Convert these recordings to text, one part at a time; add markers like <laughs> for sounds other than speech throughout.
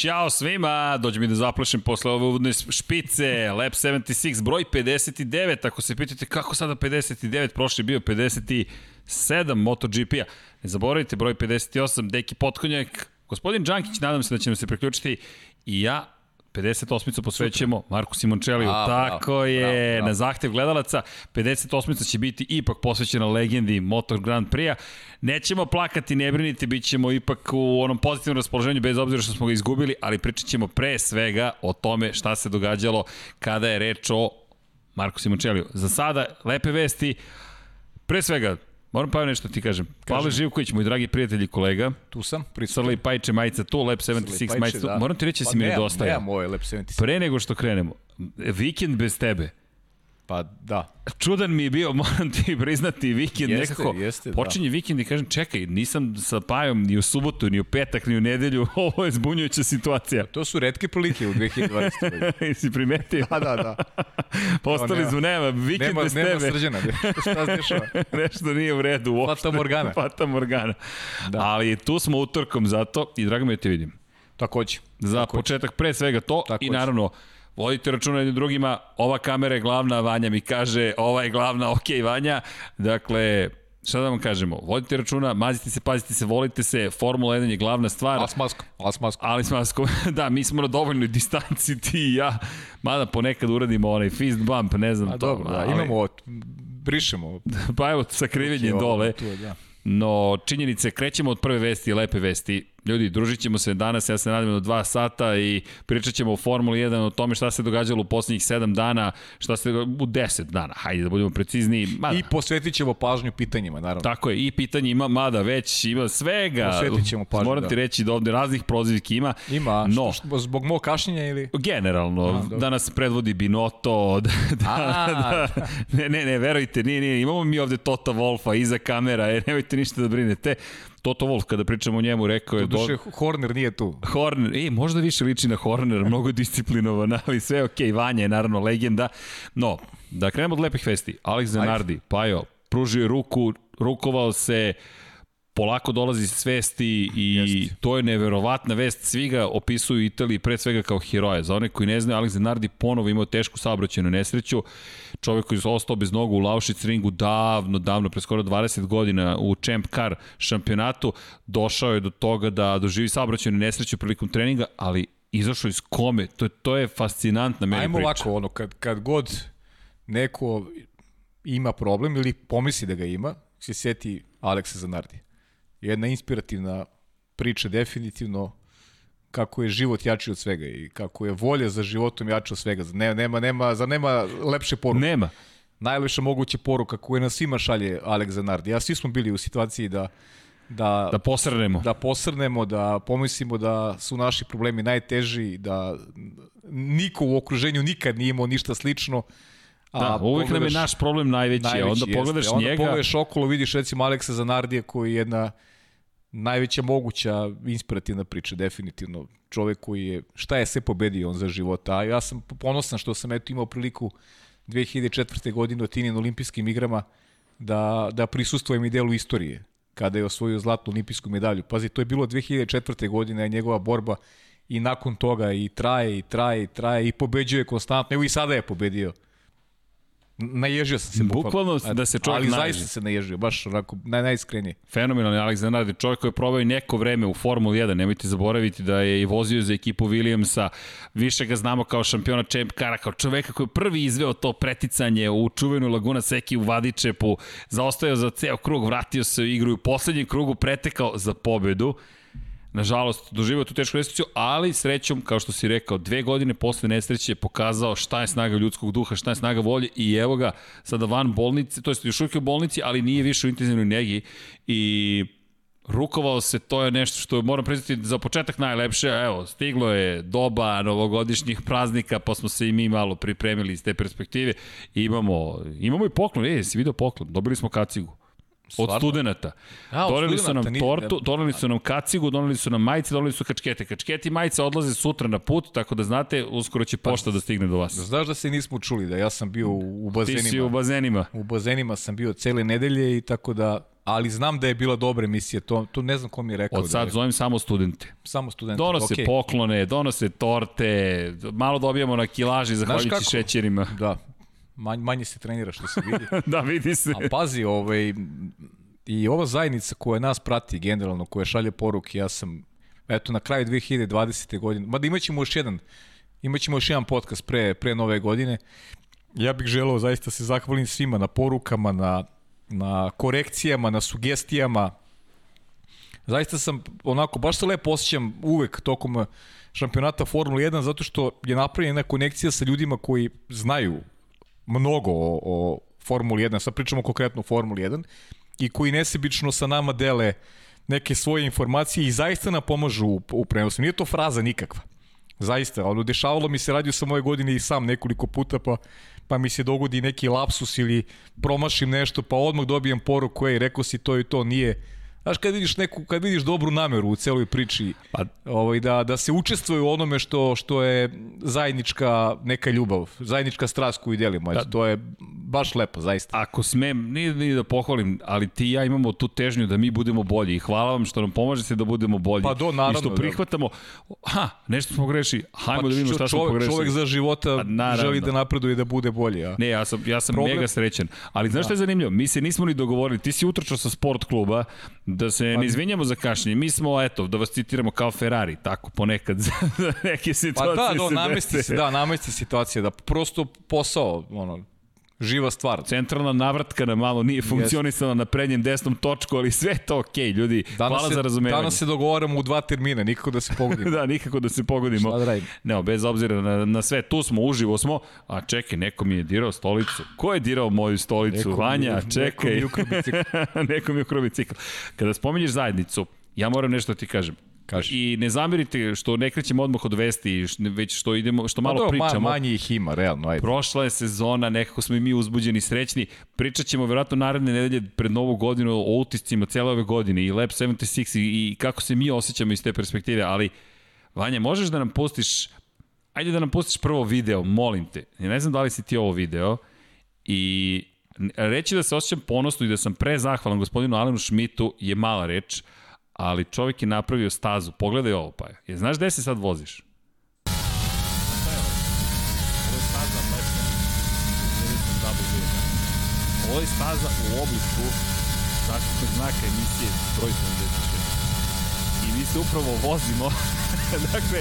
Ćao svima, dođe mi da zaplašem posle ove uvodne špice, Lab 76, broj 59, ako se pitate kako sada 59, prošli bio 57 MotoGP-a. Ne zaboravite, broj 58, Deki Potkonjak, gospodin Đankić, nadam se da će nam se priključiti i ja 58. posvećujemo Marku Simončeliju. A, Tako bravo, je, bravo, bravo. na zahtev gledalaca. 58. će biti ipak posvećena legendi Motor Grand Prix-a. Nećemo plakati, ne brinite, bit ćemo ipak u onom pozitivnom raspoloženju, bez obzira što smo ga izgubili, ali pričat ćemo pre svega o tome šta se događalo kada je reč o Marku Simončeliju. Za sada, lepe vesti. Pre svega, Moram pa nešto ti kažem. Pavle Živković, moj dragi prijatelj i kolega. Tu sam, prisutan. Srli Pajče majica tu, Lep 76 majica tu. Da. Moram ti reći da si pa mi nedostaje. Nemam moje Lep 76. Pre nego što krenemo, vikend bez tebe. Pa da. Čudan mi je bio, <laughs> moram ti priznati, vikend jeste, nekako. Jeste, počinje da. vikend i kažem, čekaj, nisam sa Pajom ni u subotu, ni u petak, ni u nedelju, <laughs> ovo je zbunjujuća situacija. To su redke prilike u 2020. <laughs> Jesi primetio? Da, da, da. Postali su, nema, vikend nema, bez nema tebe. Nema srđana, šta se dešava? Nešto nije u redu uopšte. Fata Morgana. Fata Morgana. Da. Ali tu smo utorkom zato i drago mi je da te vidim. Takođe. Za Takođe. početak pre svega to Takođe. i naravno vodite računa jednim drugima, ova kamera je glavna, Vanja mi kaže, ova je glavna, ok, Vanja. Dakle, šta da vam kažemo, vodite računa, mazite se, pazite se, volite se, Formula 1 je glavna stvar. Ali s maskom, ali s maskom. Ali s maskom, da, mi smo na dovoljnoj distanci, ti i ja, mada ponekad uradimo onaj fist bump, ne znam A, to. Dobro, da, ali... imamo, brišemo. <laughs> pa evo, sa krivenjem dole. Tu, da. No, činjenice, krećemo od prve vesti lepe vesti. Ljudi, družit ćemo se danas, ja se nadam do dva sata i pričat ćemo o Formuli 1, o tome šta se događalo u poslednjih 7 dana, šta se u 10 dana, hajde da budemo precizniji. Mada. I posvetit ćemo pažnju pitanjima, naravno. Tako je, i pitanje ima, mada već ima svega. Posvetit ćemo pažnju, Moram ti da. reći da ovde raznih prozivki ima. Ima, no, što, što, zbog mog kašnjenja ili? Generalno, A, da nas predvodi Binoto, <laughs> da, A, da, ne, ne, ne, verujte, nije, nije, imamo mi ovde Tota Wolfa iza kamera, e, nemojte ništa da brinete. Toto Wolf, kada pričamo o njemu, rekao je... Doduše, do... Horner nije tu. Horner, e, možda više liči na Horner, mnogo disciplinovan, ali sve ok, Vanja je naravno legenda. No, da krenemo od lepih vesti. Alex Zanardi, Pajo, pružio je ruku, rukovao se, polako dolazi svesti i Jest. to je neverovatna vest. Svi ga opisuju Italiji pre svega kao heroja. Za one koji ne znaju, Alex Zanardi ponovo imao tešku saobraćenu nesreću. Čovek koji je ostao bez nogu u Laušic ringu davno, davno, pre skoro 20 godina u Champ Car šampionatu, došao je do toga da doživi saobraćenu nesreću prilikom treninga, ali izašao iz kome. To, to je fascinantna meni Ajmo priča. ovako, ono, kad, kad god neko ima problem ili pomisli da ga ima, se seti Aleksa Zanardi jedna inspirativna priča definitivno kako je život jači od svega i kako je volja za životom jača od svega. Ne, nema, nema, za nema lepše poruke. Nema. Najlepša moguća poruka koju nas svima šalje Alex Zanardi. Ja svi smo bili u situaciji da da, da posrnemo. Da posrnemo, da pomislimo da su naši problemi najteži, da niko u okruženju nikad nije imao ništa slično. A da, uvek nam je naš problem najveći, najveći onda pogledaš jeste. njega... Onda pogledaš okolo, vidiš recimo Aleksa Zanardija koji je jedna najveća moguća inspirativna priča, definitivno. Čovek koji je, šta je sve pobedio on za života, a ja sam ponosan što sam eto imao priliku 2004. godine u Tinijen olimpijskim igrama da, da prisustujem i delu istorije kada je osvojio zlatnu olimpijsku medalju. Pazi, to je bilo 2004. godine, njegova borba i nakon toga i traje, i traje, i traje, i pobeđuje konstantno. Evo i sada je pobedio Naježio sam se bukvalno. Bukvalno da se čovjek Ali naježi. zaista se naježio, baš onako naj, najiskrenije. Fenomenalni Alex Zanardi, čovjek koji je probao neko vreme u Formuli 1, nemojte zaboraviti da je i vozio za ekipu Williamsa, više ga znamo kao šampiona Champ Kara, kao čoveka koji je prvi izveo to preticanje u čuvenu Laguna Seki u Vadičepu, zaostajao za ceo krug, vratio se u igru i u poslednjem krugu pretekao za pobedu nažalost, doživio tu tešku nesreću, ali srećom, kao što si rekao, dve godine posle nesreće je pokazao šta je snaga ljudskog duha, šta je snaga volje i evo ga sada van bolnice, to je još uvijek u bolnici, ali nije više u intenzivnoj negi i rukovao se, to je nešto što moram priznati za početak najlepše, evo, stiglo je doba novogodišnjih praznika, pa smo se i mi malo pripremili iz te perspektive imamo, imamo i poklon, e, si video poklon, dobili smo kacigu. Od studenta. A, doneli su nam tortu, doneli su nam kacigu, doneli su nam majice, doneli su kačkete. Kačketi i majice odlaze sutra na put, tako da znate, uskoro će pošta da stigne do vas. Znaš da se nismo čuli, da ja sam bio u, u Ti bazenima. si u bazenima. U bazenima sam bio cele nedelje i tako da ali znam da je bila dobra emisija, to, to ne znam ko mi je rekao. Od sad da je. zovem samo studente. Samo studenti. Donose okay. poklone, donose torte, malo dobijamo na kilaži zahvaljujući šećerima. Da, manje, manje se trenira što se vidi. <laughs> da, vidi se. A pazi, ovaj, i ova zajednica koja nas prati generalno, koja šalje poruke, ja sam, eto, na kraju 2020. godine, mada imaćemo još jedan, imaćemo još jedan podcast pre, pre nove godine, ja bih želeo zaista se zahvalim svima na porukama, na, na korekcijama, na sugestijama. Zaista sam onako, baš se lepo osjećam uvek tokom šampionata Formula 1 zato što je napravljena konekcija sa ljudima koji znaju mnogo o, o Formuli 1, sad pričamo konkretno o Formuli 1, i koji nesebično sa nama dele neke svoje informacije i zaista nam pomažu u, u prenosu. Nije to fraza nikakva. Zaista, ono, dešavalo mi se radio sam ove godine i sam nekoliko puta, pa, pa mi se dogodi neki lapsus ili promašim nešto, pa odmah dobijem poruku, ej, rekao si to i to, nije, Znaš, kad vidiš neku, kad vidiš dobru nameru u celoj priči, pa, ovaj, da, da se učestvuje u onome što, što je zajednička neka ljubav, zajednička strast koju delimo, da, to je baš lepo, zaista. Ako smem, nije, nije da pohvalim, ali ti i ja imamo tu težnju da mi budemo bolji i hvala vam što nam pomažete da budemo bolji. Pa do, naravno. I što prihvatamo, ha, nešto smo greši, hajmo pa, da vidimo šta čovek, smo pogrešili. Čovek za života pa, želi da napreduje da bude bolji. A? Ne, ja sam, ja sam Problem... mega srećan. Ali znaš da. šta je zanimljivo? Mi se nismo ni dogovorili, ti si utrčao sa sport kluba, da se pa, ne izvinjamo za kašnjenje. Mi smo, eto, da vas citiramo kao Ferrari, tako ponekad <laughs> za neke situacije Pa da, do, se namesti se, da, namesti situacija, da prosto posao, ono, živa stvar. Centralna navratka na malo nije funkcionisala yes. na prednjem desnom točku, ali sve to okej, okay, ljudi. Danas hvala se, za razumevanje. Danas se dogovaramo u dva termina, nikako da se pogodimo. <laughs> da, nikako da se pogodimo. Šta da radim? Ne, bez obzira na, na sve, tu smo, uživo smo. A čekaj, neko mi je dirao stolicu. Ko je dirao moju stolicu? Neko Vanja, mi, čekaj. Neko mi <laughs> mi ukrao bicikl. Kada spominješ zajednicu, ja moram nešto ti kažem. Kaži. I ne zamirite što ne krećemo odmah od vesti, već što idemo, što malo pa do, pričamo. Ma, manje ih ima, realno. Ajde. Prošla je sezona, nekako smo i mi uzbuđeni srećni. Pričat ćemo verovatno naredne nedelje pred novu godinu o utiscima cele ove godine i Lab 76 i, i kako se mi osjećamo iz te perspektive, ali Vanja, možeš da nam pustiš, ajde da nam pustiš prvo video, molim te. Ja ne znam da li si ti ovo video i reći da se osjećam ponosno i da sam prezahvalan gospodinu Alenu Šmitu je mala reč, ali čovjek je napravio stazu. Pogledaj ovo, pa je. Znaš gde se sad voziš? Ovo je staza u obliku zaštitnog znaka emisije broj 76. I mi se upravo vozimo. <laughs> dakle,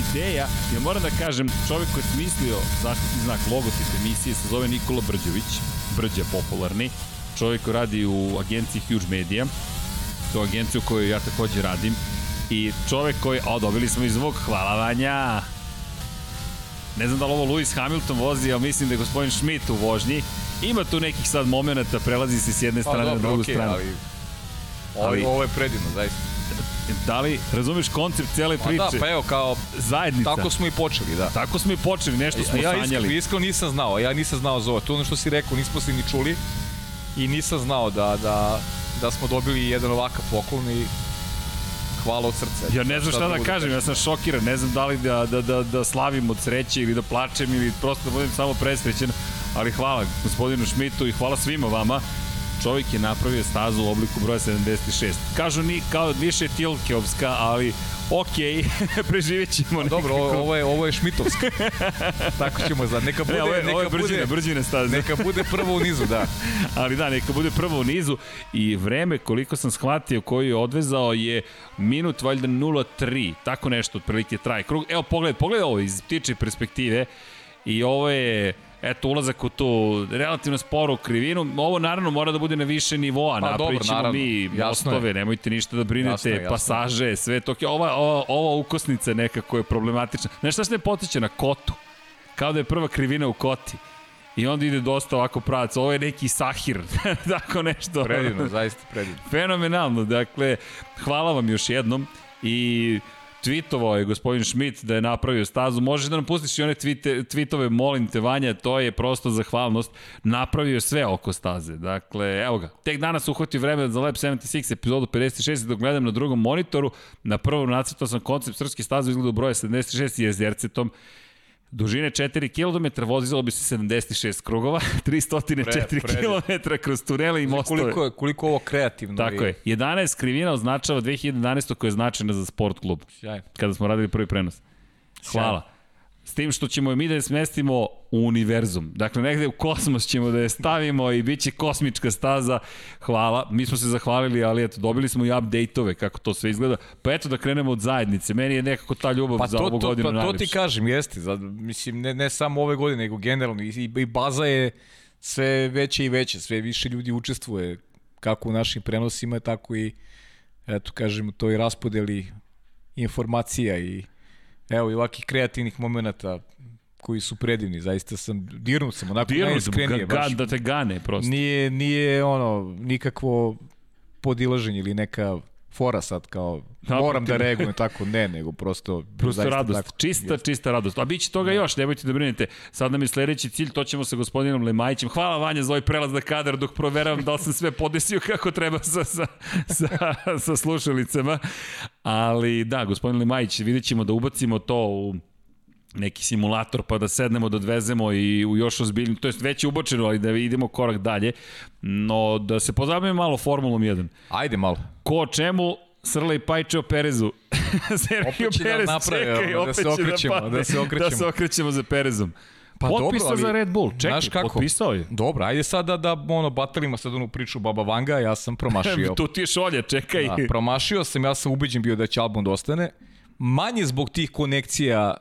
ideja, ja moram da kažem, čovjek koji je smislio zaštitni znak logotip emisije se zove Nikola Brđović, Brđa popularni, čovjek koji radi u agenciji Huge Media, to agenciju koju ja takođe radim. I čovek koji, o, dobili smo i zvuk, hvala Vanja. Ne znam da li ovo Lewis Hamilton vozi, ali mislim da je gospodin Schmidt u vožnji. Ima tu nekih sad momenta, prelazi se s jedne pa strane pa, dobro, na drugu okay, stranu. Ali, ali, ovo je predivno, zaista. Da li razumeš koncept cele priče? Pa da, pa evo, kao zajednica. Tako smo i počeli, da. Tako smo i počeli, nešto smo ja, sanjali. Ja iskreno nisam znao, ja nisam znao za ovo. To ono što si rekao, nismo se ni čuli i nisam znao da, da da smo dobili jedan ovakav poklon i hvala od srca. Ja ne znam šta, šta da, da kažem, ja sam šokiran, ne znam da li da, da, da, da slavim od sreće ili da plačem ili prosto da budem samo presrećen, ali hvala gospodinu Šmitu i hvala svima vama. Čovjek je napravio stazu u obliku broja 76. Kažu ni kao više Tilkeovska, ali ok, <laughs> preživjet ćemo nekako. Dobro, ovo je, ovo je Šmitovska. <laughs> Tako ćemo za neka bude, ne, ovo je, neka ovo je brzine, bude, brzine staze. Neka bude prvo u nizu, da. <laughs> Ali da, neka bude prvo u nizu i vreme koliko sam shvatio koji je odvezao je minut valjda 0.3, tako nešto otprilike traje krug. Evo pogled, pogled ovo iz ptiče perspektive i ovo je eto, ulazak u tu relativno sporu krivinu. Ovo naravno mora da bude na više nivoa. Pa, Napravit ćemo naravno. mi mostove, je. nemojte ništa da brinete, jasno, jasno. pasaže, sve to. Ova, ova, ova ukosnica nekako je problematična. Znaš šta se ne potiče na kotu? Kao da je prva krivina u koti. I onda ide dosta ovako pravac. Ovo je neki sahir, <laughs> tako nešto. Predivno, zaista predivno. Fenomenalno, dakle, hvala vam još jednom i tweetovao je gospodin Schmidt da je napravio stazu. Možeš da nam pustiš i one tweete, tweetove, molim te Vanja, to je prosto zahvalnost. Napravio sve oko staze. Dakle, evo ga. Tek danas uhvatio vreme za Lab 76 epizodu 56 dok gledam na drugom monitoru. Na prvom nacrtao sam koncept srpske staze u broje 76 i jezercetom. Dužine 4 km, vozilo bi se 76 krugova, <laughs> 304 pre, km kroz tunele i mostove. Koliko, koliko ovo kreativno Tako je. 11 krivina označava 2011. koja je značajna za sport klub. Sjaj. Kada smo radili prvi prenos. Hvala. S tim što ćemo mi da je smestimo u univerzum. Dakle, negde u kosmos ćemo da je stavimo i bit će kosmička staza. Hvala. Mi smo se zahvalili, ali eto, dobili smo i update-ove kako to sve izgleda. Pa eto da krenemo od zajednice. Meni je nekako ta ljubav pa za ovu to, godinu pa, najljepša. Pa to ti kažem, jeste. Za, mislim, ne, ne samo ove godine, nego generalno. I, i baza je sve veće i veće. Sve više ljudi učestvuje kako u našim prenosima, tako i eto, kažem, u toj raspodeli informacija i evo i ovakih kreativnih momenta koji su predivni, zaista sam dirnut sam onako dirnut najiskrenije ga, baš. da te gane prosto. Nije nije ono nikakvo podilaženje ili neka fora sad kao Naprotiv. moram da reagujem tako, ne, nego prosto <laughs> prosto radost, tako, čista, jest. čista radost. A biće toga da. još, nemojte da brinete. Sad nam je sledeći cilj, to ćemo sa gospodinom Lemajićem. Hvala Vanja za ovaj prelaz na kadar dok proveravam da li sam sve podesio kako treba sa, sa, sa, sa slušalicama. Ali da, gospodin Lemajić, vidjet ćemo da ubacimo to u neki simulator pa da sednemo da odvezemo i u još ozbiljnim, to jest već je ubočeno, ali da idemo korak dalje. No, da se pozabavimo malo Formulom 1. Ajde malo. Ko čemu, Srla i Pajče o Perezu. <laughs> Sergio Perez, da napravi, čekaj, da se okrećemo, da, da se okrećemo. Da se okrećemo za Perezom. Pa potpisao dobro, ali, za Red Bull, čekaj, kako? potpisao je. Dobro, ajde sada da, da ono, batalimo sad onu priču Baba Vanga, ja sam promašio. <laughs> tu ti je šolja, čekaj. Da, promašio sam, ja sam ubeđen bio da će album da ostane. Manje zbog tih konekcija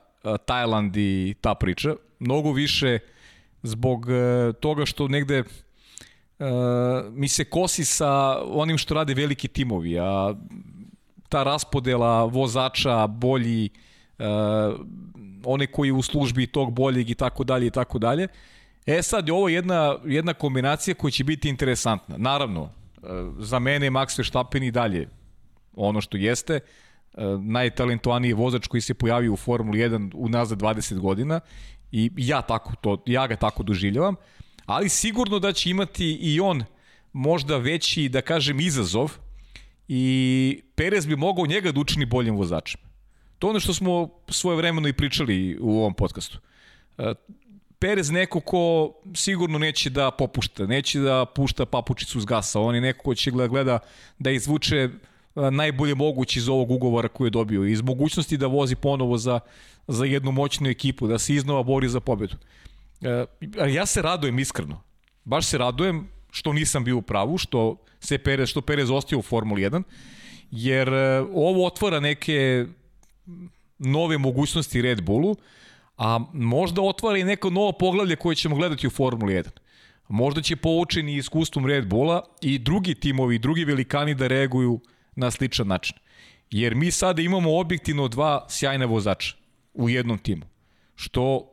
Tajland i ta priča, mnogo više zbog uh, toga što negde uh, mi se kosi sa onim što rade veliki timovi, a ta raspodela vozača, bolji, one koji u službi tog boljeg i tako dalje i tako dalje. E sad je ovo jedna, jedna kombinacija koja će biti interesantna. Naravno, za mene je Max Verstappen i dalje ono što jeste, najtalentovaniji vozač koji se pojavio u Formuli 1 unazad 20 godina i ja tako to ja ga tako doživljavam, ali sigurno da će imati i on možda veći da kažem izazov i Perez bi mogao njega da učini boljim vozačem. To je ono što smo svoje vremeno i pričali u ovom podcastu. E, Perez neko ko sigurno neće da popušta, neće da pušta papučicu s gasa, on je neko ko će gleda da izvuče e, najbolje moguće iz ovog ugovora koji je dobio, iz mogućnosti da vozi ponovo za, za jednu moćnu ekipu, da se iznova bori za pobedu. E, ja se radujem iskreno. Baš se radujem što nisam bio u pravu, što se Perez, što Perez ostio u Formuli 1, jer e, ovo otvara neke nove mogućnosti Red Bullu, a možda otvara i neko novo poglavlje koje ćemo gledati u Formuli 1. Možda će poučeni iskustvom Red Bulla i drugi timovi, drugi velikani da reaguju na sličan način. Jer mi sada imamo objektivno dva sjajna vozača u jednom timu, što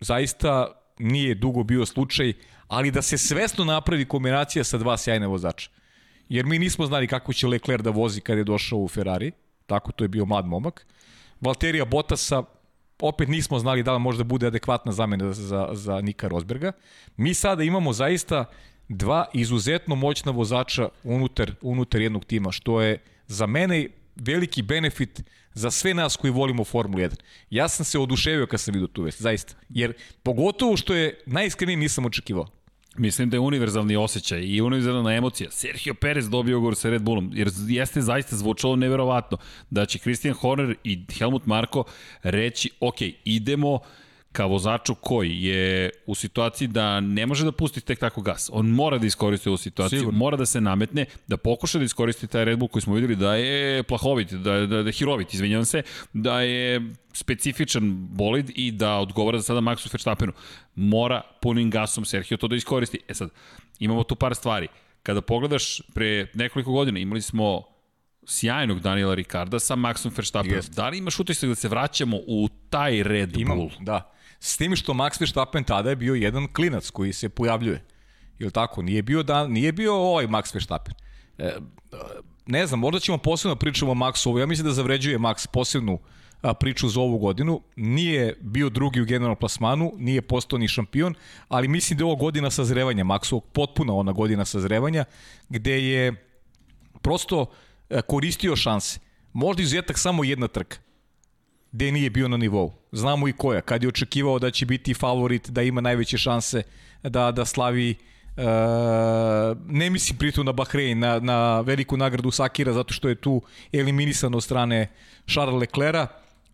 zaista nije dugo bio slučaj, ali da se svesno napravi kombinacija sa dva sjajna vozača. Jer mi nismo znali kako će Leclerc da vozi kada je došao u Ferrari, tako to je bio mlad momak. Valterija Bottasa, opet nismo znali da li može da bude adekvatna zamena za, za Nika Rosberga. Mi sada imamo zaista dva izuzetno moćna vozača unutar, unutar jednog tima, što je za mene veliki benefit za sve nas koji volimo Formulu 1. Ja sam se oduševio kad sam vidio tu vest, zaista. Jer pogotovo što je najiskrenije nisam očekivao. Mislim da je univerzalni osjećaj i univerzalna emocija. Sergio Perez dobio ugovor sa Red Bullom, jer jeste zaista zvučalo neverovatno da će Christian Horner i Helmut Marko reći, ok, idemo ka vozaču koji je u situaciji da ne može da pusti tek tako gas. On mora da iskoristi ovu situaciju, Sigurno. mora da se nametne, da pokuša da iskoristi taj Red Bull koji smo videli da je plahovit, da, da, da je hirovit, izvinjavam se, da je specifičan bolid i da odgovara za sada Maxu Verstappenu. Mora punim gasom Sergio to da iskoristi. E sad, imamo tu par stvari. Kada pogledaš pre nekoliko godina imali smo sjajnog Daniela Ricarda sa Maxom Verstappenom. Da li imaš utisak da se vraćamo u taj Red Imam, Bull? Da. S tim što Max Verstappen tada je bio jedan klinac koji se pojavljuje. Ili tako? Nije bio, da, nije bio ovaj Max Verstappen. E, ne znam, možda ćemo posebno pričamo o Maxu. Ja mislim da zavređuje Max posebnu a, priču za ovu godinu. Nije bio drugi u generalnom plasmanu, nije postao ni šampion, ali mislim da je ovo godina sazrevanja Maxu, potpuna ona godina sazrevanja, gde je prosto e, koristio šanse. Možda izuzetak samo jedna trka gde nije bio na nivou. Znamo i koja, kad je očekivao da će biti favorit, da ima najveće šanse da, da slavi Uh, ne mislim pritom na Bahrein, na, na veliku nagradu Sakira, zato što je tu eliminisan od strane Charles Leclerca,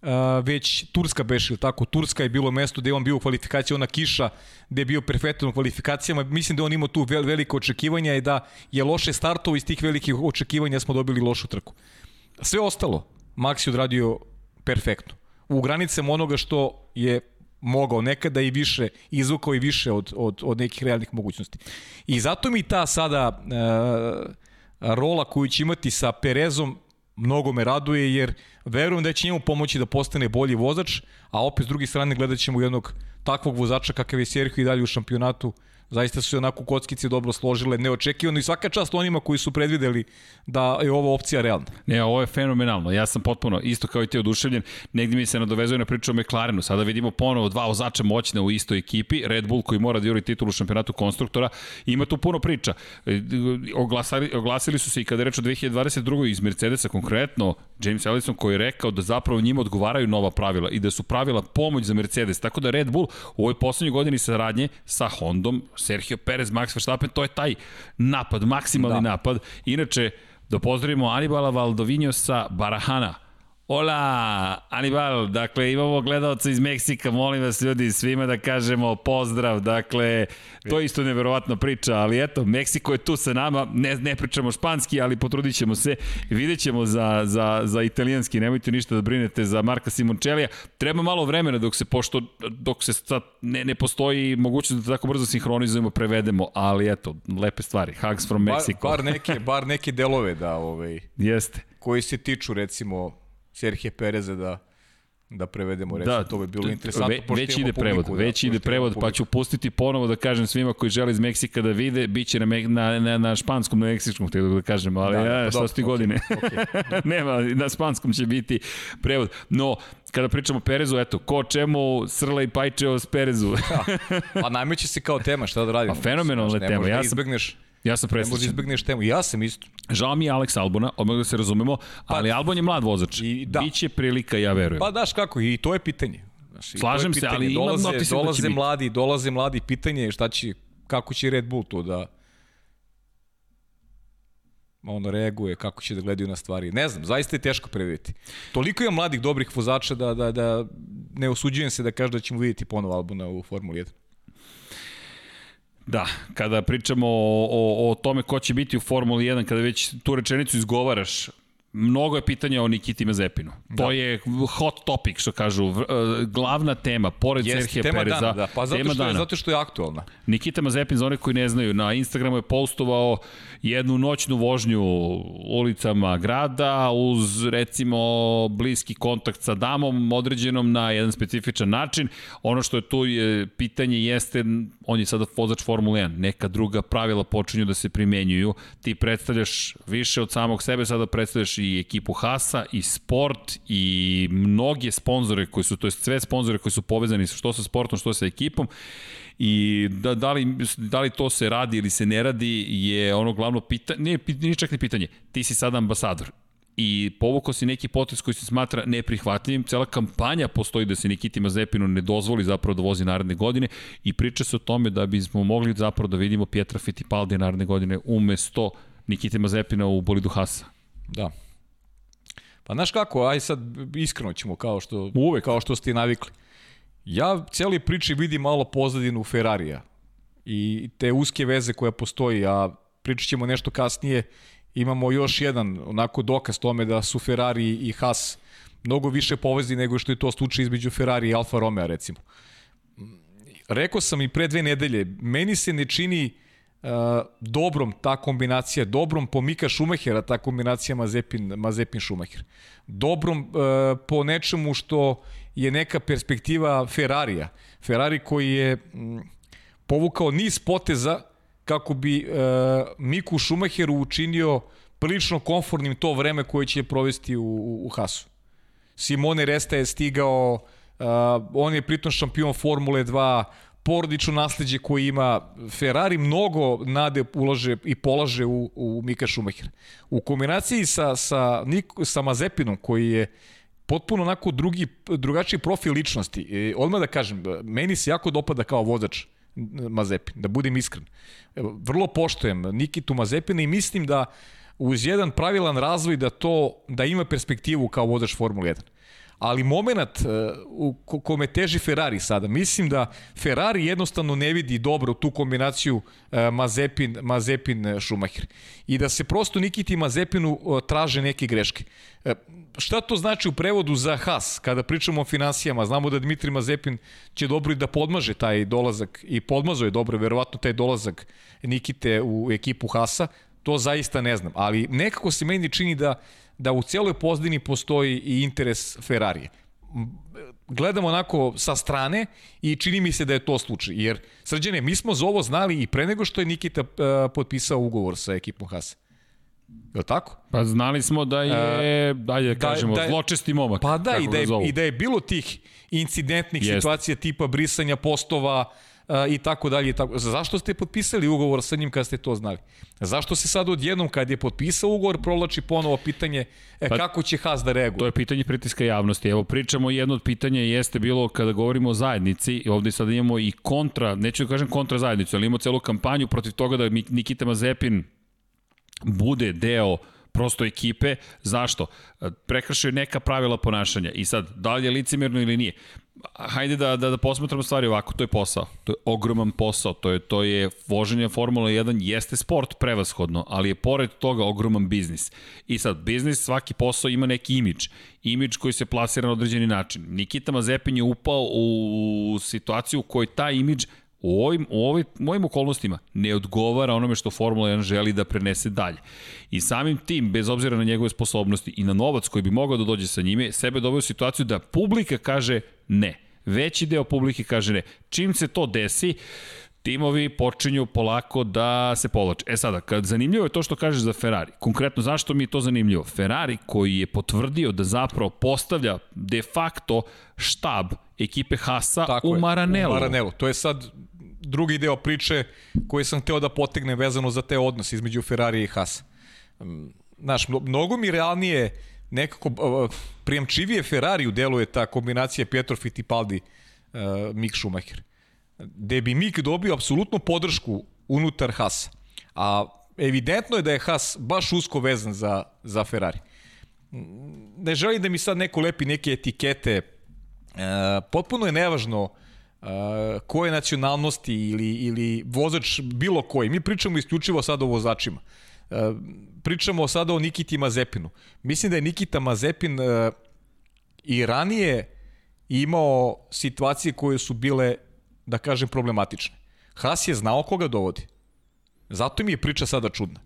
uh, već Turska beš, ili tako, Turska je bilo mesto gde je on bio u kvalifikaciji, ona kiša, gde je bio perfektan u kvalifikacijama, mislim da on imao tu vel, veliko očekivanja i da je loše startovo iz tih velikih očekivanja smo dobili lošu trku. Sve ostalo, Max je odradio perfektno. U granicama onoga što je mogao nekada i više, izvukao i više od, od, od nekih realnih mogućnosti. I zato mi ta sada e, rola koju će imati sa Perezom mnogo me raduje jer verujem da će njemu pomoći da postane bolji vozač, a opet s druge strane gledat ćemo jednog takvog vozača kakav je Sergio i dalje u šampionatu zaista su se onako kockice dobro složile, neočekivano i svaka čast onima koji su predvideli da je ova opcija realna. Ne, ovo je fenomenalno. Ja sam potpuno, isto kao i ti oduševljen, negdje mi se nadovezuje na priču o McLarenu. Sada vidimo ponovo dva vozača moćne u istoj ekipi, Red Bull koji mora da juri titulu šampionatu konstruktora. Ima tu puno priča. E, oglasili, oglasili su se i kada je reč o 2022. iz Mercedesa konkretno, James Ellison koji je rekao da zapravo njima odgovaraju nova pravila i da su pravila pomoć za Mercedes. Tako da Red Bull u ovoj poslednjoj godini saradnje sa Hondom, Sergio Perez, Max Verstappen, to je taj napad, maksimalni da. napad. Inače, da pozdravimo Anibala Valdovinjosa Barahana, Hola, Anibal, dakle imamo gledalca iz Meksika, molim vas ljudi svima da kažemo pozdrav, dakle to je isto neverovatna priča, ali eto, Meksiko je tu sa nama, ne, ne pričamo španski, ali potrudit ćemo se, vidjet ćemo za, za, za italijanski, nemojte ništa da brinete za Marka Simončelija, treba malo vremena dok se, pošto, dok se sad ne, ne postoji mogućnost da tako brzo sinhronizujemo, prevedemo, ali eto, lepe stvari, hugs from Mexico. Bar, bar, neke, bar neke delove da, ovaj, <laughs> Jeste. koji se tiču recimo Serhije Pereza da da prevedemo reći, da, to bi bilo interesantno. Ve, već ide prevod, da, već ide prevod, pa ću pustiti ponovo da kažem svima koji žele iz Meksika da vide, bit će na, na, na, na španskom, na meksičkom, htio da kažem, ali da, ja, šta su ti godine? Okay. <laughs> Nema, na španskom će biti prevod. No, kada pričamo o Perezu, eto, ko čemu Srla i Pajčeo s Perezu. da. <laughs> Pa najmeće se kao tema, šta da radimo? Pa fenomenalna tema. Ja sam, izbegneš Ja sam presrećen. Ne možeš izbegneš temu. Ja sam isto. Žao mi je Alex Albona, odmah da se razumemo, pa, ali Albon je mlad vozač. I, da. Biće prilika, ja verujem. Pa daš kako, i to je pitanje. Znaš, Slažem pitanje. se, ali dolaze, imam dolaze da će mladi, biti. Dolaze mladi, pitanje je šta će, kako će Red Bull to da on reaguje, kako će da gledaju na stvari. Ne znam, zaista je teško predvidjeti. Toliko je mladih dobrih vozača da, da, da ne osuđujem se da kaže da ćemo vidjeti ponovo Albona u Formuli 1. Da, kada pričamo o, o, o tome ko će biti u Formuli 1, kada već tu rečenicu izgovaraš, mnogo je pitanja o Nikiti Mazepinu. Da. To je hot topic, što kažu, uh, glavna tema, pored Jest, Serhije tema Pereza. Dana, da. Pa zato tema što, je, zato što je aktualna. Nikita Mazepin, za one koji ne znaju, na Instagramu je postovao jednu noćnu vožnju ulicama grada uz, recimo, bliski kontakt sa damom, određenom na jedan specifičan način. Ono što je tu je, pitanje jeste, on je sada vozač Formule 1, neka druga pravila počinju da se primenjuju. Ti predstavljaš više od samog sebe, sada predstavljaš i ekipu Hasa, i sport, i mnoge sponzore koji su, to je sve sponzore koji su povezani što sa sportom, što sa ekipom i da, da, li, da li to se radi ili se ne radi je ono glavno pitanje, nije, nije čak ni pitanje, ti si sada ambasador i povukao si neki potez koji se smatra neprihvatljivim. Cela kampanja postoji da se Nikiti Mazepinu ne dozvoli zapravo da vozi naredne godine i priča se o tome da bismo mogli zapravo da vidimo Pietra Fittipaldi naredne godine umesto Nikite Mazepina u bolidu Hasa. Da. Pa znaš kako, aj sad iskreno ćemo kao što, Uvek. kao što ste navikli. Ja cijeli priči vidim malo pozadinu Ferrarija i te uske veze koja postoji, a pričat ćemo nešto kasnije, imamo još jedan onako dokaz tome da su Ferrari i Haas mnogo više povezi nego što je to slučaj između Ferrari i Alfa Romeo recimo. Rekao sam i pre dve nedelje, meni se ne čini uh, dobrom ta kombinacija, dobrom po Mika Šumahera ta kombinacija Mazepin, Mazepin Šumacher. Dobrom uh, po nečemu što je neka perspektiva Ferrarija. Ferrari koji je m, povukao niz poteza kako bi uh, Miku Šumacheru učinio prilično komfortnim to vreme koje će provesti u, u, u Hasu. Simone Resta je stigao, uh, on je pritom šampion Formule 2, porodično nasledđe koji ima Ferrari mnogo nade ulaže i polaže u, u Mika Šumahera. U kombinaciji sa, sa, Nik, sa Mazepinom koji je potpuno onako drugi, drugačiji profil ličnosti. I odmah da kažem, meni se jako dopada kao vozač Mazepin, da budem iskren. Vrlo poštojem Nikitu Mazepina i mislim da uz jedan pravilan razvoj da to da ima perspektivu kao vozač Formule 1 ali moment uh, u kome teži Ferrari sada, mislim da Ferrari jednostavno ne vidi dobro tu kombinaciju uh, Mazepin, Mazepin uh, Schumacher i da se prosto Nikiti Mazepinu traže neke greške. Šta to znači u prevodu za Haas kada pričamo o finansijama? Znamo da Dmitri Mazepin će dobro i da podmaže taj dolazak i podmazo je dobro verovatno taj dolazak Nikite u ekipu Haasa, to zaista ne znam, ali nekako se meni čini da da u cijeloj pozdini postoji i interes Ferrarije. Gledamo onako sa strane i čini mi se da je to slučaj. Jer, srđene, mi smo za ovo znali i pre nego što je Nikita uh, potpisao ugovor sa ekipom Haas. Je li tako? Pa znali smo da je, uh, ajde da, kažemo, da, zločesti momak. Pa da, i da, je, i da je bilo tih incidentnih Jest. situacija tipa brisanja postova, uh, i tako dalje. Tako. Zašto ste potpisali ugovor sa njim kad ste to znali? Zašto se sad odjednom kad je potpisao ugovor provlači ponovo pitanje e, pa, kako će Haas da reaguje? To je pitanje pritiska javnosti. Evo pričamo jedno od pitanja jeste bilo kada govorimo o zajednici i ovde sad imamo i kontra, neću da kažem kontra zajednicu, ali imamo celu kampanju protiv toga da Nikita Mazepin bude deo prosto ekipe. Zašto? Prekršaju neka pravila ponašanja. I sad, da li je licemirno ili nije? Hajde da, da, da posmetramo stvari ovako, to je posao. To je ogroman posao, to je, to je voženje Formula 1, jeste sport prevashodno, ali je pored toga ogroman biznis. I sad, biznis, svaki posao ima neki imidž. Imidž koji se plasira na određeni način. Nikita Mazepin je upao u situaciju u kojoj taj imidž u ovim, u ovim, u ovim okolnostima ne odgovara onome što Formula 1 želi da prenese dalje. I samim tim, bez obzira na njegove sposobnosti i na novac koji bi mogao da dođe sa njime, sebe doveo u situaciju da publika kaže ne. Veći deo publike kaže ne. Čim se to desi, timovi počinju polako da se povlače. E sada, kad zanimljivo je to što kažeš za Ferrari. Konkretno, zašto mi je to zanimljivo? Ferrari koji je potvrdio da zapravo postavlja de facto štab ekipe Hasa Tako u Maranelu. U Maranelu. To je sad drugi deo priče koji sam hteo da potegnem vezano za te odnose između Ferrari i Hasa. Znaš, mnogo mi realnije nekako prijemčivije Ferrariju deluje ta kombinacija Pietro Fittipaldi uh, Mick Schumacher. Gde bi Mick dobio apsolutnu podršku unutar Hasa. A evidentno je da je Haas baš usko vezan za, za Ferrari. Ne želim da mi sad neko lepi neke etikete. E, potpuno je nevažno uh, koje nacionalnosti ili, ili vozač bilo koji. Mi pričamo isključivo sad o vozačima. Uh, pričamo sada o Nikiti Mazepinu. Mislim da je Nikita Mazepin uh, i ranije imao situacije koje su bile, da kažem, problematične. Haas je znao koga dovodi. Zato mi je priča sada čudna.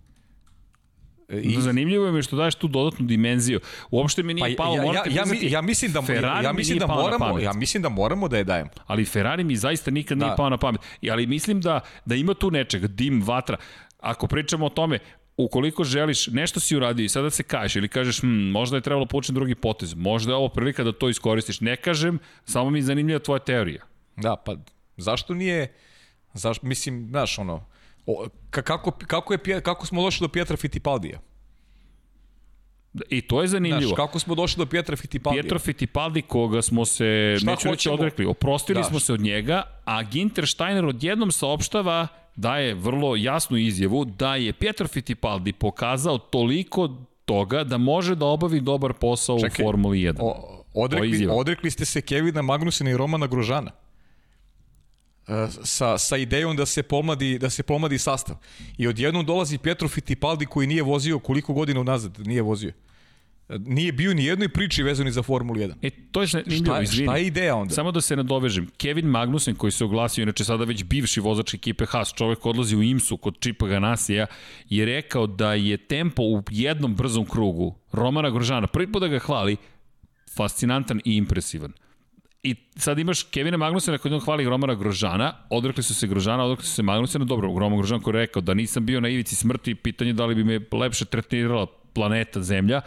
E, I... Zanimljivo je mi što daješ tu dodatnu dimenziju. Uopšte mi nije pa, palo, ja, ja, ja, ja, mislim da Ferrari ja mislim da moramo, ja mislim da moramo da je dajem. Ali Ferrari mi zaista nikad da. nije pao na pamet. Ali mislim da da ima tu nečega, dim, vatra. Ako pričamo o tome, ukoliko želiš, nešto si uradio i sada se kažeš ili kažeš, hm, možda je trebalo početi drugi potez, možda je ovo prilika da to iskoristiš. Ne kažem, samo mi je zanimljiva tvoja teorija. Da, pa zašto nije, zašto, mislim, znaš, ono, o, kako, kako, je, kako smo došli do Pietra Fittipaldija? I to je zanimljivo. Znaš, kako smo došli do Pietra Fittipaldi? Pietro Fittipaldi, koga smo se, Šta neću reći, odrekli, oprostili da, smo se od njega, a Ginter Steiner odjednom saopštava daje vrlo jasnu izjavu da je Pietro Fittipaldi pokazao toliko toga da može da obavi dobar posao Čekaj, u Formuli 1. O, odrekli, odrekli ste se Kevina Magnusena i Romana Grožana e, sa, sa idejom da se pomladi da se pomladi sastav. I odjednom dolazi Pietro Fittipaldi koji nije vozio koliko godina unazad, nije vozio nije bio ni jednoj priči vezani za Formulu 1. E, to je izvini. Šta je ideja onda? Samo da se nadovežem. Kevin Magnussen koji se oglasio, inače sada već bivši vozač ekipe Haas, čovek odlazi u IMSU kod Čipa Ganasija, je rekao da je tempo u jednom brzom krugu Romana Grožana, prvi put da ga hvali, fascinantan i impresivan. I sad imaš Kevina Magnusena koji on hvali Romana Grožana, odrekli su se Grožana, odrekli su se Magnusena, dobro, Roman Grožan koji je rekao da nisam bio na ivici smrti, pitanje da li bi me lepše tretirala planeta Zemlja,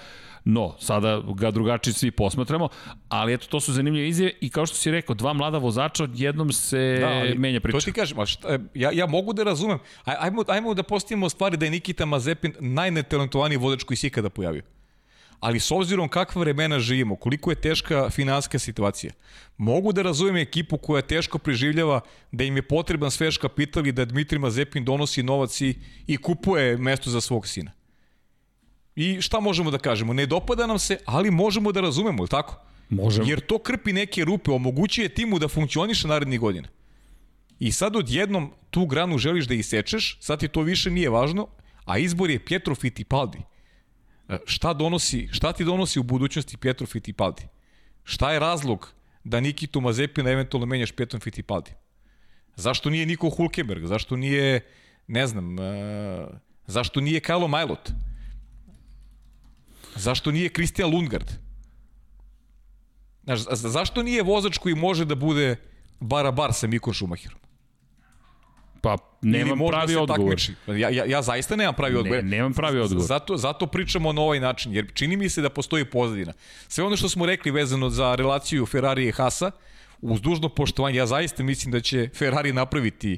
No, sada ga drugačije svi posmatramo, ali eto, to su zanimljive izjave i kao što si rekao, dva mlada vozača odjednom se da, ali, menja priča. To ti kažem, a šta, ja, ja mogu da razumem. Ajmo, ajmo da postavimo stvari da je Nikita Mazepin najnetalentovaniji vozač koji se ikada pojavio. Ali s obzirom kakva vremena živimo, koliko je teška finanska situacija, mogu da razumem ekipu koja teško preživljava da im je potreban svež kapital i da Dmitri Mazepin donosi novac i, i kupuje mesto za svog sina. I šta možemo da kažemo? Ne dopada nam se, ali možemo da razumemo, ili tako? Možemo. Jer to krpi neke rupe, omogućuje timu da funkcioniše narednih godina. I sad odjednom tu granu želiš da isečeš, sad ti to više nije važno, a izbor je Pietro Fittipaldi. E, šta, donosi, šta ti donosi u budućnosti Pietro Fittipaldi? Šta je razlog da Nikitu Mazepina eventualno menjaš Pietrom Fittipaldi? Zašto nije Niko Hulkenberg? Zašto nije, ne znam, uh, zašto nije Kalo Majlot? Zašto nije Christian Lundgaard? Znaš, zašto nije vozač koji može da bude bara-bar sa Mikon Schumacherom? Pa nemam pravi odgovor. Ja, ja, ja zaista nemam pravi odgovor. Ne, nemam pravi odgovor. Zato, zato pričamo na ovaj način, jer čini mi se da postoji pozadina. Sve ono što smo rekli vezano za relaciju Ferrari i Hasa, uz dužno poštovanje, ja zaista mislim da će Ferrari napraviti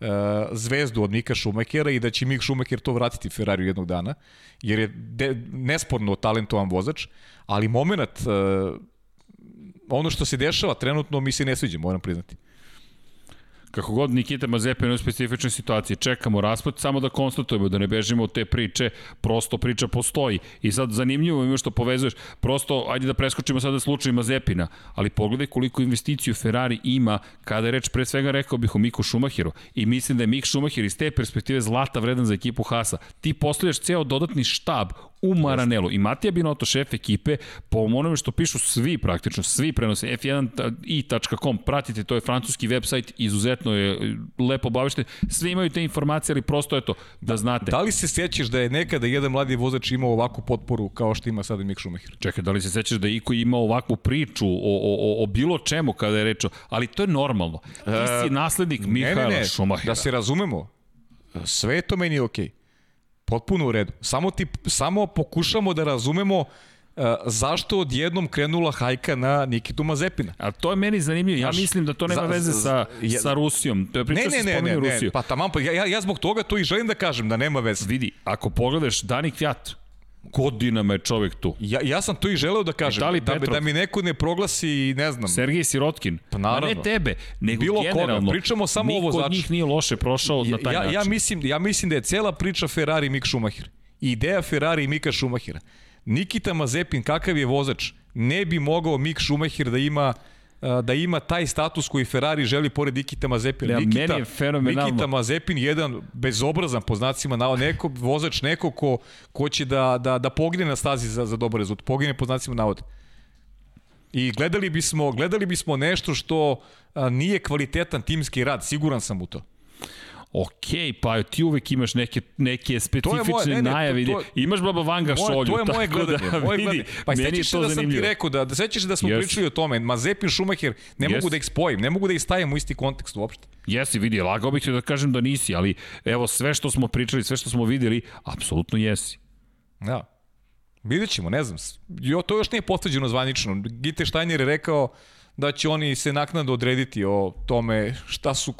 uh, zvezdu od Mika Schumachera i da će Mik Schumacher to vratiti Ferrari jednog dana, jer je de, nesporno talentovan vozač, ali moment, uh, ono što se dešava trenutno mi se ne sviđa, moram priznati. Kako god Nikita Mazepin u specifičnoj situaciji, čekamo raspad, samo da konstatujemo, da ne bežimo od te priče, prosto priča postoji. I sad zanimljivo ima što povezuješ, prosto, ajde da preskočimo sada slučaj Mazepina, ali pogledaj koliko investiciju Ferrari ima kada je reč pre svega rekao bih o Miku Šumahiru. I mislim da je Mik Šumahir iz te perspektive zlata vredan za ekipu Hasa. Ti postavljaš ceo dodatni štab u Maranelu. I Matija Binoto, šef ekipe, po onome što pišu svi praktično, svi prenose, f1i.com, pratite, to je francuski website, izuzetno je lepo obavešten, svi imaju te informacije, ali prosto je to, da znate. Da li se sećaš da je nekada jedan mladi vozač imao ovakvu potporu kao što ima sada Mick Schumacher? Čekaj, da li se sećaš da Iko ima ovakvu priču o, o, o bilo čemu kada je rečo, ali to je normalno. Ti si e, naslednik Mihaela ne, ne, ne, Schumachera. Da se razumemo, sve to meni je okej. Okay Potpuno u redu. Samo, ti, samo pokušamo da razumemo Uh, zašto odjednom krenula hajka na Nikitu Mazepina. A to je meni zanimljivo. Ja mislim da to nema za, veze sa, ja, sa Rusijom. To je priča ne, ne, ne, ne, Rusiju. ne, pa tamo, pa ja, ja zbog toga to i želim da kažem, da nema veze. Vidi, ako pogledaš Danik Fjat, Godinama je čovek tu. Ja, ja sam to i želeo da kažem. Da, da, da mi neko ne proglasi, ne znam. Sergej Sirotkin. Pa naravno. Ma ne tebe, nego Bilo generalno. Koga. Pričamo samo ovo znači. Niko od njih nije loše prošao ja, na taj ja, način. Ja mislim, ja mislim da je cela priča Ferrari Mik Schumacher. Ideja Ferrari i Mika Schumachera. Nikita Mazepin, kakav je vozač, ne bi mogao Mik Schumacher da ima da ima taj status koji Ferrari želi pored Nikita Mazepina. Ja, Nikita, meni je fenomenalno. Nikita Mazepin jedan bezobrazan po znacima navoda, neko, vozač neko ko, ko će da, da, da pogine na stazi za, za dobar rezultat. Pogine po znacima navoda. I gledali bismo, gledali bismo nešto što a, nije kvalitetan timski rad, siguran sam u to ok, pa ti uvek imaš neke, neke specifične moje, ne, ne, najave. To, to, imaš Baba Vanga moje, šolju. To je moje gledanje. Da, moje vidi, Pa meni sećaš da sam ti rekao, da, da sećaš da smo yes. pričali o tome, Mazepin, Schumacher, ne yes. mogu da ih spojim, ne mogu da ih stavim u isti kontekst uopšte. Jesi, vidi, lagao bih ti da kažem da nisi, ali evo sve što smo pričali, sve što smo videli, apsolutno jesi. Da. Vidjet ćemo, ne znam. Jo, to još nije potvrđeno zvanično. Gite Steiner je rekao da će oni se naknadno odrediti o tome šta su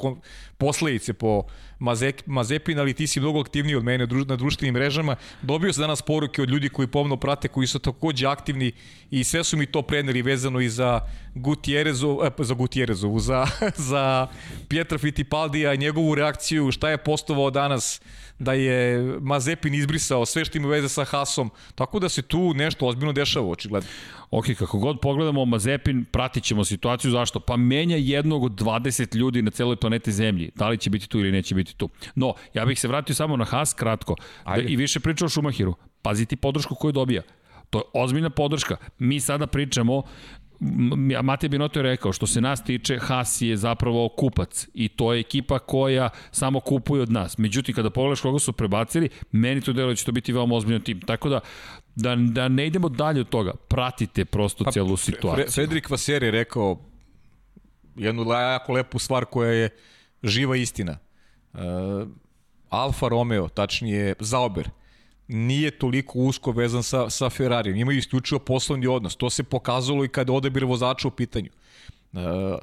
posledice po Mazek, Mazepin, ali ti si mnogo aktivniji od mene na društvenim mrežama. Dobio se danas poruke od ljudi koji pomno prate, koji su takođe aktivni i sve su mi to preneli vezano i za Gutierrezov, eh, za Gutierrezovu, za, <laughs> za Pietra Fittipaldija i njegovu reakciju, šta je postovao danas da je Mazepin izbrisao sve što ima veze sa Hasom, tako da se tu nešto ozbiljno dešava, očigledno. Ok, kako god pogledamo Mazepin, pratit ćemo situaciju, zašto? Pa menja jednog od 20 ljudi na celoj planeti Zemlji. Da li će biti tu ili neće biti tu. No, ja bih se vratio samo na Haas kratko da, i više pričao o Šumahiru. Paziti podršku koju dobija. To je ozbiljna podrška. Mi sada pričamo Matej Binoto je rekao, što se nas tiče, Haas je zapravo kupac i to je ekipa koja samo kupuje od nas. Međutim, kada pogledaš koga su prebacili, meni to deluje da će to biti veoma ozbiljan tim. Tako da, da, da ne idemo dalje od toga, pratite prosto pa, celu situaciju. Fre, Fredrik Vaser je rekao jednu jako lepu stvar koja je živa istina. Uh, Alfa Romeo, tačnije Zauber, nije toliko usko vezan sa, sa Ferrarijem. Imaju isključivo poslovni odnos. To se pokazalo i kada odabir vozača u pitanju. Uh,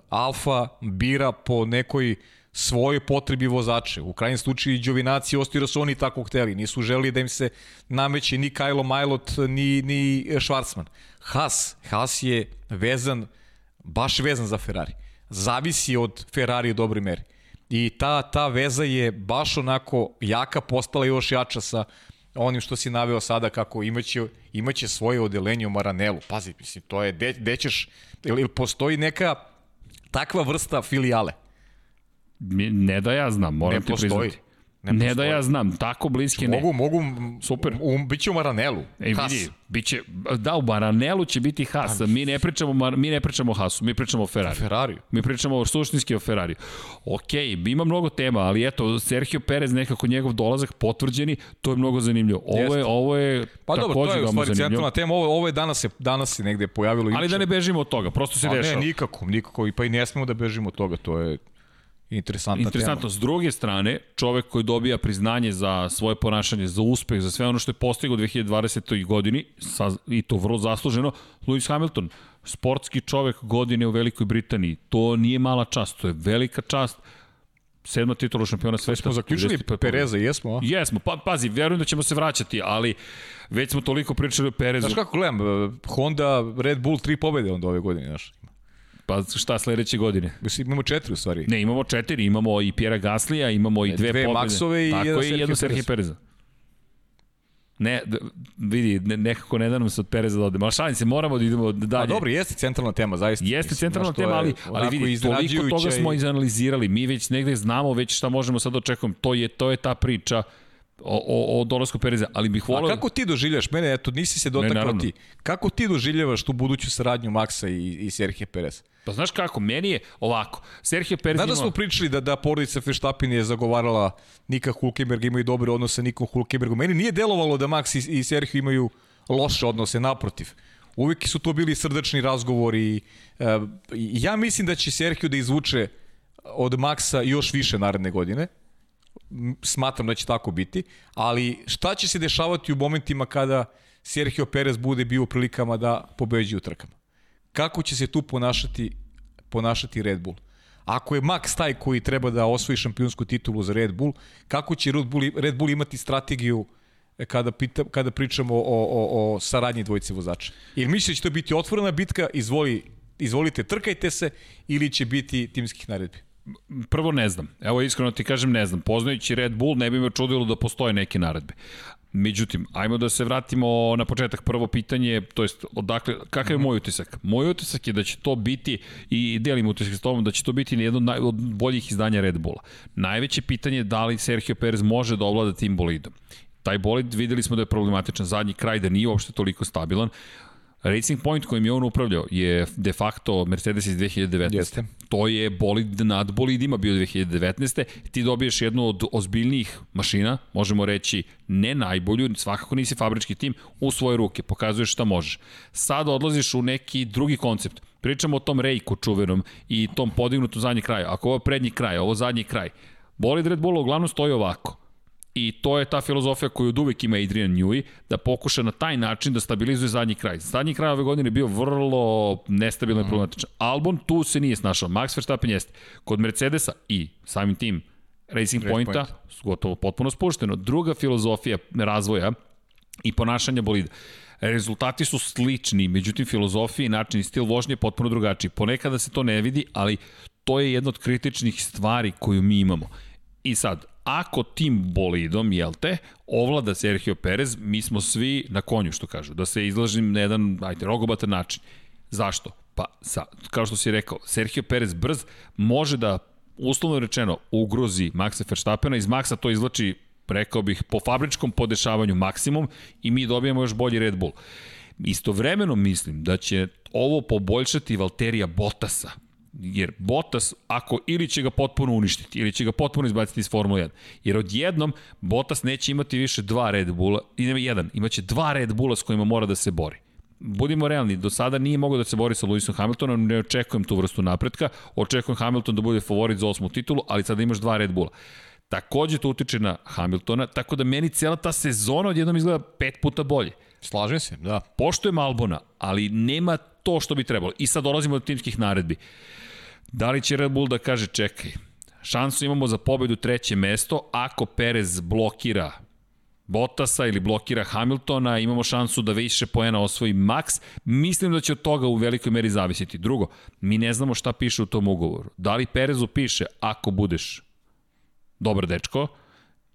Alfa bira po nekoj svoje potrebi vozače. U krajnjem slučaju i Đovinaci i Ostiro su oni tako hteli. Nisu želi da im se nameće ni Kajlo Majlot, ni, ni Schwarzman. Haas, Haas je vezan, baš vezan za Ferrari. Zavisi od Ferrari u dobroj meri. I ta, ta veza je baš onako jaka, postala još jača sa onim što si naveo sada kako imaće, imaće svoje odelenje u Maranelu. Pazi, mislim, to je, gde ćeš, ili postoji neka takva vrsta filijale? Ne da ja znam, moram ne ti postoji. priznati. Ne, ne da ja znam, tako bliski ne. Mogu, mogu, super. U, u, biće u Maranelu. E, Has. vidi, biće, da, u Maranelu će biti Has. Mi ne pričamo, mi ne pričamo o Hasu, mi pričamo o Ferrari. Ferrari. Mi pričamo o suštinski o Ferrari. Ok, ima mnogo tema, ali eto, Sergio Perez, nekako njegov dolazak potvrđeni, to je mnogo zanimljivo. Ovo Jeste. je, ovo je pa dobro, to je u stvari centralna tema, ovo, ovo je danas se, danas se negde pojavilo. Ali da ne bežimo od toga, prosto se pa dešava. Ne, nikako, nikako, i pa i ne smemo da bežimo od toga, to je Interesantna Interesantno. Tema. S druge strane, čovek koji dobija priznanje za svoje ponašanje, za uspeh, za sve ono što je postigao u 2020. godini, sa, i to vrlo zasluženo, Lewis Hamilton, sportski čovek godine u Velikoj Britaniji. To nije mala čast, to je velika čast sedma titula šampiona sveta. Smo zaključili Pereza, jesmo? A? Jesmo, pa, pazi, verujem da ćemo se vraćati, ali već smo toliko pričali o Perezu. Znaš kako gledam, Honda, Red Bull, tri pobede onda ove godine, znaš. Pa šta sledeće godine? Mislim, imamo četiri u stvari. Ne, imamo četiri. Imamo i Pjera Gaslija, imamo i dve, dve pobjede. Maksove i Tako jedan jedno Serhije Pereza. Ne, vidi, ne, nekako ne da nam se od Pereza da odemo. Ali šalim se, moramo da idemo dalje. A dobro, jeste centralna tema, zaista. Jeste Mislim, centralna tema, ali, ali vidi, toliko toga smo i... izanalizirali. Mi već negde znamo već šta možemo sad očekujemo. To je, to je ta priča o, o, o dolasku Pereza, ali bih volao... A kako ti doživljaš, mene, eto, nisi se dotakao ti, kako ti doživljavaš tu buduću saradnju Maksa i, i Serhije Pereza? Pa znaš kako, meni je ovako, Sergio Perez Znaš da smo pričali da, da porodica Feštapin je zagovarala Nika Hulkenberg, imaju dobre odnose sa Nikom Hulkenbergom. Meni nije delovalo da Max i, i Sergio imaju loše odnose, naprotiv. Uvijek su to bili srdačni razgovori. E, ja mislim da će Sergio da izvuče od Maxa još više naredne godine. Smatram da će tako biti. Ali šta će se dešavati u momentima kada Sergio Perez bude bio u prilikama da pobeđi u trkama? Kako će se tu ponašati, ponašati Red Bull. Ako je Max taj koji treba da osvoji šampionsku titulu za Red Bull, kako će Red Bull, Red Bull imati strategiju kada, pita, kada pričamo o, o, o saradnji dvojice vozača? Ili misliš da će to biti otvorena bitka, izvoli, izvolite, trkajte se, ili će biti timskih naredbi? Prvo ne znam. Evo iskreno ti kažem ne znam. Poznajući Red Bull ne bi me čudilo da postoje neke naredbe. Međutim, ajmo da se vratimo na početak. Prvo pitanje, to jest, odakle, kakav je moj utisak? Moj utisak je da će to biti, i delim utisak s tobom, da će to biti jedno od boljih izdanja Red Bulla. Najveće pitanje je da li Sergio Perez može da ovlada tim bolidom. Taj bolid videli smo da je problematičan zadnji kraj, da nije uopšte toliko stabilan. Racing Point kojim je on upravljao je de facto Mercedes iz 2019. Jeste. To je bolid nad bolidima bio 2019. Ti dobiješ jednu od ozbiljnijih mašina, možemo reći ne najbolju, svakako nisi fabrički tim, u svoje ruke, pokazuješ šta možeš. Sad odlaziš u neki drugi koncept. Pričamo o tom rejku čuvenom i tom podignutom zadnji kraju. Ako ovo je prednji kraj, ovo zadnji kraj, bolid Red Bulla uglavnom stoji ovako I to je ta filozofija koju od uvek ima Adrian Newey, da pokuša na taj način da stabilizuje zadnji kraj. Zadnji kraj ove godine je bio vrlo nestabilno i mm. problematičan. Albon tu se nije snašao. Max Verstappen jeste. Kod Mercedesa i samim tim Racing Pointa, point. gotovo potpuno spušteno. Druga filozofija razvoja i ponašanja bolida. Rezultati su slični, međutim filozofija i način i stil vožnje je potpuno drugačiji. Ponekada se to ne vidi, ali to je jedna od kritičnih stvari koju mi imamo. I sad, ako tim bolidom, jel te, ovlada Sergio Perez, mi smo svi na konju, što kažu, da se izlažim na jedan, ajte, rogobatan način. Zašto? Pa, sa, kao što si rekao, Sergio Perez brz može da, uslovno rečeno, ugrozi Maxa Verstappena, iz Maxa to izlači, rekao bih, po fabričkom podešavanju maksimum i mi dobijamo još bolji Red Bull. Istovremeno mislim da će ovo poboljšati Valterija Bottasa, Jer Bottas, ako ili će ga potpuno uništiti, ili će ga potpuno izbaciti iz Formule 1. Jer odjednom Bottas neće imati više dva Red Bulla, i nema jedan, imaće dva Red Bulla s kojima mora da se bori. Budimo realni, do sada nije mogao da se bori sa Lewisom Hamiltonom, ne očekujem tu vrstu napretka, očekujem Hamilton da bude favorit za osmu titulu, ali sada imaš dva Red Bulla. Takođe to utiče na Hamiltona, tako da meni cela ta sezona odjednom izgleda pet puta bolje. Slažem se, da. Poštujem Albona, ali nema to što bi trebalo. I sad dolazimo do timskih naredbi. Da li će Red Bull da kaže čekaj, šansu imamo za pobedu treće mesto ako Perez blokira Bottasa ili blokira Hamiltona, imamo šansu da više poena osvoji Max. Mislim da će od toga u velikoj meri zavisiti. Drugo, mi ne znamo šta piše u tom ugovoru. Da li Perezu piše, ako budeš dobar dečko,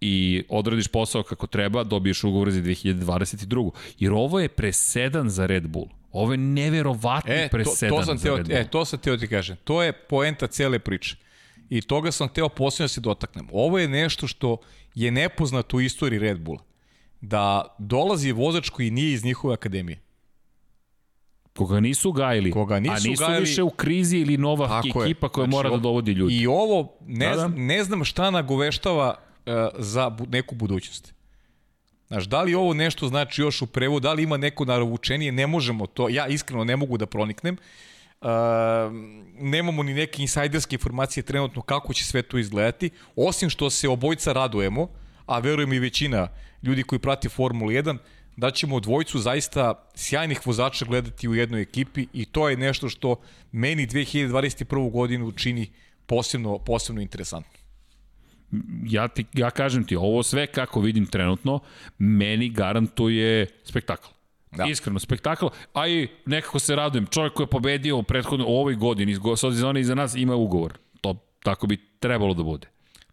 i odradiš posao kako treba, dobiješ ugovor za 2022. Jer ovo je presedan za Red Bull. Ovo je neverovatni e, presedan to, to sam teo. E, to sam teo ti kažem. To je poenta cele priče. I toga sam hteo posebno da se dotaknem. Ovo je nešto što je nepoznato u istoriji Red Bulla. Da dolazi vozač koji nije iz njihove akademije. Koga nisu gajili, Koga nisu a nisu gajili, više u krizi ili nova ekipa je. koja znači, mora da dovodi ljudi. I ovo, ne, da, da. ne znam šta nagoveštava uh, za bu, neku budućnost. Znaš, da li ovo nešto znači još u prevodu, da li ima neko narovučenije, ne možemo to, ja iskreno ne mogu da proniknem. Uh, nemamo ni neke insajderske informacije trenutno kako će sve to izgledati, osim što se obojca radujemo, a verujem i većina ljudi koji prati Formulu 1, da ćemo dvojicu zaista sjajnih vozača gledati u jednoj ekipi i to je nešto što meni 2021. godinu čini posebno, posebno interesantno ja, ti, ja kažem ti, ovo sve kako vidim trenutno, meni garantuje spektakl. Da. Iskreno, spektakl, a i nekako se radujem. Čovjek koji je pobedio u prethodnoj u ovoj godini, iz sezone iza nas, ima ugovor. To tako bi trebalo da bude.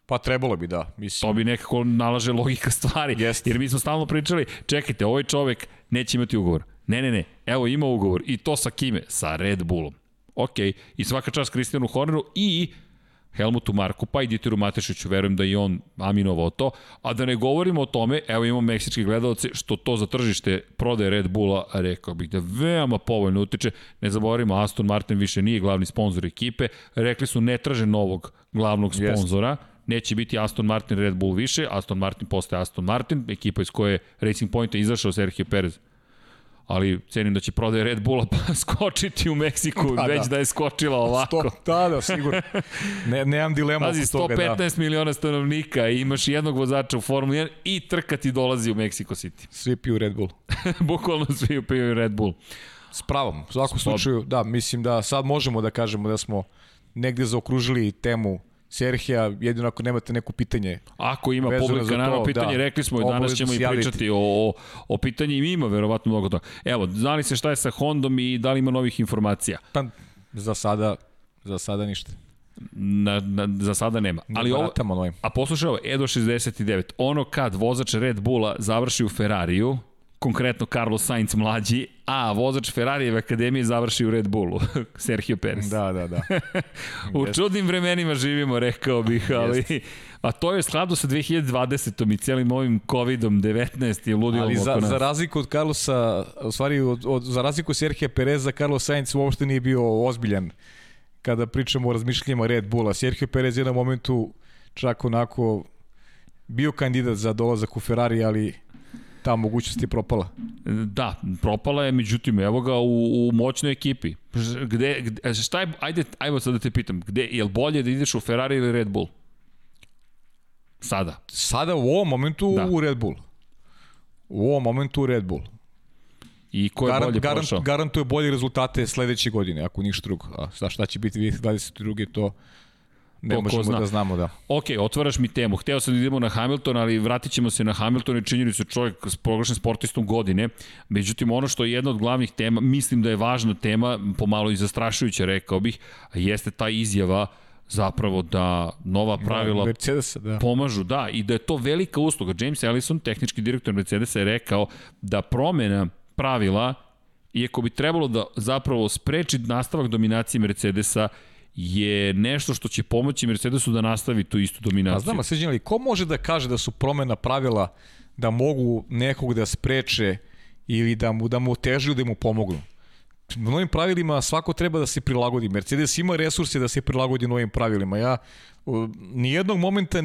Pa trebalo bi, da. Mislim. To bi nekako nalaže logika stvari. Jest. Jer mi smo stalno pričali, čekajte, ovaj čovek neće imati ugovor. Ne, ne, ne, evo ima ugovor. I to sa kime? Sa Red Bullom. Ok, i svaka čast Kristijanu Horneru i Helmutu Marku, pa i Diteru Matešiću, verujem da i on aminovao to, a da ne govorimo o tome, evo imamo meksički gledalce, što to za tržište prodaje Red Bulla, rekao bih da veoma povoljno utiče, ne zaboravimo, Aston Martin više nije glavni sponsor ekipe, rekli su ne traže novog glavnog sponzora, Jest neće biti Aston Martin Red Bull više, Aston Martin postaje Aston Martin, ekipa iz koje Racing Pointa izašao Sergio Perez ali cenim da će prodaje Red Bulla <laughs> pa skočiti u Meksiku, da, već da. da je skočila ovako. Sto, da, da, sigurno. Ne, nemam dilema Pazi, oko toga. 115 da. miliona stanovnika i imaš jednog vozača u Formuli 1 i trka ti dolazi u Mexico City. <laughs> Svi piju Red Bull. Bukvalno svi piju Red Bull. S pravom. U svakom slučaju, da, mislim da sad možemo da kažemo da smo negde zaokružili temu Serhija, jedino ako nemate neko pitanje. Ako ima publika, naravno pitanje, da, rekli smo, danas ćemo i pričati o, o, o pitanju i ima verovatno mnogo toga. Evo, znali se šta je sa Hondom i da li ima novih informacija? Pa, za sada, za sada ništa. Na, na, za sada nema. Ne Ali ovo, novim. a poslušaj ovo, Edo 69, ono kad vozač Red Bulla završi u Ferrariju, konkretno Carlos Sainz mlađi, a vozač Ferrarijeve akademije završi u Red Bullu, <laughs> Sergio Perez. Da, da, da. <laughs> u čudnim vremenima živimo, rekao bih, ali... A to je skladu sa 2020. i celim ovim COVID-om 19 je ludilo Ali za, za razliku od Carlosa, u stvari od, od, za razliku od Serhija Pereza, Carlos Sainz uopšte nije bio ozbiljan kada pričamo o razmišljanjima Red Bulla. Sergio Perez je na momentu čak onako bio kandidat za dolazak u Ferrari, ali ta mogućnost je propala. Da, propala je, međutim, evo ga u, u moćnoj ekipi. Gde, gde, šta je, ajde, ajmo sad da te pitam, gde, je li bolje da ideš u Ferrari ili Red Bull? Sada. Sada u ovom momentu da. u Red Bull. U ovom momentu u Red Bull. I ko je garant, bolje garant, prošao? Garantuje bolje rezultate sledeće godine, ako ništa drugo. A šta će biti 2022. to Ne možemo zna. da znamo, da. Ok, otvaraš mi temu. Hteo sam da idemo na Hamilton, ali vratit ćemo se na Hamilton i činjenicu čovjek s proglašen sportistom godine. Međutim, ono što je jedna od glavnih tema, mislim da je važna tema, pomalo i zastrašujuća, rekao bih, jeste ta izjava zapravo da nova pravila da, Mercedesa, da. pomažu, da, i da je to velika usluga. James Ellison, tehnički direktor Mercedesa, je rekao da promena pravila, iako bi trebalo da zapravo spreči nastavak dominacije Mercedesa, je nešto što će pomoći Mercedesu da nastavi tu istu dominaciju. A znam, Sređan, ali ko može da kaže da su promena pravila da mogu nekog da spreče ili da mu, da mu otežuju da mu pomognu? novim pravilima svako treba da se prilagodi. Mercedes ima resurse da se prilagodi novim pravilima. Ja nijednog momenta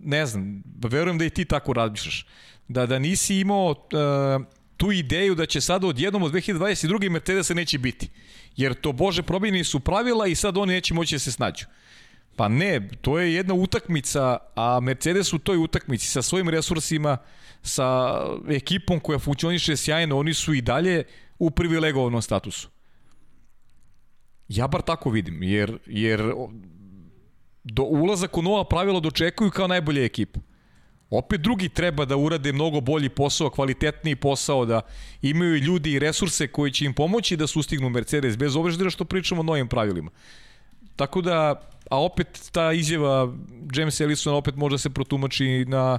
ne znam, verujem da i ti tako razmišljaš. Da, da nisi imao uh, tu ideju da će sada odjednom od 2022. Mercedesa neće biti. Jer to, bože, probini su pravila i sad oni neće moći da se snađu. Pa ne, to je jedna utakmica, a Mercedes u toj utakmici sa svojim resursima, sa ekipom koja funkcioniše sjajno, oni su i dalje u privilegovanom statusu. Ja bar tako vidim, jer, jer do ulazak u nova pravila dočekuju kao najbolja ekipa. Opet drugi treba da urade mnogo bolji posao, kvalitetniji posao, da imaju ljudi i resurse koji će im pomoći da sustignu Mercedes, bez obzira što pričamo o novim pravilima. Tako da, a opet ta izjava James Ellison opet može se protumači na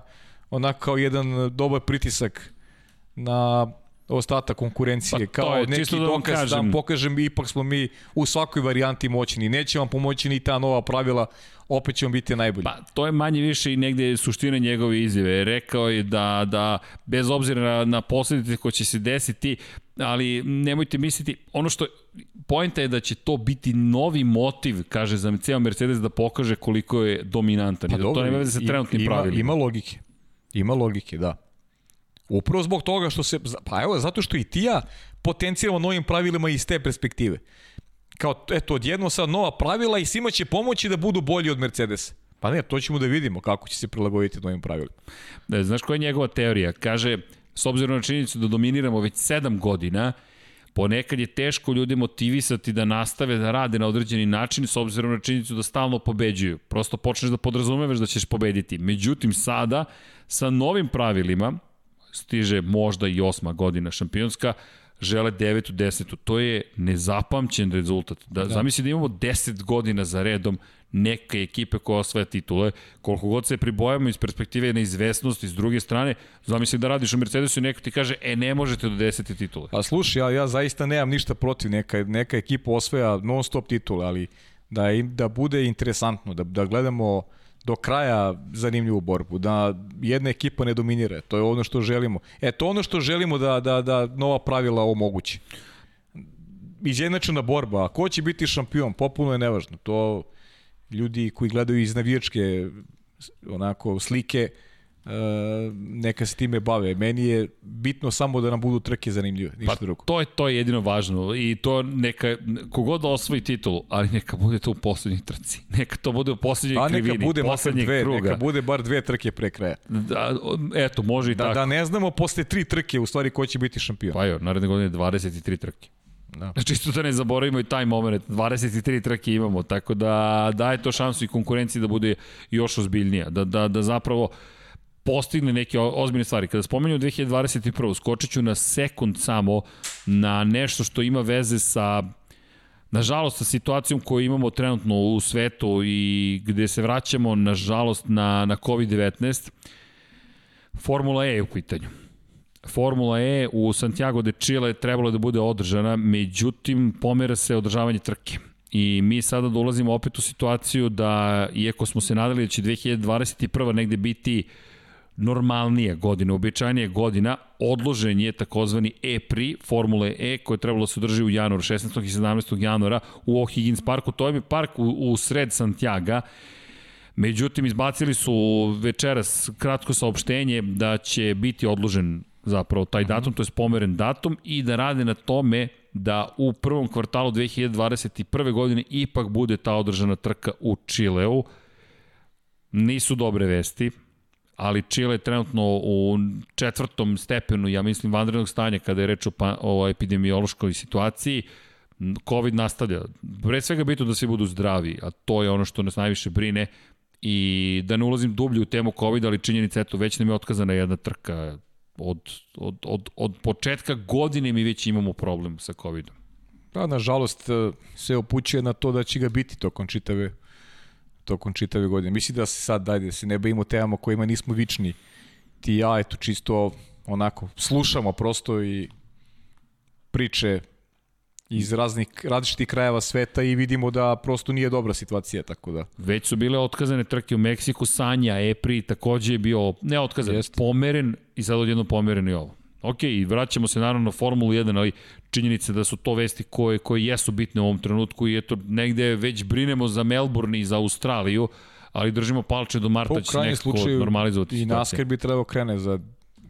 onako kao jedan dobar pritisak na ostatak konkurencije, Pa, kao je, neki da vam dokaz da kažem. vam pokažem ipak smo mi u svakoj varijanti moćni. Neće vam pomoći ni ta nova pravila, opet ćemo biti najbolji. Pa, to je manje više i negde suština njegove izjave. Rekao je da, da bez obzira na, na posledice koje će se desiti, ali nemojte misliti, ono što Poenta je da će to biti novi motiv, kaže za ceo Mercedes, da pokaže koliko je dominantan. Pa I da to nema veze sa trenutnim ima, pravilima. Ima logike. Ima logike, da. Upravo zbog toga što se, pa evo, zato što i ti ja potencijamo novim pravilima iz te perspektive. Kao, eto, odjedno sad nova pravila i svima će pomoći da budu bolji od Mercedesa. Pa ne, to ćemo da vidimo kako će se prilagoditi novim pravilima. Da, znaš koja je njegova teorija? Kaže, s obzirom na činjenicu da dominiramo već 7 godina, ponekad je teško ljude motivisati da nastave da rade na određeni način s obzirom na činjenicu da stalno pobeđuju. Prosto počneš da podrazumevaš da ćeš pobediti. Međutim, sada, sa novim pravilima, stiže možda i osma godina šampionska, žele devetu, desetu. To je nezapamćen rezultat. Da, da. Zamisli da imamo 10 godina za redom neke ekipe koja osvaja titule, koliko god se pribojamo iz perspektive neizvesnosti, s druge strane, zamisli da radiš u Mercedesu i neko ti kaže, e, ne možete do desete titule. A slušaj, ja, ja zaista nemam ništa protiv, neka, neka ekipa osvaja non stop titule, ali da, im, da bude interesantno, da, da gledamo do kraja zanimljivu borbu, da jedna ekipa ne dominira, to je ono što želimo. E, to ono što želimo da, da, da nova pravila omogući. Izjednačena borba, a ko će biti šampion, popuno je nevažno. To ljudi koji gledaju iz navijačke onako slike, neka se time bave. Meni je bitno samo da nam budu trke zanimljive, ništa pa, drugo. To je to je jedino važno i to neka kogod osvoji titulu, ali neka bude to u poslednjoj trci. Neka to bude u poslednjoj A krivini, neka bude poslednjeg dve, kruga. Neka bude bar dve trke pre kraja. Da, eto, može i da, tako. Da ne znamo posle tri trke u stvari ko će biti šampion. Pa jo, naredne godine 23 trke. Da. Čisto da ne zaboravimo i taj moment, 23 trke imamo, tako da daje to šansu i konkurenciji da bude još ozbiljnija, da, da, da zapravo postigne neke ozbiljne stvari. Kada spomenju 2021. skočit ću na sekund samo na nešto što ima veze sa nažalost sa situacijom koju imamo trenutno u svetu i gde se vraćamo nažalost na, na COVID-19 Formula E je u pitanju. Formula E u Santiago de Chile trebalo da bude održana, međutim pomera se održavanje trke. I mi sada dolazimo opet u situaciju da, iako smo se nadali da će 2021. negde biti normalnija godina, običajnija godina, odložen je takozvani E-Pri Formule E koje je trebalo da se održi u januaru, 16. i 17. januara u O'Higgins parku. To je park u, u sred Santiago. Međutim, izbacili su večeras kratko saopštenje da će biti odložen zapravo taj datum, to je pomeren datum i da rade na tome da u prvom kvartalu 2021. godine ipak bude ta održana trka u Čileu. Nisu dobre vesti, ali Čile je trenutno u četvrtom stepenu, ja mislim, vanrednog stanja kada je reč o, pa, o epidemiološkoj situaciji. COVID nastavlja. Pre svega bitno da svi budu zdravi, a to je ono što nas najviše brine i da ne ulazim dublje u temu COVID, ali činjenica, eto, već nam je otkazana jedna trka od, od, od, od početka godine mi već imamo problem sa COVID-om. Pa, nažalost, se upućuje na to da će ga biti tokom čitave tokom čitave godine. Mislim da se sad, dajde, da se ne bavimo temama kojima nismo vični. Ti ja, eto, čisto onako, slušamo prosto i priče iz raznih, različitih krajeva sveta i vidimo da prosto nije dobra situacija, tako da. Već su bile otkazane trke u Meksiku, Sanja, Epri, takođe je bio, ne otkazan, Jeste. pomeren i sad odjedno pomeren i ovo. Ok, i vraćamo se naravno na Formulu 1, ali činjenica da su to vesti koje, koje jesu bitne u ovom trenutku i eto, negde već brinemo za Melbourne i za Australiju, ali držimo palče do marta će nekako slučaju, normalizovati situacije. I NASCAR bi trebao krene za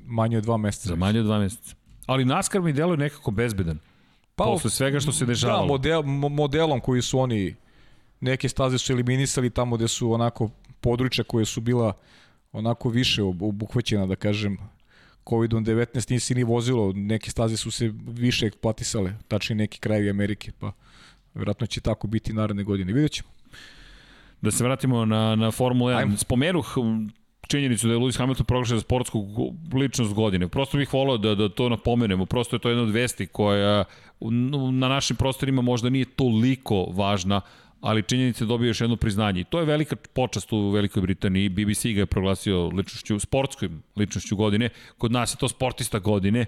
manje od dva meseca. Za manje od dva meseca. Ali NASCAR mi deluje nekako bezbedan. Pa, Posle svega što se dešavalo. Da, model, modelom koji su oni, neke staze su eliminisali tamo gde su onako područja koje su bila onako više obuhvaćena, da kažem, COVID-19 nisi ni vozilo, neke staze su se više eksploatisale, tačnije neki krajevi Amerike, pa vjerojatno će tako biti naredne godine. Vidjet ćemo. Da se vratimo na, na Formula 1. Ajmo. Spomenuh činjenicu da je Lewis Hamilton proglašen za sportsku ličnost godine. Prosto bih volao da, da to napomenemo. Prosto je to jedna od vesti koja na našim prostorima možda nije toliko važna, ali činjenica dobije još jedno priznanje. I to je velika počast u Velikoj Britaniji. BBC ga je proglasio ličnošću, sportskom ličnošću godine. Kod nas je to sportista godine.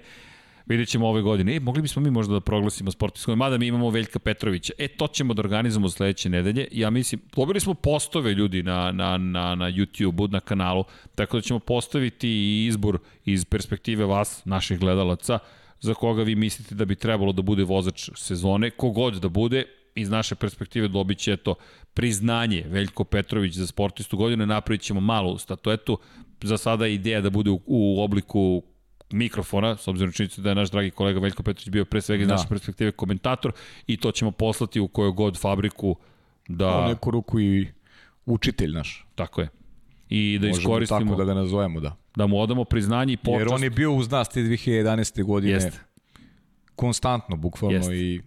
Vidjet ćemo ove godine. E, mogli bismo mi možda da proglasimo sportistkom, mada mi imamo Veljka Petrovića. E, to ćemo da organizujemo sledeće nedelje. Ja mislim, dobili smo postove ljudi na, na, na, na YouTube-u, na kanalu, tako da ćemo postaviti izbor iz perspektive vas, naših gledalaca, za koga vi mislite da bi trebalo da bude vozač sezone, kogod da bude, iz naše perspektive dobit će to priznanje Veljko Petrović za sportistu godine, napravit ćemo malu statuetu, za sada je ideja da bude u, u obliku mikrofona, s obzirom činjenicu da je naš dragi kolega Veljko Petrović bio pre svega iz da. naše perspektive komentator i to ćemo poslati u kojoj god fabriku da... U neku ruku i učitelj naš. Tako je. I da Možemo iskoristimo... tako da ga nazovemo, da. Da mu odamo priznanje i počast. Jer on je bio uz nas te 2011. godine. Jeste. Konstantno, bukvalno Jeste. i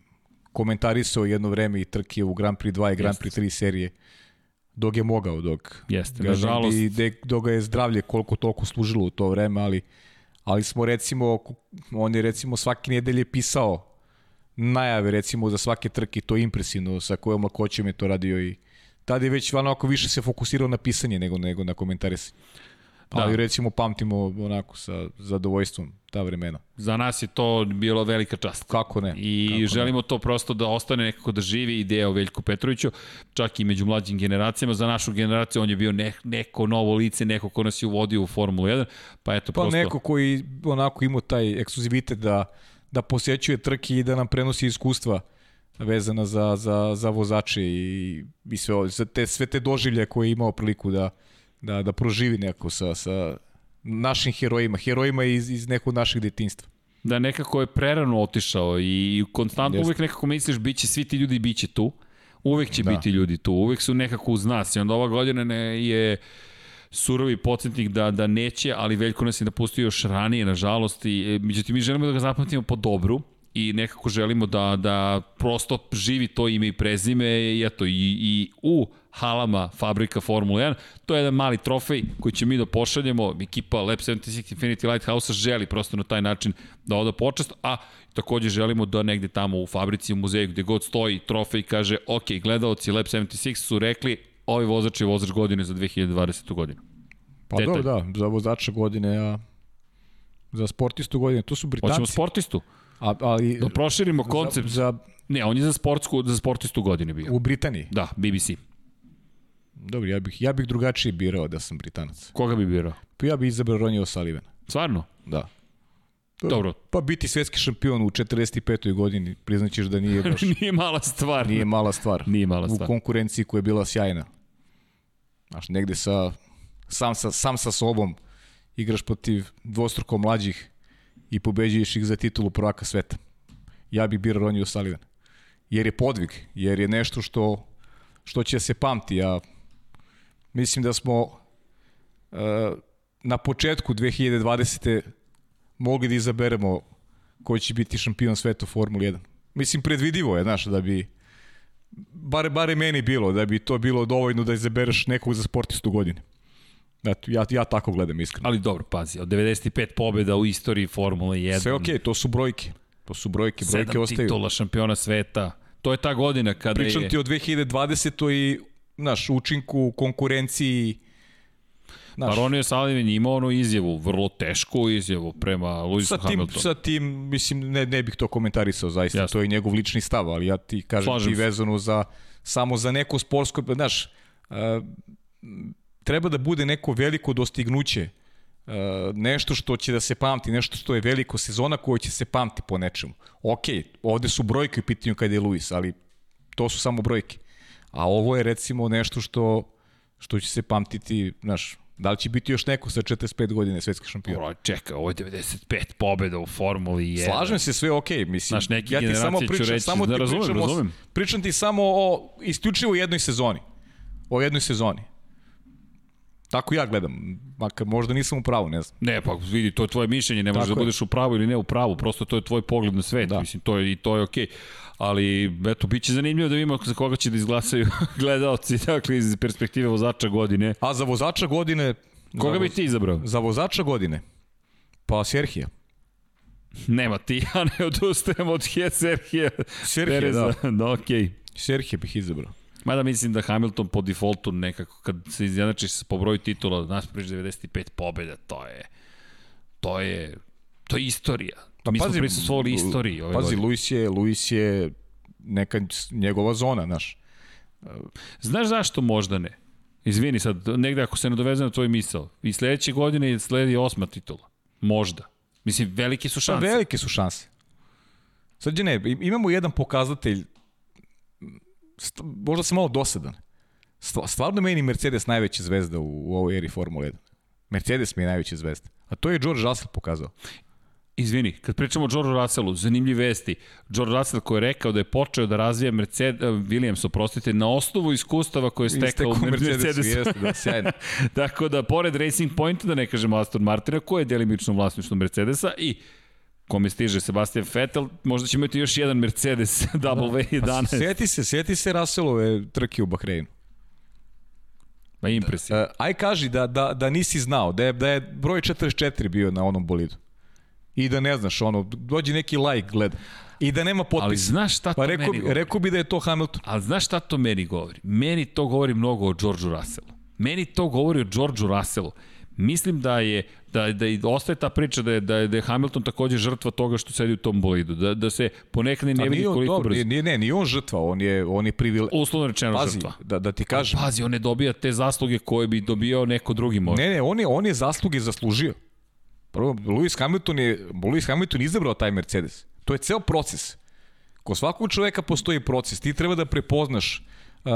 komentarisao jedno vreme i trke u Grand Prix 2 i Grand Prix 3 serije dok je mogao, dok Jeste, nažalost. I dok ga je zdravlje koliko toliko služilo u to vreme, ali ali smo recimo, on je recimo svake nedelje pisao najave recimo za svake trke, to je impresivno sa kojom lakoćem je to radio i tada je već onako više se fokusirao na pisanje nego, nego na komentarisanje. Da. Ali recimo pamtimo onako sa zadovoljstvom ta vremena. Za nas je to bilo velika čast. Kako ne? I Kako želimo ne. to prosto da ostane nekako da živi ideja o Veljku Petroviću, čak i među mlađim generacijama. Za našu generaciju on je bio ne, neko novo lice, neko ko nas je uvodio u Formulu 1, pa eto pa prosto... neko koji onako imao taj ekskluzivitet da, da posjećuje trke i da nam prenosi iskustva vezana za, za, za vozače i, i sve, za te, sve te doživlje koje je imao priliku da, da, da proživi neko sa, sa našim herojima, herojima iz, iz nekog našeg detinstva. Da nekako je prerano otišao i konstantno Jeste. uvek nekako misliš biće svi ti ljudi biće tu. Uvek će da. biti ljudi tu, uvek su nekako uz nas i onda ova godina ne je surovi podsjetnik da, da neće, ali Veljko nas je napustio još ranije, nažalost, i, e, međutim mi želimo da ga zapamtimo po dobru, i nekako želimo da, da prosto živi to ime i prezime i eto i, i u halama fabrika Formula 1. To je jedan mali trofej koji će mi da pošaljemo. Ekipa Lab 76 Infinity Lighthouse želi prosto na taj način da oda počast, a takođe želimo da negde tamo u fabrici, u muzeju, gde god stoji trofej, kaže, ok, gledalci Lab 76 su rekli, ovaj vozač je vozač godine za 2020. godinu. Pa dobro, da, za vozača godine, a za sportistu godine, to su Britanci. Hoćemo sportistu? A, ali, da proširimo koncept. Za, za, ne, on je za, sportsku, za sportistu godine bio. U Britaniji? Da, BBC. Dobro, ja bih, ja bih drugačije birao da sam Britanac. Koga bi birao? Pa ja bih izabrao Ronnie O'Sullivan. Stvarno? Da. Dobro. Pa biti svetski šampion u 45. godini, priznaćeš da nije <laughs> baš... nije mala stvar. Nije mala stvar. Nije mala stvar. U konkurenciji koja je bila sjajna. Znaš, negde sa, sam, sa, sam sa sobom igraš protiv dvostruko mlađih i pobeđuješ ih za titulu prvaka sveta. Ja bih birao Ronnie O'Sullivan. Jer je podvig, jer je nešto što, što će se pamti. Ja mislim da smo uh, na početku 2020. mogli da izaberemo ko će biti šampion sveta u Formuli 1. Mislim, predvidivo je, znaš, da bi bare, bare meni bilo, da bi to bilo dovoljno da izabereš nekog za sportistu godine. Eto, ja, ja tako gledam iskreno. Ali dobro, pazi, od 95 pobjeda u istoriji Formule 1. Sve okej, okay, to su brojke. To su brojke, brojke Sedam ostaju. titula šampiona sveta. To je ta godina kada Pričam je... ti o 2020. i, naš, učinku, konkurenciji, Naš. Ronnie Sullivan imao onu izjavu, vrlo tešku izjavu prema Lewisu sa tim, Sa tim, mislim, ne, ne bih to komentarisao, zaista, Jasne. to je njegov lični stav, ali ja ti kažem Slažem ti vezano za, samo za neko sportsko, znaš, uh, treba da bude neko veliko dostignuće, uh, nešto što će da se pamti, nešto što je veliko sezona koja će se pamti po nečemu. Ok, ovde su brojke u pitanju kada je Luis, ali to su samo brojke. A ovo je recimo nešto što, što će se pamtiti, znaš, Da li će biti još neko sa 45 godine svetski šampion? Bro, čeka, ovo je 95 pobjeda u Formuli 1. Slažem se, sve ok, mislim. Znaš, neki ja ti samo pričam, reći, samo da razumem, pričam, razumem. pričam ti samo o isključivo jednoj sezoni. O jednoj sezoni. Tako ja gledam, makar možda nisam u pravu, ne znam. Ne, pa vidi, to je tvoje mišljenje, ne možeš da budeš u pravu ili ne u pravu, prosto to je tvoj pogled na svet, da. mislim, to je, i to je okej. Okay. Ali, eto, bit će zanimljivo da vidimo za koga će da izglasaju <laughs> gledalci, dakle, iz perspektive vozača godine. A za vozača godine... Koga za, bi ti izabrao? Za vozača godine? Pa Serhija. Nema ti, <laughs> ja ne odustajem od Serhija. Serhija, da. da, okej. Okay. Serhija bih izabrao. Mada mislim da Hamilton po defaultu nekako, kad se izjednači po broju titula, nas priš 95 pobjeda, to je, to je, to je istorija. Pa, Mi pazi, smo prisustvovali istoriji ove Pazi, Luis je, Luis je neka njegova zona, znaš. Znaš zašto možda ne? Izvini sad, negde ako se doveze na tvoj misao. I sledeće godine sledi osma titula. Možda. Mislim, velike su pa šanse. Pa velike su šanse. Sad ne, imamo jedan pokazatelj možda sam malo dosadan. Stvarno meni Mercedes najveća zvezda u, u ovoj eri Formule 1. Mercedes mi je najveća zvezda. A to je George Russell pokazao. Izvini, kad pričamo o George Russellu, zanimljive vesti. George Russell koji je rekao da je počeo da razvija Mercedes, Williams, oprostite, na osnovu iskustava koje je stekao u Mercedesu. Mercedes, jeste, da, sjajno. <laughs> Tako da, pored Racing Pointa, da ne kažemo Aston Martina, koje je delimično vlasništvo Mercedesa i kome stiže Sebastian Vettel, možda će imati još jedan Mercedes W11. <laughs> Da. Pa, sjeti se, sjeti se Russellove trke u Bahreinu. Ma impresivno. Uh, aj kaži da, da, da nisi znao, da je, da je broj 44 bio na onom bolidu. I da ne znaš, ono, dođi neki like gleda. I da nema potpisa. Ali znaš šta to pa rekao, meni govori? Rekao bi da je to Hamilton. Ali znaš šta to meni govori? Meni to govori mnogo o Georgeu Russellu. Meni to govori o Georgeu Russellu. Mislim da je da, da ostaje ta priča da je, da je, da je Hamilton takođe žrtva toga što sedi u tom bolidu, da, da se ponekad ne vidi koliko dobro, brzo. Nije, ne, nije on žrtva, on je, on je privile... Uslovno rečeno Pazi, žrtva. Da, da ti kažem. Pazi, on ne dobija te zasluge koje bi dobio neko drugi možda. Ne, ne, on je, on je zasluge zaslužio. Prvo, Lewis Hamilton je, Lewis Hamilton izabrao taj Mercedes. To je ceo proces. Ko svakog čoveka postoji proces. Ti treba da prepoznaš uh,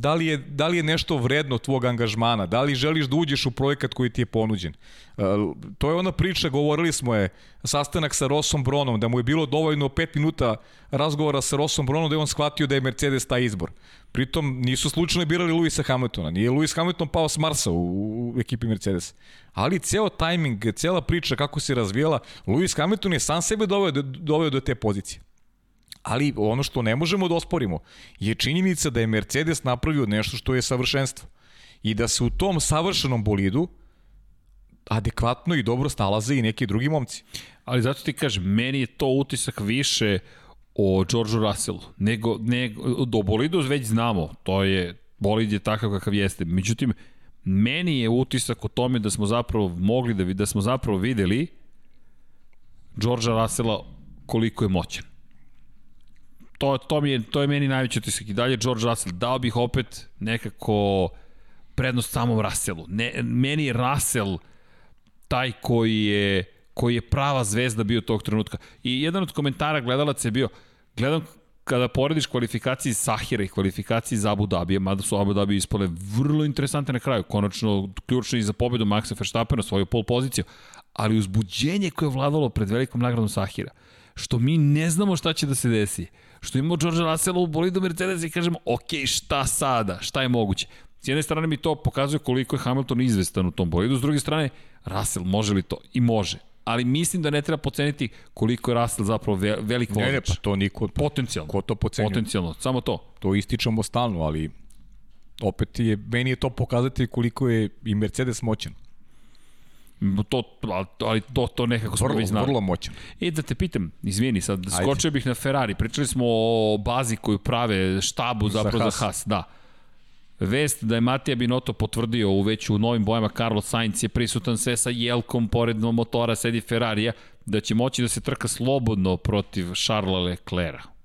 da li, je, da li je nešto vredno tvog angažmana, da li želiš da uđeš u projekat koji ti je ponuđen. Uh, to je ona priča, govorili smo je, sastanak sa Rossom Bronom, da mu je bilo dovoljno 5 minuta razgovora sa Rossom Bronom da je on shvatio da je Mercedes taj izbor. Pritom nisu slučajno birali Luisa Hamiltona, nije Lewis Hamilton pao s Marsa u, u ekipi Mercedes. Ali ceo tajming, cela priča kako se razvijala, Lewis Hamilton je sam sebe doveo, doveo do te pozicije. Ali ono što ne možemo da osporimo je činjenica da je Mercedes napravio nešto što je savršenstvo. I da se u tom savršenom bolidu adekvatno i dobro stalaze i neki drugi momci. Ali zato ti kažem, meni je to utisak više o Georgeu Russellu, nego, nego do bolidu već znamo, to je, bolid je takav kakav jeste. Međutim, meni je utisak o tome da smo zapravo mogli da, da smo zapravo videli Georgea Russella koliko je moćan to, to, mi je, to je meni najveći utisak. I dalje George Russell, dao bih opet nekako prednost samom Russellu. Ne, meni je Russell taj koji je, koji je prava zvezda bio tog trenutka. I jedan od komentara gledalaca je bio, gledam kada porediš kvalifikaciji Sahira i kvalifikaciji za Abu mada su Abu Dhabi ispale vrlo interesante na kraju, konačno ključno i za pobedu Maxa Verstappena, svoju pol poziciju, ali uzbuđenje koje je vladalo pred velikom nagradom Sahira, što mi ne znamo šta će da se desi što imamo George Russell u bolidu Mercedes i kažemo, ok, šta sada, šta je moguće? S jedne strane mi to pokazuje koliko je Hamilton izvestan u tom bolidu, s druge strane, Russell može li to? I može. Ali mislim da ne treba poceniti koliko je Russell zapravo velik vozač. Ne, ne, pa to niko... Potencijalno. Ko to pocenio? Potencijalno, samo to. To ističamo stalno, ali opet je, meni je to pokazati koliko je i Mercedes moćan. To, ali to, to nekako smo već znali. Vrlo moćan. I da te pitam, izvini, sad Ajde. skočio bih na Ferrari. Pričali smo o bazi koju prave štabu zapravo za Haas. Za Haas da. Vest da je Matija Binotto potvrdio u već u novim bojama Carlos Sainz je prisutan sve sa jelkom pored motora sedi Ferrarija da će moći da se trka slobodno protiv Charlesa Leclerca.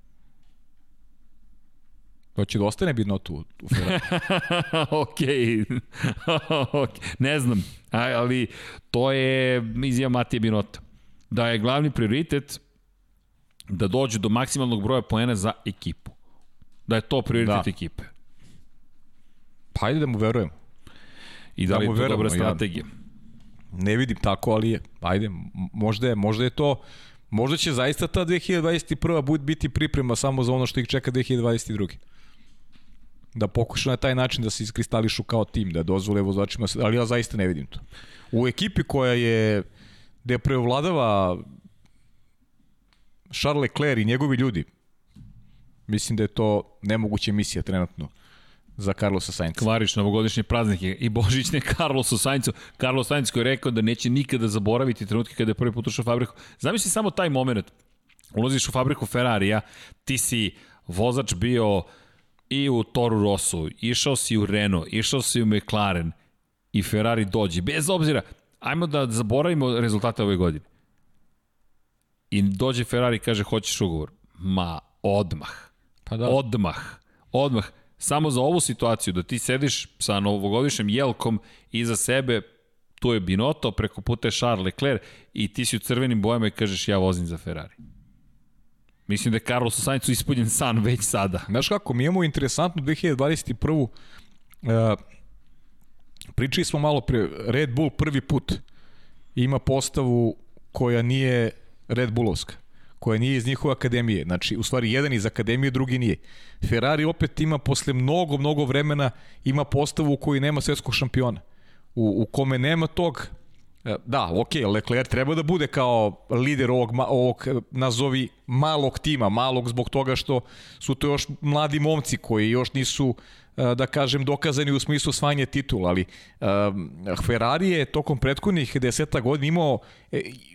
Hoće da ostane Binotto u, u <laughs> Ferrari? Okej. <laughs> okay. ne znam, ali to je izjava Matije Binota. Da je glavni prioritet da dođe do maksimalnog broja poena za ekipu. Da je to prioritet da. ekipe. Pa ajde da mu verujemo. I da, da li je to dobra strategija? Ja ne vidim tako, ali je, ajde, možda je, možda je to, možda će zaista ta 2021. biti priprema samo za ono što ih čeka 2022. da pokuša na taj način da se iskristališu kao tim, da dozvole vozačima, ali ja zaista ne vidim to. U ekipi koja je, gde preovladava Charles Leclerc i njegovi ljudi, mislim da je to nemoguća misija trenutno za Carlosa Sainca. Kvariš novogodišnje praznike i božićne Carlosu Saincu. Carlos Sainz koji je rekao da neće nikada zaboraviti trenutke kada je prvi put ušao u fabriku. Zamisli samo taj moment. Ulaziš u fabriku Ferrarija, ti si vozač bio i u Toru Rossu, išao si u Renault, išao si u McLaren i Ferrari dođe. Bez obzira, ajmo da zaboravimo rezultate ove godine. I dođe Ferrari i kaže hoćeš ugovor. Ma, odmah. Pa da. Odmah. Odmah. Samo za ovu situaciju, da ti sediš sa novogodišnjim jelkom iza sebe, tu je Binotto, preko puta je Charles Leclerc i ti si u crvenim bojama i kažeš ja vozim za Ferrari. Mislim da je Carlos Sainzu ispunjen san već sada. Znaš kako, mi imamo interesantnu 2021. Uh, pričali smo malo pre, Red Bull prvi put ima postavu koja nije Red Bullovska koja nije iz njihove akademije. Znači, u stvari, jedan iz akademije, drugi nije. Ferrari opet ima, posle mnogo, mnogo vremena, ima postavu u kojoj nema svetskog šampiona. U, u kome nema tog e, Da, ok, Leclerc treba da bude kao lider ovog, ovog nazovi malog tima, malog zbog toga što su to još mladi momci koji još nisu e, da kažem dokazani u smislu svanje titula, ali um, Ferrari je tokom prethodnih deseta godina imao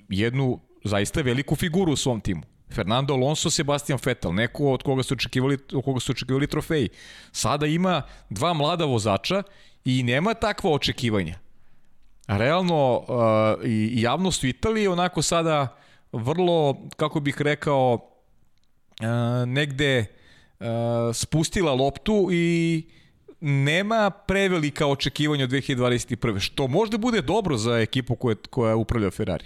jednu zaista veliku figuru u svom timu. Fernando Alonso, Sebastian Vettel, neko od koga su očekivali, od koga su očekivali trofeji. Sada ima dva mlada vozača i nema takva očekivanja. Realno, uh, i javnost u Italiji onako sada vrlo, kako bih rekao, uh, negde uh, spustila loptu i nema prevelika očekivanja od 2021. Što možda bude dobro za ekipu koja, koja upravlja Ferrari.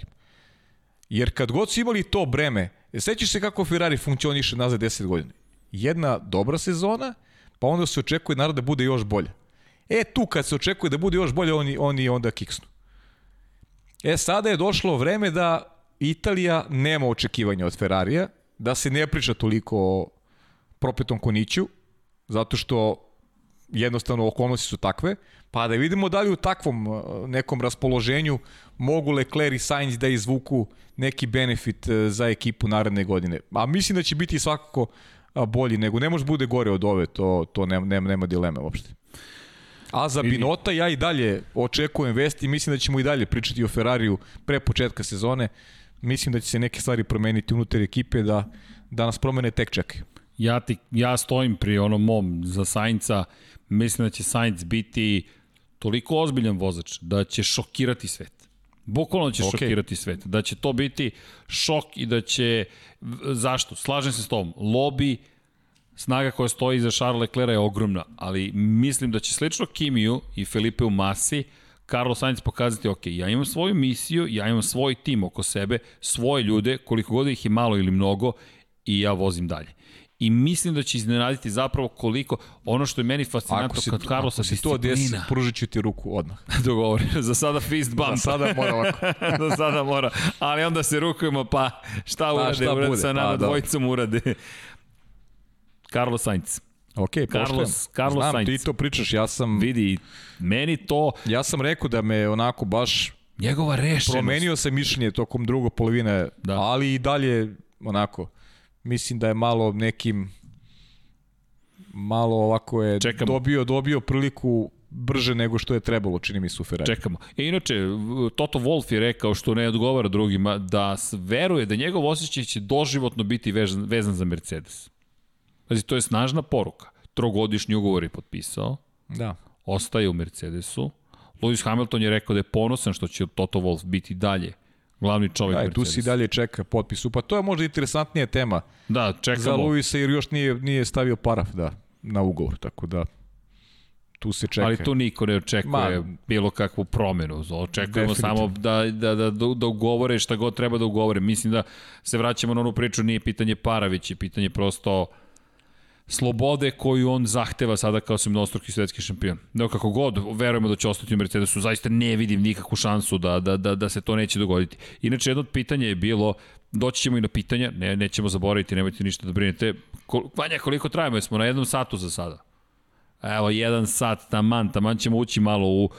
Jer kad god su imali to breme, sećaš se kako Ferrari funkcioniše nazad 10 godina. Jedna dobra sezona, pa onda se očekuje naravno da bude još bolje. E tu kad se očekuje da bude još bolje, oni, oni onda kiksnu. E sada je došlo vreme da Italija nema očekivanja od Ferrarija, da se ne priča toliko o propetom koniću, zato što jednostavno okolnosti su takve, pa da vidimo da li u takvom uh, nekom raspoloženju mogu Leclerc i Sainz da izvuku neki benefit uh, za ekipu naredne godine. A mislim da će biti svakako bolji nego, ne može bude gore od ove, to, to nema, nema, nema dileme uopšte. A za Binota ja i dalje očekujem vesti i mislim da ćemo i dalje pričati o Ferrariju pre početka sezone. Mislim da će se neke stvari promeniti unutar ekipe da, da nas promene tek čekaju. Ja, ti, ja stojim pri onom mom za Sainca, mislim da će Sainz biti toliko ozbiljan vozač da će šokirati svet. Bukvalno će okay. šokirati svet. Da će to biti šok i da će... Zašto? Slažem se s tom. Lobby, snaga koja stoji iza Charles Leclerc je ogromna, ali mislim da će slično Kimiju i Felipe u masi Carlos Sainz pokazati, ok, ja imam svoju misiju, ja imam svoj tim oko sebe, svoje ljude, koliko god ih je malo ili mnogo, i ja vozim dalje i mislim da će iznenaditi zapravo koliko ono što je meni fascinantno kad Carlosa disciplina. Ako si to desi, pružit ću ti ruku odmah. <laughs> Dogovor, za sada fist bump. Za sada mora ovako. <laughs> za sada mora, ali onda se rukujemo pa šta pa, urade, šta urade sa nama pa, dvojicom urade. Carlos Sainz. Ok, Carlos, Carlos Znam, Sainz. ti to pričaš, ja sam... Vidi, meni to... Ja sam rekao da me onako baš... Njegova rešenost. Promenio se mišljenje tokom drugo polovine, da. ali i dalje onako mislim da je malo nekim malo ovako je Čekamo. dobio dobio priliku brže nego što je trebalo, čini mi se u Ferrari. Čekamo. E, inače, Toto Wolff je rekao što ne odgovara drugima, da veruje da njegov osjećaj će doživotno biti vezan, vezan za Mercedes. Znači, to je snažna poruka. Trogodišnji ugovor je potpisao. Da. Ostaje u Mercedesu. Lewis Hamilton je rekao da je ponosan što će Toto Wolff biti dalje glavni čovjek Aj, tu si dalje čeka potpisu. Pa to je možda interesantnija tema. Da, čekamo. Za Luisa jer još nije, nije stavio paraf da, na ugovor, tako da tu se čeka. Ali tu niko ne očekuje Ma, bilo kakvu promenu. Očekujemo samo da, da, da, da ugovore šta god treba da ugovore. Mislim da se vraćamo na onu priču, nije pitanje para, već je pitanje prosto slobode koju on zahteva sada kao mnostruki svetski šampion. No kako god, verujemo da će ostati u Mercedesu, zaista ne vidim nikakvu šansu da, da, da, da se to neće dogoditi. Inače, jedno od pitanja je bilo, doći ćemo i na pitanja, ne, nećemo zaboraviti, nemojte ništa da brinete. Vanja, koliko trajamo? Smo na jednom satu za sada. Evo, jedan sat, taman, taman ćemo ući malo u,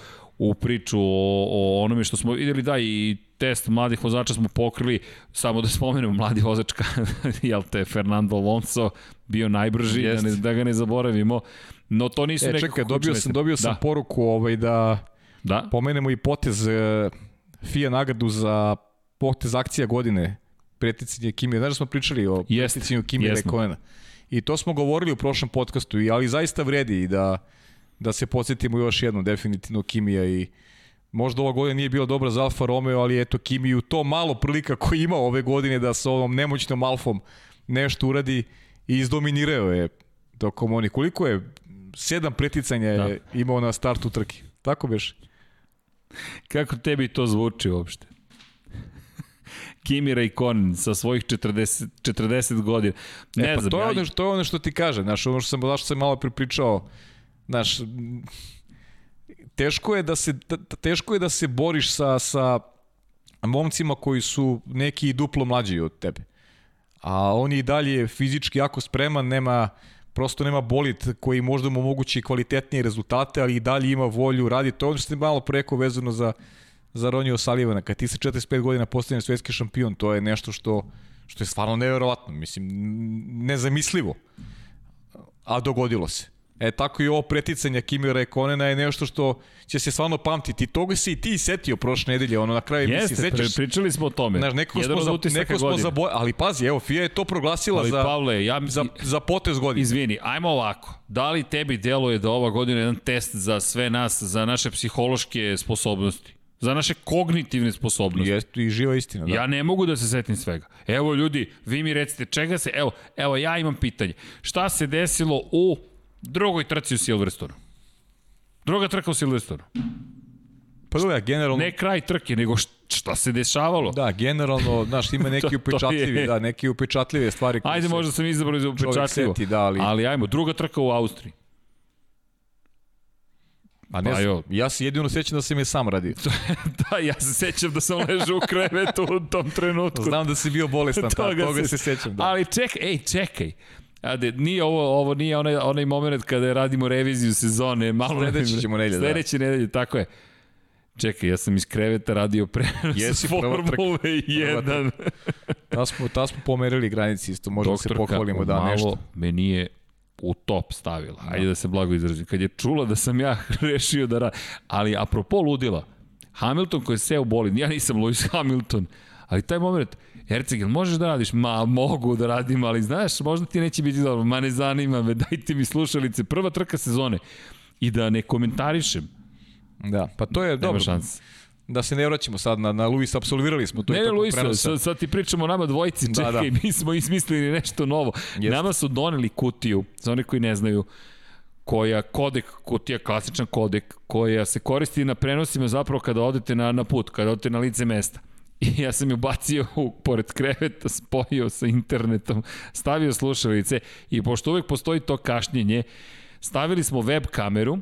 u priču o, o onome što smo videli, da, i test mladih vozača smo pokrili, samo da spomenemo, mladi vozačka, <laughs> jel te, Fernando Alonso bio najbrži, da, ne, da ga ne zaboravimo, no to nisu e, čekaj, dobio sam, dobio sam da. poruku ovaj, da, da? pomenemo i potez e, FIA nagradu za potez akcija godine, preticanje Kimi, znaš da smo pričali o preticanju Kimi Rekonena. I to smo govorili u prošlom podcastu, ali zaista vredi da, da se podsjetimo još jedno, definitivno Kimija i možda ova godina nije bila dobra za Alfa Romeo, ali eto Kimi u to malo prilika koji ima ove godine da sa ovom nemoćnom Alfom nešto uradi i izdominirao je tokom oni. Koliko je? Sedam preticanja da. je imao na startu trke. Tako beš? Kako tebi to zvuči uopšte? <laughs> Kimi Raikkonen sa svojih 40, 40 godina. Ne e, pa znam, to, je ja... ono, to je ono što ti kaže, znaš, ono što sam, zašto sam malo pripričao, znaš, teško je da se, teško je da se boriš sa, sa momcima koji su neki duplo mlađi od tebe. A on je i dalje fizički jako spreman, nema, prosto nema bolit koji možda mu omogući kvalitetnije rezultate, ali i dalje ima volju, radi to ono što je malo preko vezano za, za Ronio Salivana. Kad ti sa 45 godina postaneš svetski šampion, to je nešto što, što je stvarno neverovatno, mislim, nezamislivo. A dogodilo se. E tako i ovo preticanje Kimi Rekonena je nešto što će se stvarno pamtiti. Toga se i ti setio prošle nedelje, ono na kraju Jeste, misli, sećaš. pričali smo o tome. Znaš, neko smo, za, neko smo zaboj, ali pazi, evo, FIA je to proglasila ali, za, Pavle, ja, za, za potez godine. Izvini, ajmo ovako. Da li tebi deluje da ova godina je jedan test za sve nas, za naše psihološke sposobnosti? za naše kognitivne sposobnosti. Jeste i živa istina, da. Ja ne mogu da se setim svega. Evo ljudi, vi mi recite čega se, evo, evo ja imam pitanje. Šta se desilo u drugoj trci u Silverstonu. Druga trka u Silverstonu. Da, generalno... Ne kraj trke, nego šta se dešavalo. Da, generalno, znaš, ima <laughs> neki upečatljivi, je... da, neki upečatljive stvari. Koje Ajde, možda sam izabrao za upečatljivo. Seti, da, ali... ali ajmo, druga trka u Austriji. A ne, pa jo. ja se jedino sećam da sam je sam radio. <laughs> da, ja se sećam da sam ležao u krevetu u tom trenutku. Znam da si bio bolestan, <laughs> toga, toga se, se sećam. Da. Ali čekaj, ej, čekaj. Ade, nije ovo, ovo nije onaj, onaj moment kada radimo reviziju sezone. Malo Sledeće ćemo nedelje, da. Sledeće nedelje, tako je. Čekaj, ja sam iz kreveta radio prenos <laughs> Jesi Formule 1. ta smo, ta smo pomerili granici isto, možemo se pohvalimo da nešto. malo me nije u top stavila. Ajde da. da se blago izrazim. Kad je čula da sam ja <laughs> rešio da radi. Ali apropo ludila, Hamilton koji je seo boli, ja nisam Lewis Hamilton, ali taj moment, Herceg, jel možeš da radiš? Ma, mogu da radim, ali znaš, možda ti neće biti dobro. Ma, ne zanima me, <laughs> dajte mi slušalice. Prva trka sezone. I da ne komentarišem. Da, pa to je Nema dobro. Šans. Da se ne vraćamo sad na, na Luisa, absolvirali smo to. Ne, ne, Luisa, sad, sad ti pričamo o nama dvojici, da, čekaj, da. <laughs> mi smo izmislili nešto novo. Jest. Nama su doneli kutiju, za one koji ne znaju, koja kodek, kutija, klasičan kodek, koja se koristi na prenosima zapravo kada odete na, na put, kada odete na lice mesta. <laughs> I ja sam ju bacio u, pored kreveta, spojio sa internetom, stavio slušalice i pošto uvek postoji to kašnjenje, stavili smo web kameru,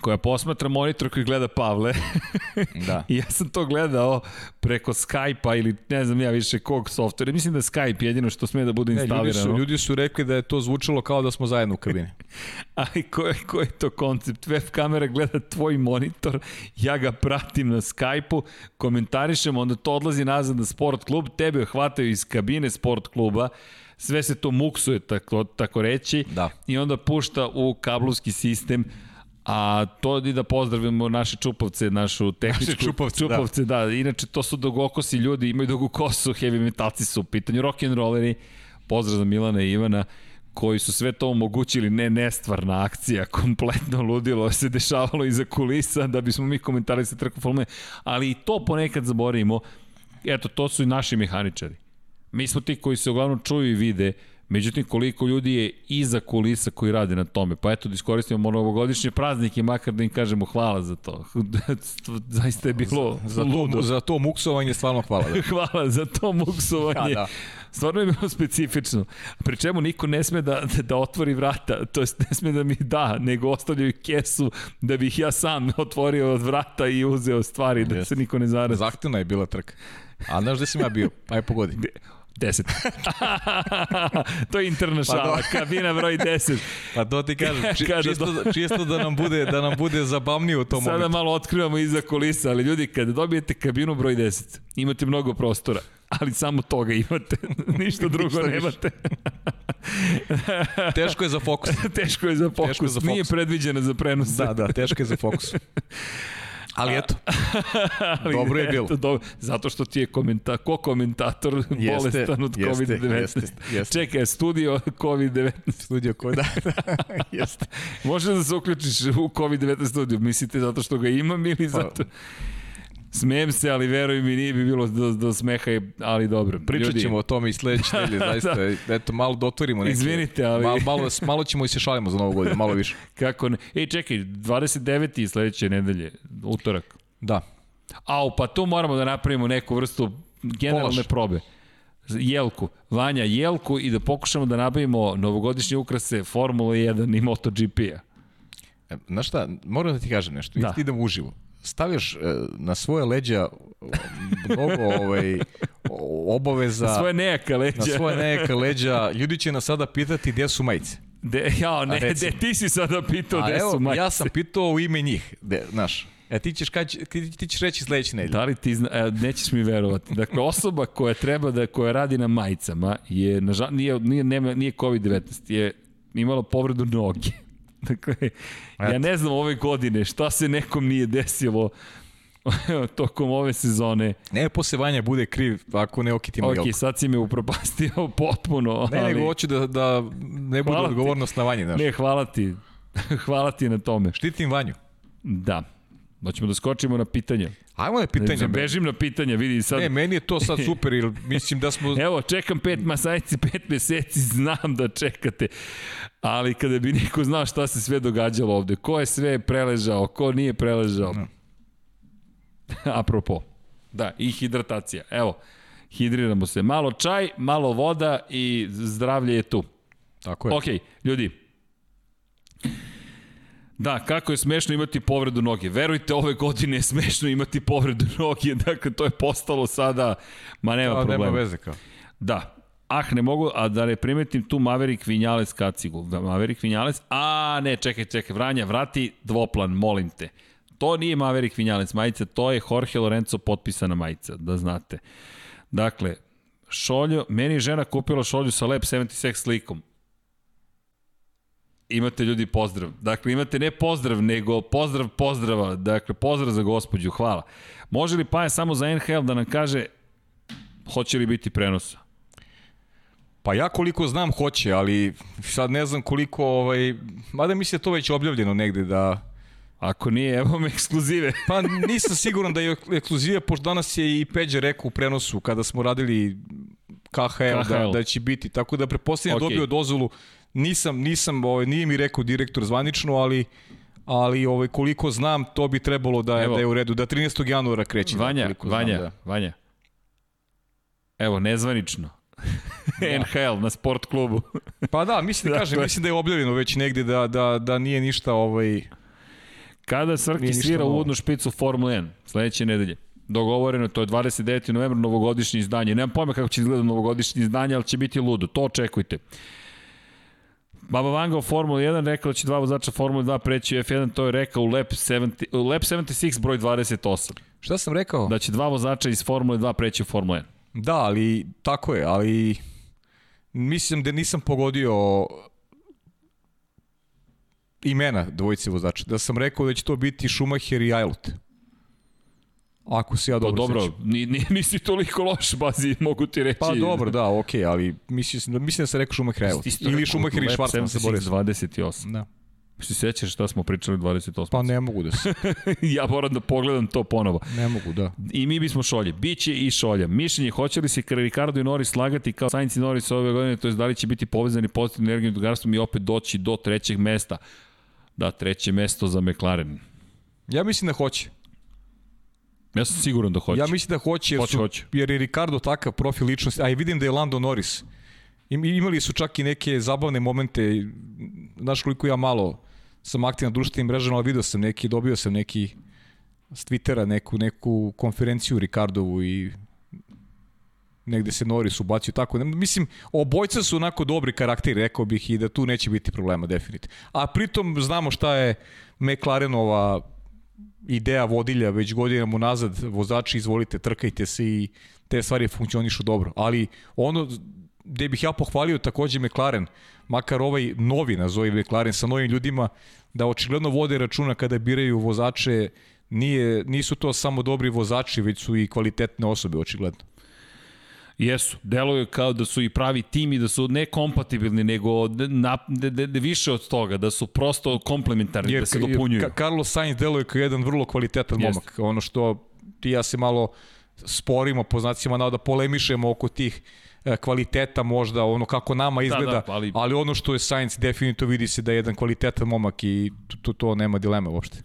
koja posmatra monitor koji gleda Pavle. <laughs> da. I ja sam to gledao preko Skype-a ili ne znam ja više kog softvera. Mislim da je Skype jedino što sme da bude instalirano. Ne, ljudi, su, ljudi su rekli da je to zvučalo kao da smo zajedno u kabini. <laughs> Ali ko je, ko je to koncept? Web kamera gleda tvoj monitor, ja ga pratim na Skype-u, komentarišem, onda to odlazi nazad na sport klub, tebe hvataju iz kabine sport kluba, sve se to muksuje, tako, tako reći, da. i onda pušta u kablovski sistem A to i da pozdravimo naše čupovce, našu tehničku... Naše čupovce, čupovce da. da. Inače, to su dugokosi ljudi, imaju dugu kosu, heavy metalci su u pitanju, rock'n'rolleri. Pozdrav za Milana i Ivana koji su sve to omogućili, ne nestvarna akcija, kompletno ludilo se dešavalo iza kulisa da bismo mi komentali sa trku Formule, ali i to ponekad zaboravimo. Eto, to su i naši mehaničari. Mi smo ti koji se uglavnom čuju i vide, Međutim, koliko ljudi je iza kulisa koji rade na tome. Pa eto, da iskoristimo novogodišnje praznike, makar da im kažemo hvala za to. <laughs> Zaista je bilo za, za ludo. To, za to muksovanje stvarno hvala. Da. <laughs> hvala za to muksovanje. Ja, da. Stvarno je bilo specifično. Pri čemu niko ne sme da, da, da otvori vrata, to jest ne sme da mi da, nego ostavljaju kesu da bih ja sam otvorio od vrata i uzeo stvari, da se niko ne zarazi. Zahtevna je bila trka. A znaš gde sam ja bio? Pa je pogodi. 10. <laughs> to je interna šala, pa <laughs> kabina broj 10. Pa to ti kažem, <laughs> či, čisto, do... čisto da nam bude da nam bude zabavnije u tom Sada momentu. malo otkrivamo iza kulisa, ali ljudi, kada dobijete kabinu broj 10, imate mnogo prostora, ali samo toga imate, ništa drugo Ništa nemate. teško je za fokus. teško je za fokus, teško je za fokus. nije predviđeno za prenos. Da, da, teško je za fokus. Ali eto, <laughs> ali dobro je bilo. Eto, dobro, zato što ti je komenta, ko komentator jeste, bolestan od COVID-19. Jeste, jeste. Čekaj, studio COVID-19. Studio COVID-19, <laughs> jeste. Možeš da se uključiš u COVID-19 studio, mislite zato što ga imam ili pa, zato... Smijem se, ali veruj mi, nije bi bilo do, do smeha, ali dobro. Pričat ćemo o tome i sledeće <laughs> nedelje, zaista. da. Eto, malo dotvorimo neke. Izvinite, ali... Malo, malo, malo ćemo i se šalimo za novu godinu, malo više. <laughs> Kako ne? Ej, čekaj, 29. sledeće nedelje, utorak. Da. Au, pa tu moramo da napravimo neku vrstu generalne Polaš. probe. Jelku, Vanja Jelku i da pokušamo da nabavimo novogodišnje ukrase Formula 1 i MotoGP-a. E, znaš šta, moram da ti kažem nešto, da. idem uživo stavljaš e, na svoje leđa mnogo ovaj, obaveza. Na svoje nejaka leđa. Na svoje nejaka leđa. Ljudi će nas sada pitati gde su majice. De, ja, ne, de, ti si sada pitao gde su majice. Ja sam pitao u ime njih, de, znaš. E ti ćeš, kad, ti ćeš reći sledeće nedelje. Da li ti zna, e, nećeš mi verovati. Dakle, osoba koja treba da, koja radi na majicama je, nažal, nije, nije, nije, nije COVID-19, je imala povredu noge. <laughs> Dakle, ja ne znam ove godine šta se nekom nije desilo <laughs> tokom ove sezone. Ne, posle Vanja bude kriv ako ne okitimo okay, Jelko. sad si me upropastio <laughs> potpuno. Ne, ali... nego hoću da, da ne bude odgovornost na Vanji. Znaš. Ne, hvala ti. hvala ti na tome. Štitim Vanju. Da. Hoćemo da skočimo na pitanje. Ajmo na pitanje. Ne, bežim na pitanje, vidi sad. Ne, meni je to sad <laughs> super, ili mislim da smo... Evo, čekam pet masajci, pet meseci, znam da čekate. Ali kada bi niko znao šta se sve događalo ovde, ko je sve preležao, ko nije preležao. No. <laughs> Apropo. Da, i hidratacija. Evo, hidriramo se. Malo čaj, malo voda i zdravlje je tu. Tako je. Ok, ljudi, Da, kako je smešno imati povredu noge. Verujte, ove godine je smešno imati povredu <laughs> noge, dakle to je postalo sada, ma nema da, problema. Nema veze kao. Da, Ah, ne mogu, a da ne primetim tu Maverick Vinjales kacigu. Maverick Vinjales, a ne, čekaj, čekaj, Vranja, vrati dvoplan, molim te. To nije Maverick Vinjales majica, to je Jorge Lorenzo potpisana majica, da znate. Dakle, šoljo, meni je žena kupila šolju sa Lab 76 slikom imate ljudi pozdrav. Dakle, imate ne pozdrav, nego pozdrav pozdrava. Dakle, pozdrav za gospođu, hvala. Može li Paja samo za NHL da nam kaže hoće li biti prenosa? Pa ja koliko znam hoće, ali sad ne znam koliko, ovaj, mada mi se to već objavljeno negde da... Ako nije, evo me ekskluzive. <laughs> pa nisam siguran da je ekskluzive, pošto danas je i Peđa rekao u prenosu kada smo radili KHL, KHL. Da, da će biti, tako da prepostavljam okay. dobio dozvolu Nisam, nisam, ovaj, nije mi rekao direktor zvanično, ali ali ovaj koliko znam to bi trebalo da je Evo, da je u redu da 13. januara kreće Vanja Vanja znam, da. Vanja Evo nezvanično <laughs> da. NHL na sport klubu pa da mislim <laughs> da kažem dakle. mislim da je objavljeno već negde da da da nije ništa ovaj kada Srki svira uvodnu špicu Formula 1 sledeće nedelje dogovoreno, to je 29. novembar, novogodišnje izdanje. Nemam pojma kako će izgledati novogodišnje izdanje, ali će biti ludo. To očekujte. Baba Vanga u Formula 1 rekao da će dva vozača Formula 2 preći u F1, to je rekao u Lab, 70, u Lab 76 broj 28. Šta sam rekao? Da će dva vozača iz Formule 2 preći u Formula 1. Da, ali tako je, ali mislim da nisam pogodio imena dvojice vozača. Da sam rekao da će to biti Schumacher i Ailot. Ako se ja dobro, pa dobro sećam. Ni, <laughs> nisi toliko loš, bazi, mogu ti reći. Pa dobro, da, okej, okay, ali mislim, mislim da se rekao Schumacher Evo. Ili Schumacher i Schwarzman se bore. 28. Da. Se sećaš šta smo pričali 28. Pa ne mogu da se. <laughs> ja moram da pogledam to ponovo. Ne mogu, da. I mi bismo šolje. Biće i šolja. Mišljenje, hoće li se Ricardo i Norris slagati kao Sainz i Norris ove godine, to je da li će biti povezani pozitivnim energijom drugarstvom i opet doći do trećeg mesta. Da, treće mesto za McLaren. Ja mislim da hoće. Ja sam siguran da hoće. Ja mislim da hoće, jer, hoće, su, hoće. jer je Ricardo takav profil ličnosti, a i vidim da je Lando Norris. Imali su čak i neke zabavne momente, znaš koliko ja malo sam aktivan na društvenim mrežama, ali vidio sam neki, dobio sam neki s Twittera neku, neku konferenciju Ricardovu i negde se Norris ubacio tako. Ne, mislim, obojca su onako dobri karakteri, rekao bih i da tu neće biti problema definitivno. A pritom znamo šta je McLarenova ideja vodilja već godinama unazad, vozači izvolite, trkajte se i te stvari funkcionišu dobro. Ali ono gde bih ja pohvalio takođe McLaren, makar ovaj novi nazovi McLaren sa novim ljudima, da očigledno vode računa kada biraju vozače, nije, nisu to samo dobri vozači, već su i kvalitetne osobe očigledno. Jesu, deluju kao da su i pravi tim i da su ne kompatibilni, nego na, de, de, de, više od toga, da su prosto komplementarni, jer, da se dopunjuju. Ka, Carlos Sainz deluje kao jedan vrlo kvalitetan Jest. momak. Ono što ti ja se malo sporimo, po znacima da polemišemo oko tih e, kvaliteta možda, ono kako nama izgleda, da, da, ali... ali ono što je Sainz definitivno vidi se da je jedan kvalitetan momak i to, to nema dileme uopšte.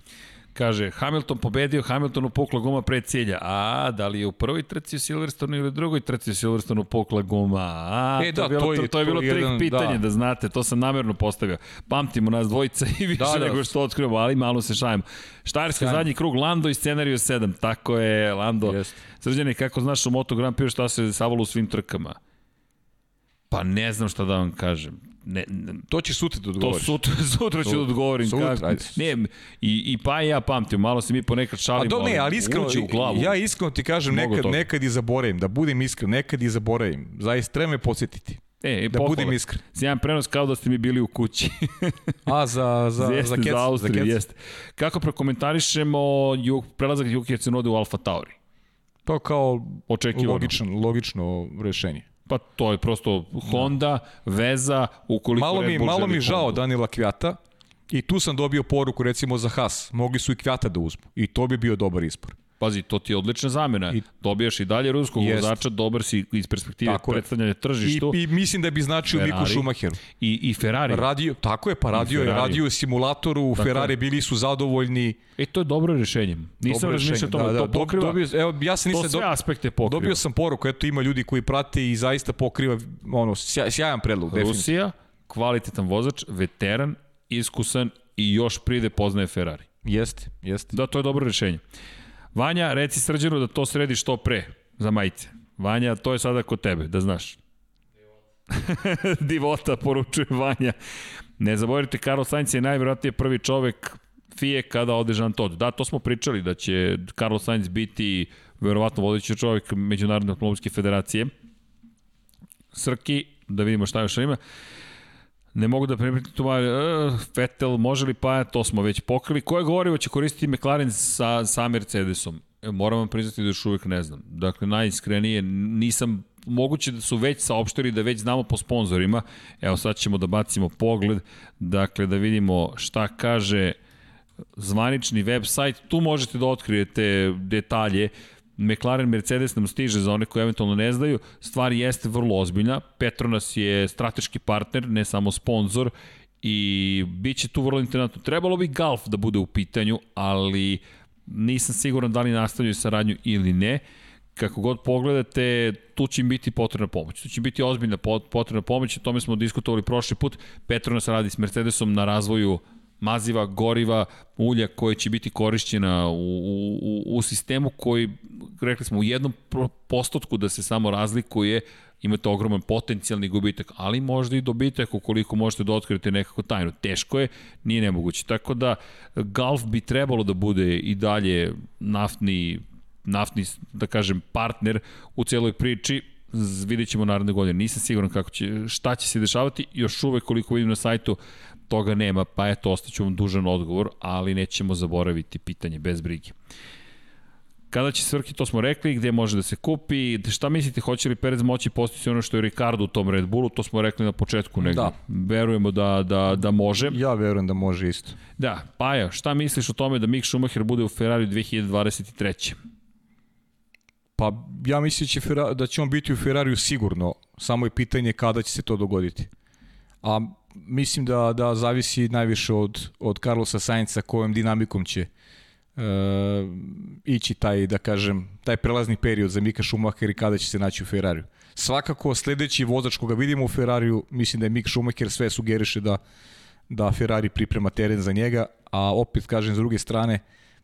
Kaže, Hamilton pobedio, Hamiltonu pukla guma pre cilja. A, da li je u prvoj trci u Silverstonu ili u drugoj trci u Silverstonu pukla guma? A, e, to, da, je bilo, to, je, to je bilo trik jedan, pitanje, da. da znate, to sam namerno postavio. Pamtimo nas dvojica i više da, da. nego što otkrivamo, ali malo se šajemo. Štajerska zadnji krug, Lando i scenariju 7. Tako je, Lando. Jest. Srđane, kako znaš u Moto Grand Prix šta se desavalo u svim trkama? Pa ne znam šta da vam kažem Ne, ne, to će sutra da odgovorim. To sutra, <laughs> sutra ću da odgovorim. Sutra, kako, Ne, i, i pa i ja pamtim, malo se mi ponekad šalimo. A do, ne, ali iskreno, u glavu. ja iskreno ti kažem, nekad, toga. nekad i zaboravim, da budem iskren, nekad i zaboravim. Zaista treba me podsjetiti. E, da pohvala. budem iskren. Sjajan prenos kao da ste mi bili u kući. <laughs> A, za, za, jeste, za, kec, za Austriju, za jeste. Kako prokomentarišemo juk, prelazak Juki Tsunoda u Alfa Tauri? To kao Očekivano. logično, logično rešenje. Pa to je prosto Honda, veza, ukoliko malo mi, malo mi žao Danila Kvjata i tu sam dobio poruku recimo za Haas. Mogli su i Kvjata da uzmu i to bi bio dobar izbor. Pazi, to ti je odlična zamena. I, Dobijaš i dalje ruskog jest. vozača, dobar si iz perspektive tako predstavljanja tržištu. I, I mislim da bi značio Ferrari. Miku Schumacheru. I, I Ferrari. Radio, tako je, pa radio je, radio simulatoru, u Ferrari bili su zadovoljni. E, to je dobro rešenje. Nisam razmišljao tome, da, da, to pokriva. Dobio, evo, ja sam nisam, to sve do, aspekte pokriva. Dobio sam poruku, eto ima ljudi koji prate i zaista pokriva ono, sjaj, sjajan predlog. Rusija, kvalitetan vozač, veteran, iskusan i još pride poznaje Ferrari. Jeste, jeste. Da, to je dobro rešenje. Vanja, reci srđanu da to sredi što pre za majice. Vanja, to je sada kod tebe, da znaš. <laughs> Divota. Poručuje Vanja. Ne zaboravite, Carlos Sainz je najvjerojatnije prvi čovek FIE kada ode Jean Todt. Da, to smo pričali, da će Carlos Sainz biti verovatno vodeći čovek Međunarodne automobilske federacije. Srki, da vidimo šta još ima. Ne mogu da primetim tu uh, Vettel, može li pa, to smo već pokrili. Koje gorivo će koristiti McLaren sa, sa Mercedesom? E, moram vam priznati da još uvijek ne znam. Dakle, najiskrenije, nisam moguće da su već saopštili da već znamo po sponzorima. Evo sad ćemo da bacimo pogled, dakle da vidimo šta kaže zvanični web sajt. Tu možete da otkrijete detalje. McLaren Mercedes nam stiže za one koji eventualno ne znaju, stvar jeste vrlo ozbiljna. Petronas je strateški partner, ne samo sponsor i bit će tu vrlo interesantno. Trebalo bi Golf da bude u pitanju, ali nisam siguran da li nastavljaju saradnju ili ne. Kako god pogledate, tu će im biti potrebna pomoć. Tu će biti ozbiljna potrebna pomoć, o tome smo diskutovali prošli put. Petronas radi s Mercedesom na razvoju maziva, goriva, ulja koje će biti korišćena u, u, u sistemu koji, rekli smo, u jednom postotku da se samo razlikuje, imate ogroman potencijalni gubitak, ali možda i dobitak ukoliko možete da otkrijete nekako tajnu. Teško je, nije nemoguće. Tako da Golf bi trebalo da bude i dalje naftni naftni, da kažem, partner u celoj priči, vidjet ćemo naredne godine. Nisam siguran kako će, šta će se dešavati, još uvek koliko vidim na sajtu, toga nema, pa eto, ostaću vam dužan odgovor, ali nećemo zaboraviti pitanje bez brige. Kada će Svrki, to smo rekli, gde može da se kupi, šta mislite, hoće li Perez moći postići ono što je Ricardo u tom Red Bullu, to smo rekli na početku negde. Da. Verujemo da, da, da može. Ja verujem da može isto. Da, Paja, šta misliš o tome da Mick Schumacher bude u Ferrari 2023. Pa ja mislim će, da će on biti u Ferrariju sigurno, samo je pitanje kada će se to dogoditi. A mislim da, da zavisi najviše od, od Carlosa Sainca kojom dinamikom će uh, ići taj, da kažem, taj prelazni period za Mika Schumacher i kada će se naći u Ferrariju. Svakako, sledeći vozač koga vidimo u Ferrariju, mislim da je Mik Schumacher sve sugeriše da, da Ferrari priprema teren za njega, a opet, kažem, s druge strane,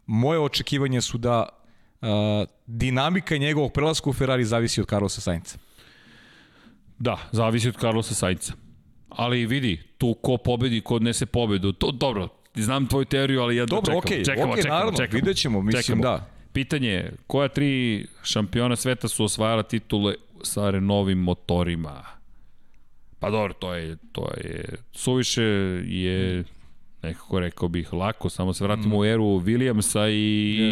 moje očekivanje su da uh, dinamika njegovog prelaska u Ferrari zavisi od Carlosa Sainca. Da, zavisi od Carlosa Sainca. Ali vidi, tu ko pobedi, ko odnese pobedu, to dobro, znam tvoju teoriju, ali ja Dobro, čekam, okej, čekamo, okej, čekamo, naravno, čekamo. vidjet ćemo, mislim, Čekamo. da. Pitanje je, koja tri šampiona sveta su osvajala titule sa Renovim motorima? Pa dobro, to je, to je, suviše je, nekako rekao bih, lako, samo se vratimo u eru Williamsa i,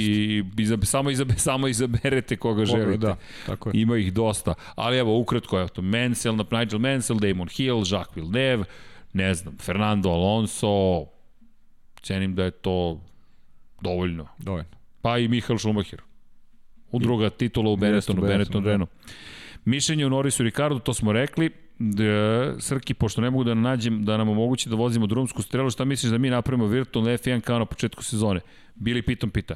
i izab, samo, izab, <laughs> samo izaberete koga Koga, želite. da, tako je. Ima ih dosta. Ali evo, ukratko, evo to, Mansell, Nigel Mansell, Damon Hill, Jacques Villeneuve, ne znam, Fernando Alonso, cenim da je to dovoljno. Dovoljno. Pa i Michael Schumacher. U druga titula u Benettonu, Benetton, Benetton da. Renault. Mišljenje o Norrisu i Ricardo, to smo rekli. D, Srki, pošto ne mogu da nađem, da nam omogući da vozimo drumsku strelu, šta misliš da mi napravimo virtualno F1 kao na početku sezone? Bili pitom pita.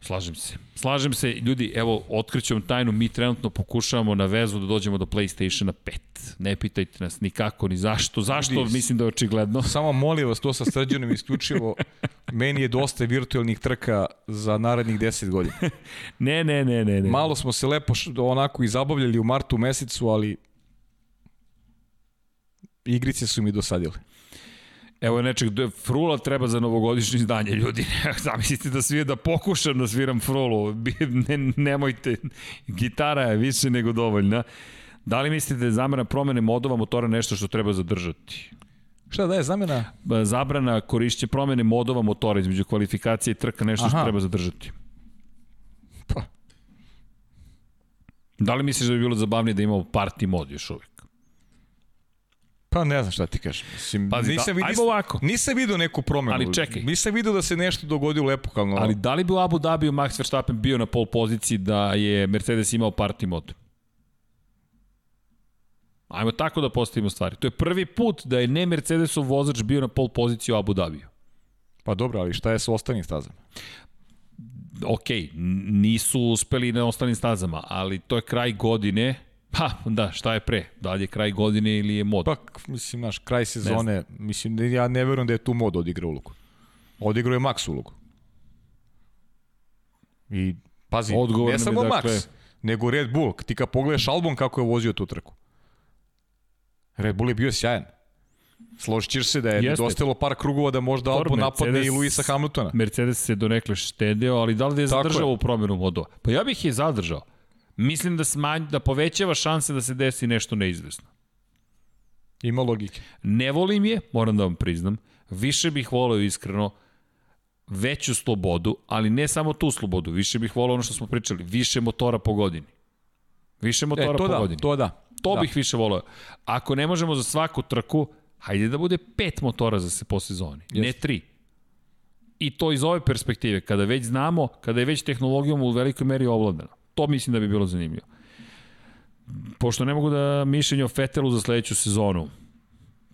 Slažem se. Slažem se, ljudi, evo, otkriću vam tajnu, mi trenutno pokušavamo na vezu da dođemo do PlayStationa 5. Ne pitajte nas ni kako, ni zašto. Zašto? Vidi, Mislim da je očigledno. Samo molim vas to sa srđanom isključivo. Meni je dosta virtualnih trka za narednih 10 godina. <laughs> Ne, ne, ne, ne. ne. Malo smo se lepo onako i zabavljali u martu mesecu, ali igrice su mi dosadile. Evo nečeg, frula treba za novogodišnje izdanje, ljudi. <laughs> Zamislite da svi da pokušam da sviram frulu. Ne, nemojte, gitara je više nego dovoljna. Da li mislite da je zamena promene modova motora nešto što treba zadržati? Šta da je zamena? Zabrana korišće promene modova motora između kvalifikacije i trka nešto što Aha. treba zadržati. Pa, Da li misliš da bi bilo zabavnije da imamo party mod još uvijek? Pa ne znam šta ti kažem. Mislim, Pazi, nisam, da- vid- ajmo ovako. nisam vidio neku promenu. Ali čekaj. Nisam vidio da se nešto dogodilo epohalno. Ali da li bi u Abu Dhabiju Max Verstappen bio na pol poziciji da je Mercedes imao party mod? Ajmo tako da postavimo stvari. To je prvi put da je ne Mercedesov vozač bio na pol poziciji u Abu Dhabiju. Pa dobro, ali šta je sa ostalim stazama? Ok, nisu uspeli na ostalim stazama, ali to je kraj godine. Pa, da, šta je pre? Da li je kraj godine ili je mod? Pa, mislim, naš, kraj sezone, mislim, ne- ja ne verujem da je tu mod odigrao ulogu. Odigrao je Max ulogu. I, pazi, Odgovor ne samo dakle- Max, nego Red Bull. Ti kad pogledaš album kako je vozio tu trku. Red Bull je bio sjajan. Složit ćeš se da je Jeste. nedostajalo par krugova da možda Dobro, Albon napadne i Mercedes- Luisa Hamiltona. Mercedes se donekle štedeo, ali da li da je zadržao je. u promjenu modova? Pa ja bih je zadržao. Mislim da, smanj, da povećava šanse da se desi nešto neizvesno. Ima logike. Ne volim je, moram da vam priznam. Više bih voleo iskreno veću slobodu, ali ne samo tu slobodu. Više bih voleo ono što smo pričali. Više motora po godini. Više motora E, to po da, godini. to da. To da. bih više voleo. Ako ne možemo za svaku trku, hajde da bude pet motora za se po sezoni, ne Jeste. tri. I to iz ove perspektive, kada već znamo, kada je već tehnologijom u velikoj meri ovladana. To mislim da bi bilo zanimljivo. Pošto ne mogu da mišljenje o Fetelu za sledeću sezonu,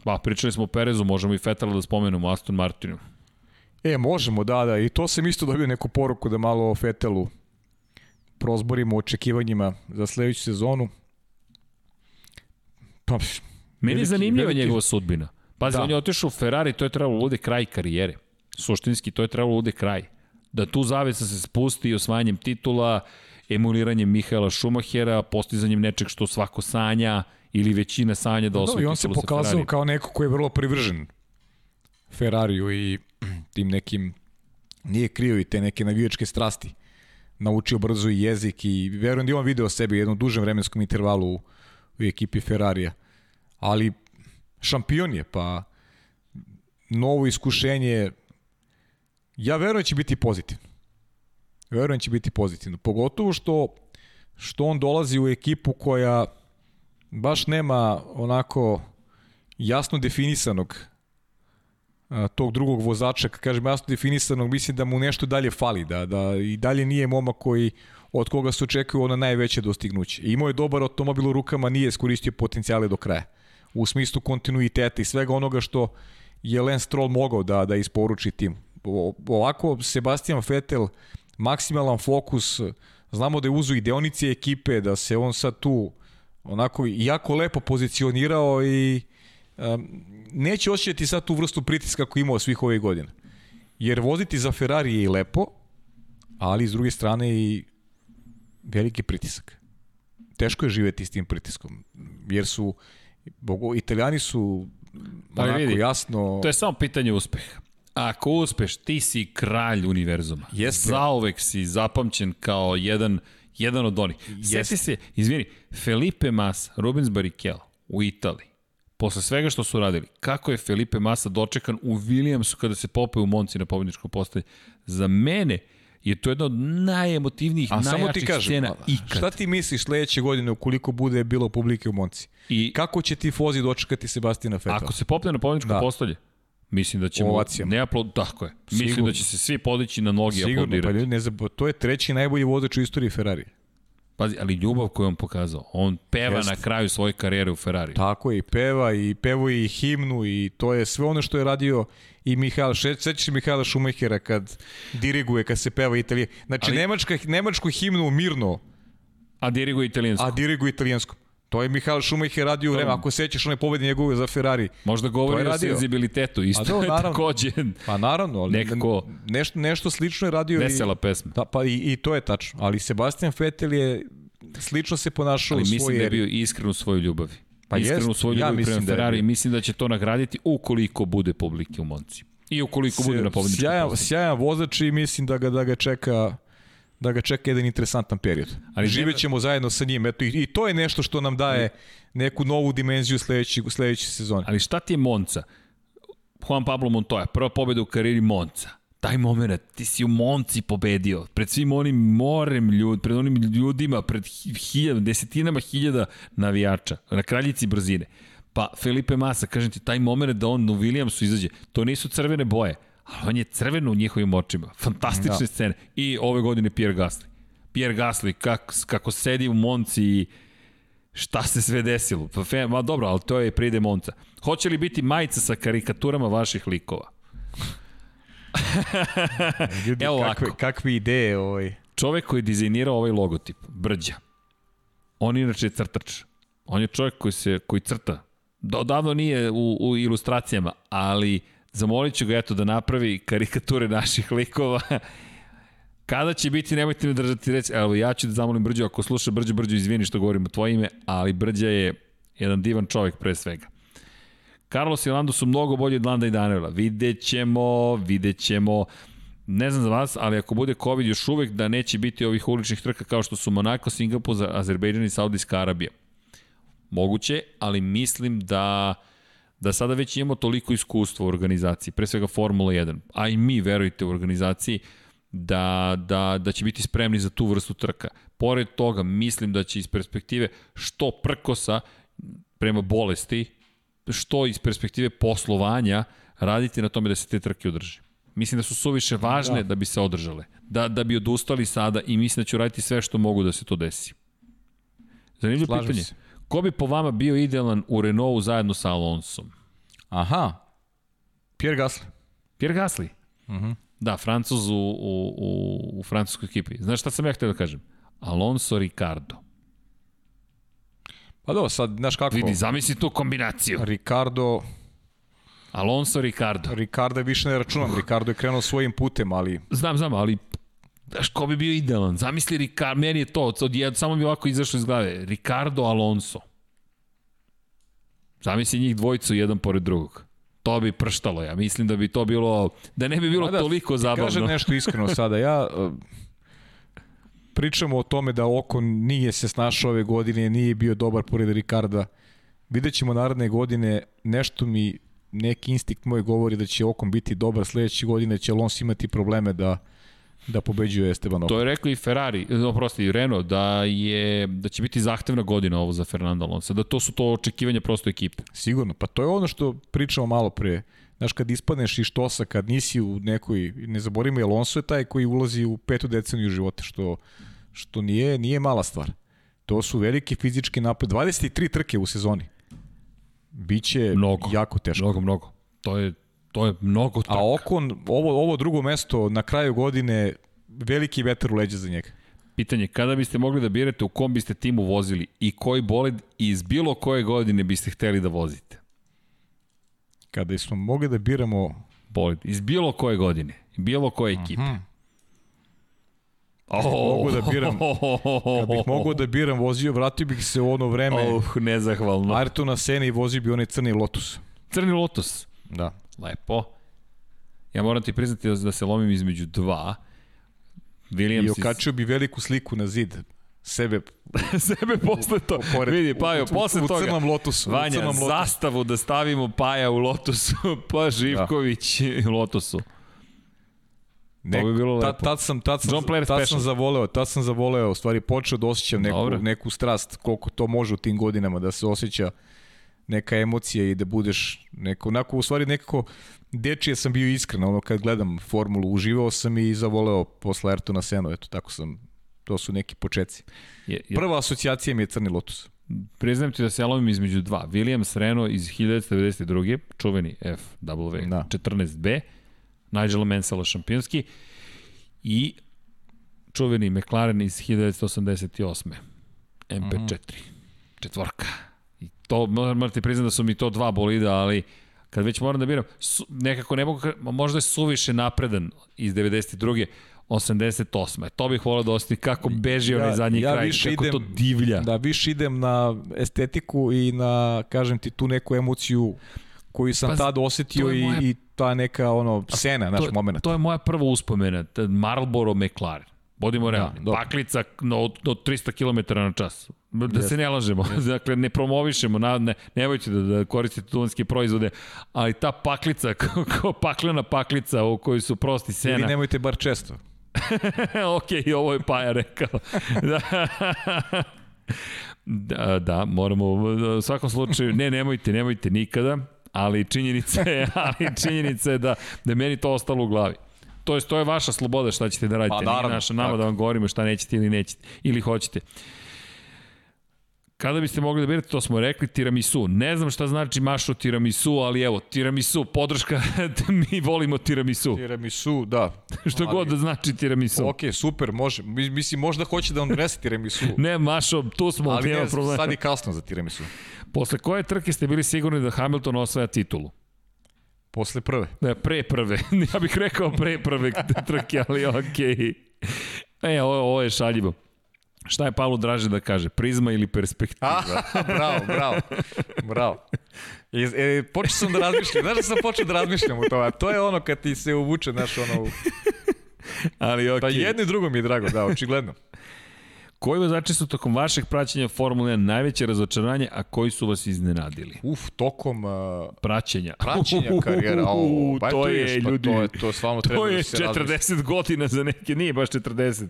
pa pričali smo o Perezu, možemo i Fetela da spomenemo, Aston Martinu. E, možemo, da, da. I to sam isto dobio neku poruku da malo o Fetelu prozborimo očekivanjima za sledeću sezonu. Pa, Meni je zanimljiva veliki- njegova sudbina. Pazi, Da. on je otišao u Ferrari, to je trebalo da bude kraj karijere. Suštinski, to je trebalo da bude kraj. Da tu zavesa se spusti osvajanjem titula, emuliranjem Mihaela Šumahera, postizanjem nečeg što svako sanja ili većina sanja da Da, osvoji i on se pokazao kao neko ko je vrlo privržen Ferrariju i <clears throat> tim nekim nije krio i te neke navijačke strasti. Naučio brzo i jezik i verujem da je on video sebi u jednom dužem vremenskom intervalu u, u ekipi Ferrarija. Ali šampion je, pa novo iskušenje ja verujem da će biti pozitivno. Verujem da će biti pozitivno. Pogotovo što, što on dolazi u ekipu koja baš nema onako jasno definisanog a, tog drugog vozača, kažem jasno definisanog, mislim da mu nešto dalje fali, da, da i dalje nije momak koji od koga se očekuje ono najveće dostignuće. Imao je dobar automobil u rukama, nije iskoristio potencijale do kraja. U smislu kontinuiteta i svega onoga što je Lance Stroll mogao da, da isporuči tim. Ovako, Sebastian Vettel, maksimalan fokus, znamo da je uzu i deonice ekipe, da se on sad tu onako jako lepo pozicionirao i um, neće osjećati sad tu vrstu pritiska koju imao svih ovih godina. Jer voziti za Ferrari je i lepo, ali s druge strane i veliki pritisak. teško je živeti s tim pritiskom, jer su, bogo, italijani su onako vidi, jasno... To je samo pitanje uspeha. Ako uspeš, ti si kralj univerzuma. Jeste. Zauvek si zapamćen kao jedan, jedan od onih. Sjeti se, izvini, Felipe Massa, Rubens Barrichello u Italiji, posle svega što su radili, kako je Felipe Massa dočekan u Williamsu kada se popeo u Monci na pobedničkom postoji. Za mene je to jedna od najemotivnijih, A samo ti najjačih kažem, scena ikad. šta ti misliš sledeće godine ukoliko bude bilo publike u Monci? I Kako će ti Fozi dočekati Sebastina Fetela? Ako se popne na pobedničko Da. da. postolje, mislim da ćemo... Ovacijama. Ne aplo, tako je. Mislim Sigurno. da će se svi podići na noge Sigurno, pa aplaudirati. ljudi, ne zab... to je treći najbolji vozač u istoriji Ferrari. Pazi, ali ljubav koju on pokazao. On peva Jeste. na kraju svoje karijere u Ferrari. Tako je, i peva, i pevo i himnu, i to je sve ono što je radio i Mihajl, sećaš se Mihajla Šumahera kad diriguje, kad se peva Italije. Znači, Ali- nemačka, nemačku himnu mirno, A diriguje italijansko. a diriguje italijanskom. To je Mihajl Šumacher radio u vreme. Ako sećaš one pobede njegove za Ferrari. Možda govori je o senzibilitetu. Isto do, je naravno. takođe Pa naravno, ali Nekako- nešto, nešto slično je radio vesela i, pesma. da, pa i, i to je tačno. Ali Sebastian Vettel je slično se ponašao Ali u mislim svojoj da je bio iskren u svojoj ljubavi. Pa iskren jest, u svojoj ja ljubavi mislim prema da je Ferrari i bio. mislim da će to nagraditi ukoliko bude publike u Monci. I ukoliko bude na pobedničkom sjajan, sjajan vozač i mislim da ga, da ga čeka da ga čeka jedan interesantan period. Ali Ali nema- Živet ćemo zajedno sa njim. Eto, i, I to je nešto što nam daje neku novu dimenziju sledeće, sledeće sezone. Ali šta ti je Monca? Juan Pablo Montoya, prva pobjeda u karijeri Monca. Taj moment, ti si u Monci pobedio, pred svim onim morem ljudi, pred onim ljudima, pred hi- hiljada, desetinama hiljada navijača, na kraljici brzine. Pa Felipe Massa, kažem ti, taj moment da on u Williamsu izađe, to nisu crvene boje, ali on je crveno u njihovim očima. Fantastične Da. scene. I ove godine Pierre Gasly. Pierre Gasly, kako, kako sedi u Monci i šta se sve desilo. Pa, fe, ma dobro, ali to je pride Monca. Hoće li biti majica sa karikaturama vaših likova? <laughs> Ljudi, Evo ovako. kakve, kakve ideje ovaj. Čovek koji je dizajnirao ovaj logotip, Brđa, on inače je crtač. On je čovjek koji, se, koji crta. Da, odavno nije u, u ilustracijama, ali zamolit ću ga eto da napravi karikature naših likova. Kada će biti, nemojte mi držati reći, evo ja ću da zamolim Brđu, ako sluša Brđu, Brđu, izvini što govorim o tvoje ime, ali Brđa je jedan divan čovjek pre svega. Carlos i Lando su mnogo bolji od Landa i Daniela. Vidjet ćemo, vidjet ćemo. Ne znam za vas, ali ako bude COVID još uvek da neće biti ovih uličnih trka kao što su Monako, Singapur, Azerbejdžan i Saudijska Arabija. Moguće, ali mislim da da sada već imamo toliko iskustva u organizaciji, pre svega Formula 1, a i mi, verujte, u organizaciji, da, da, da će biti spremni za tu vrstu trka. Pored toga, mislim da će iz perspektive što prkosa prema bolesti, što iz perspektive poslovanja raditi na tome da se te trke održe. Mislim da su suviše važne da, Da. da bi se održale. Da, da bi odustali sada i mislim da ću raditi sve što mogu da se to desi. Zanimljivo Slažem pitanje. se. Ko bi po vama bio idealan u Renaultu zajedno sa Alonsom? Aha. Pierre Gasly. Pierre Gasly. Uh -huh. Da, Francuz u, u, u, u francuskoj ekipi. Znaš šta sam ja htio da kažem? Alonso Ricardo. Pa dobro, sad, znaš kako? Vidi, zamisli tu kombinaciju. Ricardo, Alonso Ricardo. Ricardo više ne računam. Ricardo je krenuo svojim putem, ali Znam, znam, ali Znaš, ko bi bio idealan? Zamisli Ricardo, meni je to, od jed, samo mi ovako izašlo iz glave. Ricardo Alonso. Zamisli njih dvojicu jedan pored drugog. To bi prštalo, ja mislim da bi to bilo, da ne bi bilo Ma da, toliko zabavno. Kažem nešto iskreno <laughs> sada. Ja uh, pričamo o tome da Okon nije se snašao ove godine, nije bio dobar pored Ricarda. Vidjet ćemo naredne godine, nešto mi neki instinkt moj govori da će Okon biti dobar, sledeće godine će Alonso imati probleme da da pobeđuje Esteban Okon. To je rekao i Ferrari, e, oprosti, i Renault, da, je, da će biti zahtevna godina ovo za Fernando Alonso, da to su to očekivanja prosto ekipe. Sigurno, pa to je ono što pričamo malo pre. Znaš, kad ispadneš iz štosa, kad nisi u nekoj, ne zaboravimo, Alonso je taj koji ulazi u petu deceniju života, što, što nije, nije mala stvar. To su veliki fizički napad. 23 trke u sezoni. Biće Mnogo. jako teško. Mnogo, mnogo. To je, to je mnogo trka. A Okon, ovo, ovo drugo mesto na kraju godine, veliki vetar u leđa za njega. Pitanje, kada biste mogli da birate u kom biste timu vozili i koji bolid iz bilo koje godine biste hteli da vozite? Kada smo mogli da biramo Bolid, iz bilo koje godine, bilo koje ekipe. Mhm. Oh, mogu da biram, kad bih mogao da biram vozio, vratio bih se u ono vreme Oh, nezahvalno. Ayrtona Sene i vozio bi onaj crni Lotus. Crni Lotus. Da. Lepo. Ja moram ti priznati da se lomim između dva. Williams I okačio bi veliku sliku na zid sebe <laughs> sebe posle to. <laughs> Pored, Vidi, Pajo, posle u, toga. U crnom lotusu. Vanja, u crnom lotusu. zastavu da stavimo Paja u lotusu, <laughs> pa Živković da. u lotusu. Nek, to bi bilo lepo. Tad, tad sam, tad sam, tad special. sam zavoleo, tad sam zavoleo, u stvari počeo da osjećam neku, Dobre. neku strast, koliko to može u tim godinama, da se osjeća neka emocija i da budeš neko, onako, u stvari nekako, dečije sam bio iskren, ono kad gledam formulu, uživao sam i zavoleo posle Ayrtona Seno, eto, tako sam, to su neki početci. Je, je, Prva asocijacija mi je Crni Lotus. Priznajem ti da se ja lovim između dva. Williams Renault iz 1992. čuveni FW da. 14B, Nigel Mansell šampionski i čuveni McLaren iz 1988. MP4. Četvorka. To, moram ti priznam da su mi to dva bolida, ali kad već moram da biram, su, nekako ne mogu, možda je suviše napredan iz 92. 88. To bih volao da ostavi kako beži onaj ja, zadnji ja kraj, kako idem, to divlja. Da, više idem na estetiku i na, kažem ti, tu neku emociju koju sam pa, tada osetio i, moja... i ta neka ono scena, naš moment. To je moja prva uspomena, Marlboro McLaren. Bodimo da, realni. Da, Paklica no, do 300 km na čas. Da yes. se ne lažemo. Yes. <laughs> dakle, ne promovišemo. Na, ne, nemojte da, da koristite duvanske proizvode. Ali ta paklica, <laughs> kao paklena paklica u kojoj su prosti sena. Ili nemojte bar često. <laughs> ok, ovo je Paja rekao. da. da, da, moramo u svakom slučaju, ne, nemojte, nemojte nikada, ali činjenica je, ali činjenica je da, da je meni to ostalo u glavi. To je, to je vaša sloboda šta ćete da radite, pa, naravno, nije naša nama tako. da vam govorimo šta nećete ili nećete, ili hoćete. Kada biste mogli da birate, to smo rekli, tiramisu. Ne znam šta znači mašo tiramisu, ali evo, tiramisu, podrška, <laughs> mi volimo tiramisu. Tiramisu, da. <laughs> što ali, god da znači tiramisu. Ok, super, može. Mislim, možda hoće da vam donese tiramisu. <laughs> ne, mašo, tu smo, ali nema ne, problema. sad je kasno za tiramisu. Posle koje trke ste bili sigurni da Hamilton osvaja titulu? Posle prve. Ne, pre prve. <laughs> ja bih rekao pre prve trke, ali okej. Okay. E, ovo, ovo je šaljivo. Šta je Pavlu draže da kaže? Prizma ili perspektiva? A, <laughs> bravo, bravo. Bravo. I, e, počeo sam da razmišljam. Znaš da sam počeo da razmišljam u to? to je ono kad ti se uvuče, znaš, ono... <laughs> Ali okej. Okay. Pa jedno i drugo mi je drago, da, očigledno. Koji vozači su tokom vašeg praćenja Formule 1 najveće razočaranje, a koji su vas iznenadili? Uf, tokom... Uh, praćenja. Praćenja karijera. <laughs> O, ba, to, je, ljudi, to je, to stvarno treba to je da se 40 razmišlja. godina za neke, nije baš 40.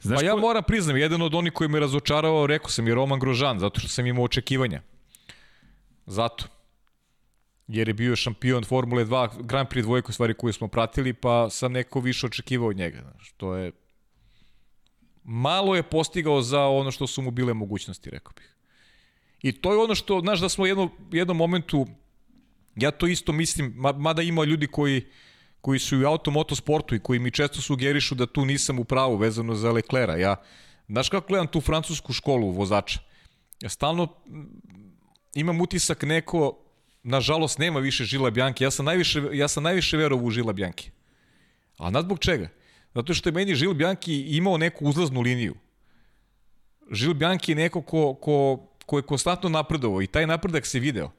Znaš pa ja ko... moram priznam, jedan od onih koji me razočarao, rekao sam je Roman Grožan, zato što sam imao očekivanja. Zato. Jer je bio šampion Formule 2, Grand Prix dvojku stvari koje smo pratili, pa sam neko više očekivao od njega. Znaš, to je... Malo je postigao za ono što su mu bile mogućnosti, rekao bih. I to je ono što, znaš, da smo u jednom, jednom momentu, ja to isto mislim, mada ima ljudi koji koji su i u automotosportu i koji mi često sugerišu da tu nisam u pravu vezano za Leclera. Ja, znaš kako gledam tu francusku školu vozača? Ja stalno imam utisak neko, nažalost nema više Žila Bjanke, ja sam najviše, ja sam najviše verovao u Žila Bjanke. A nad zbog čega? Zato što je meni Žil Bjanki imao neku uzlaznu liniju. Žil Bjanki je neko ko, ko, ko je konstantno napredovao i taj napredak se video.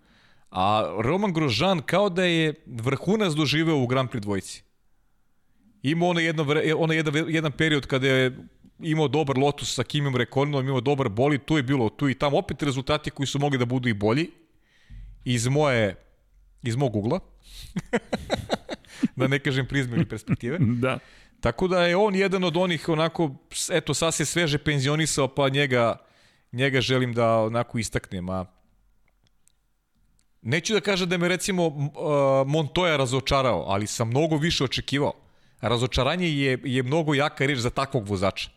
A Roman Grožan kao da je vrhunac doživeo u Grand Prix dvojici. Imao ono, jedno, ono jedan, jedan period kada je imao dobar Lotus sa Kimom Rekoninom, imao dobar boli, tu je bilo tu i tamo opet rezultati koji su mogli da budu i bolji iz moje iz mog ugla. <laughs> da ne kažem prizme ili perspektive. da. Tako da je on jedan od onih onako, eto, sad se sveže penzionisao, pa njega, njega želim da onako istaknem. A Neću da kažem da me recimo uh, Montoya razočarao, ali sam mnogo više očekivao. Razočaranje je, je mnogo jaka reč za takvog vozača.